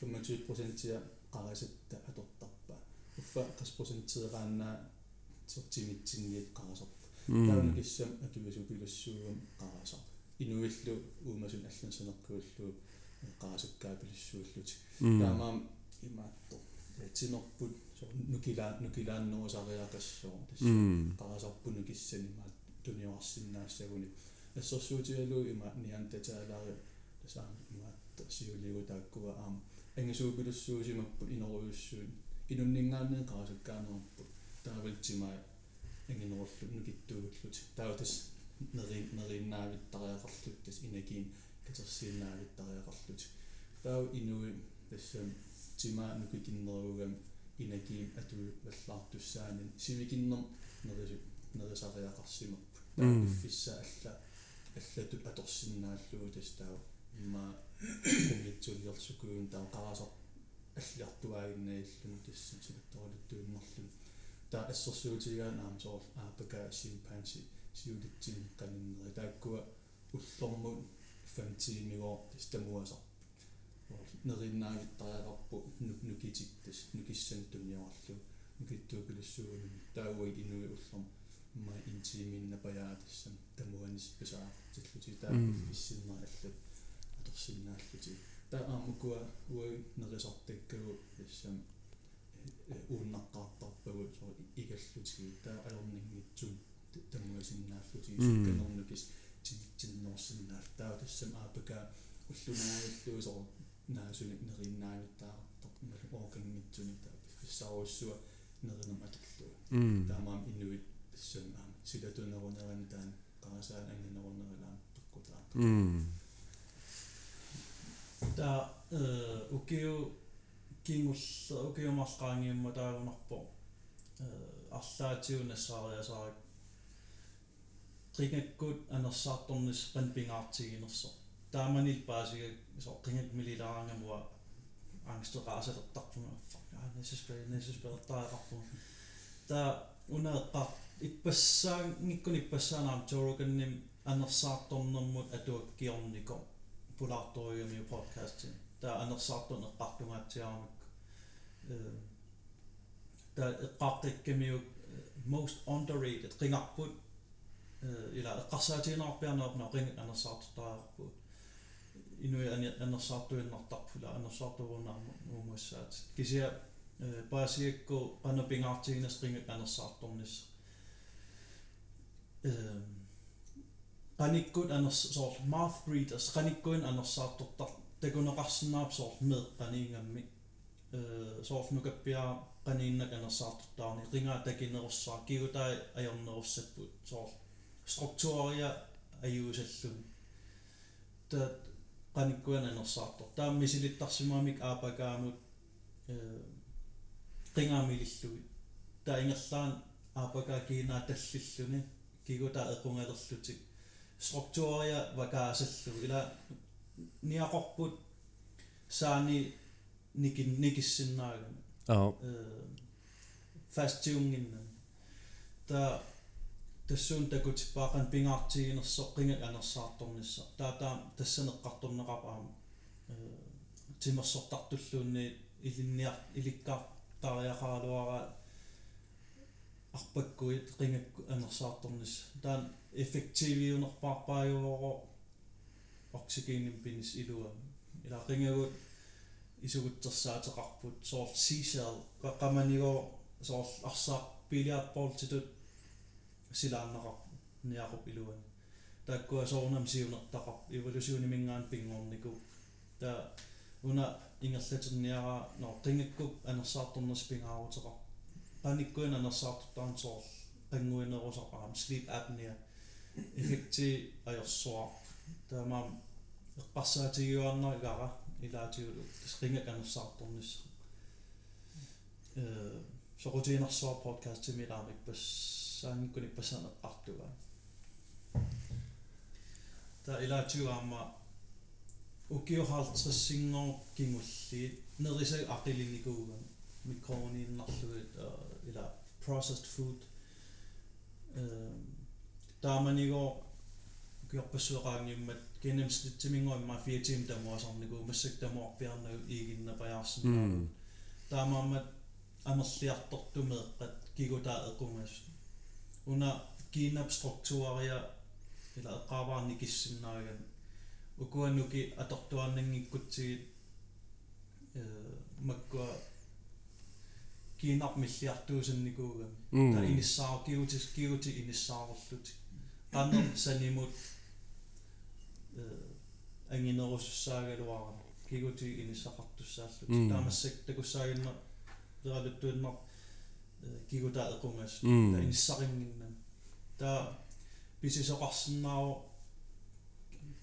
25% qarasаtta атортарпа уффа 30%-ерааннаа сортимитсинниит qarasarpa таа м нукissam атувису пилуссуугам qarasar инуиллу уумасун аллансанеркууллу qarasakkaa pilussuulluti м таамаам имаатто тимерпут нукилаа нукилааннерусариақассоо тасса м qarasarpunu kissanimaat tuniorsinnaassaguni ассерсуутигалуу има ниантатаалаари тасаам имаатта сиулигу тааккуа аам ангисуупилуссуусимаппут инеруйуссуут инуннингааннеэ qarasakkaanерпут таавалтимаа ангинеруллу нукиттуугуллути тааватас нери нериннаавиттариақарлут тас инакиин катерсииннаавиттариақарлут таав инуи тассам тимаа нукикиннеругам инакиин атуи валлаартуссаанин сивикиннер нерису нерисариақарсимаппу Mm. фисса алла аллатут аторсиннааллуу тас таа имма комитсуллерсукуун таа қарасар аллиартуаагиннаиллун тассам силатторалуттуиннерлун таа ассерсуутигаан соор аапака симпанси сиулитсин каниннери тааккуа уллормут фантиимигоо тас тамуасар нериннаавиттариақарпу нукитик тас нукиссан туниорарлу нукиттуупилуссуунун тауи инуи уллорм ма интиминна паяатиссам тамуанис писаартиллути таа Mm. Фиссиннер аллут аторсиннааллути таа аамукуа уи нерисартаккагу тассам ууннаққартарпагу соо игаллутиги таа алорнингитсун тамуасиннааллути Mm. сукканернукис тиннорсиннаал таа тассам аапака уллунаагаллуу соо наасуни нериннаавиттаартар оокангитсуни таа пиффиссааруссуа неринам аторлуа м таамаам инуит иссун аама силатунерунеран таан ангинерунерилаам туккутаа м та э укиу кингулла укиумарлаангиумма таагунарпо э арлаатиунассаариасаарак qingakkuut anersaartornis qanpingaartiginerso taamanil paasiga so qingak mililaarangamua angsteqaasalertarpuma ja necessary necessary taaqarpuma ta unaeqqar ippassaan ngikkun ippassaaнаам torukannim anersaartornermut atuakkiorniko pulaartoriumi podcastin taa anersaartun eqqartungaatsiarmuk taa eqqaartikkamiu most underrated qingarput ila eqqarsaatiinarpiarnerpna qing anersaartutaarput inui anersaartuinnartarpula anersaartuvuunnaarmu uunguassaat kisia paasiakku qanupingaartiginas qing anersaartornis ehm qanikkuut aners soort mouth breathers qanikkuin anersaartortar takuneqarsinnaap soort meeqqaniingammi э soort nukappiaa qaniinnak anersaartortaarni qingaa takinerussaa kigutai ajornerussapput soort struktuuria ajuusalluni ta qanikkuan anersaartor taammisilittarsimaamik aapakaamut э qingaamilillui ta ingerlaan aapakaa kiinaa tallilluni kiguta equngalerlutik struktuuria vakaasallu ila niaqorput saani nikin nikissinnaagam аа э фастиунгинна та тассуун такутиппаақан пингаартигинерсоққингак анерсаарторнисса таатаа тассанеққарторнеқапаама э тимерсортартуллуунни илинниар иликкаартариақаалуара арпаккуит қингакку анерсаарторнис таан эффективиунерпаарпаажуоро оксигеним пинис илуа ила қингагут исугутсерсаатеқарпут соор сисел қаққаманиго соор арсаа пилиарпортитут силааннеқар ниақуп илуан тааккуа соорнам сиунертақар эволюционимингаан пингорнику та уна ингерлатерниара ноо қингаккуп анерсаарторнерс пингаарутеқар паниккуин анерсаартортаан соор qanguinerusaqaram sleep apnea effekti ajorsuar taamaam eqqarsaatigiuarnerigara ilaatiulu tasqinga kanersaartornis э сорутиинерсуар подкаст тимилаамик пас саангиккуни пассанеққартуга та илаатиуаама укиохаалтриссингоо кингулли нерисаг ақилиникууган микронииннарлуит ила processed food э тааманиго киорпассуэqaангиммат кинемслитсимингуамма фиатим тамуасарникуу массак тамуарпиарнагу иигинна паяарсинаа таамааммат амерлиартортумеэккат кигутаа экунгас уна кинап структуария ила эққаваарни киссиннааган укуаннуки атортуаннангиккутсигит э маккуа кинап миллиартуусанникуугам та иниссаа киутис киути иниссаарерлут qanner sanimut э ангинеруссаагалуара кигути инissaqartussaallut таамассак такуссаагинна пералуттуиннар кигута эқунгас та иниссарингиннам та писисоқарсиннааву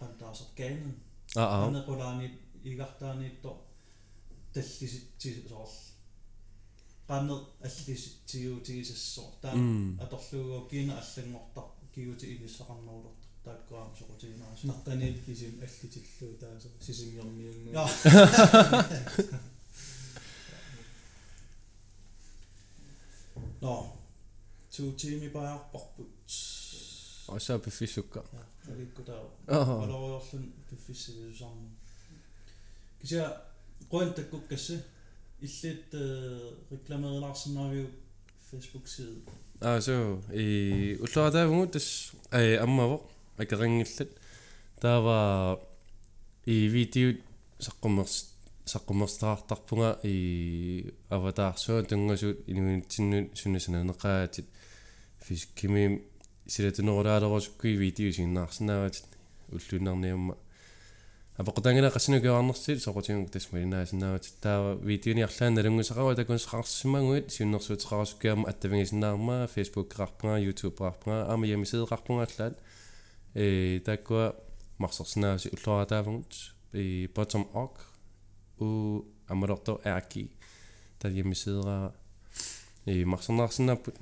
qantaasaq kaanun аа анеқулаани игартааниитто таллиситси соорл qanner аллиситсигуутигисассоо таа аторлуугоо кина аллангортар кигути инissaqarнуулерт тааккуаам соқутигинаас нартаниит кисим аллитиллуу тааса сисимиорниунгу я но ту тими баарпарпут осаа пиффиссукка аликкутаа аа алориорлун пиффиссивисарна кися qointakkukkasse illit reklamerilarsinnaviu facebook side аа so и уллуараавгу тас э аммаво акерингиллат таава и видео саққумерс саққумерстаартарпунга и аватаарсуа тунгасуут инуинтиннут сунасананеқаатит фискими силатунерулаалерусуккуи видео синнаарсинаават уллунарниамма tasmalinaasinaawat taava videoni arlaana nalungusaqawa takunsaqarsimmanguit siunnersuutiqarasukkiaama attavingisinnаарmaa facebook-qarpunga youtube-qarpunga aama yamiseeqarpunga allaat э таккуа марсерсинааси уллуаратаафагут и bottom org у амалорто аки. Та ямисеераа э марсернаарсинааппут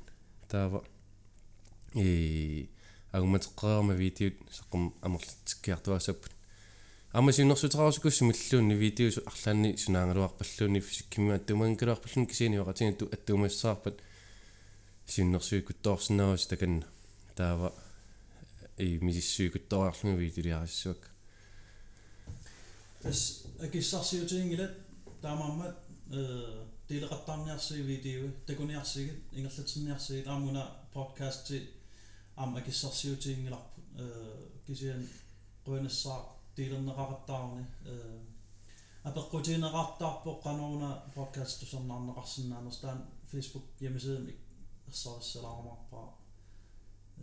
таава э агуматеққарама видеот саққум амерлатиккиартуасаппут ама синнэрсутераарсукуссимиллуунни видео арлаанни сунаангалуарпаллуунни фисиккимма аттумангкалуарпаллун кисини вақатингатту аттумассаарпат синнэрсуикуттоорсинаавас таканна таава и мисиссуикуттораарлугу видеолиариссуак тас акиссарсиутингилат таамааммат э дилеқартаарниарсиги видео такуниарсигит ингерлатсинниарсигит аамуна подкастти аама акиссарсиутингиларпу э кисиан қуинассаа тилернеқараттаарни э апеққутинеқартаарпо қанууна подкаст тусернаарнеқарсинаанерстаан facebook hjemmesiden ерсариссалаармарпаа э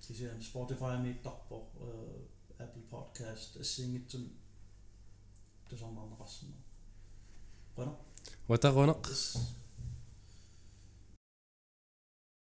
кисиан spotify миттарпо э apple podcast ассингитсум тусернаарнеқарсинаа qana ватаруунеқ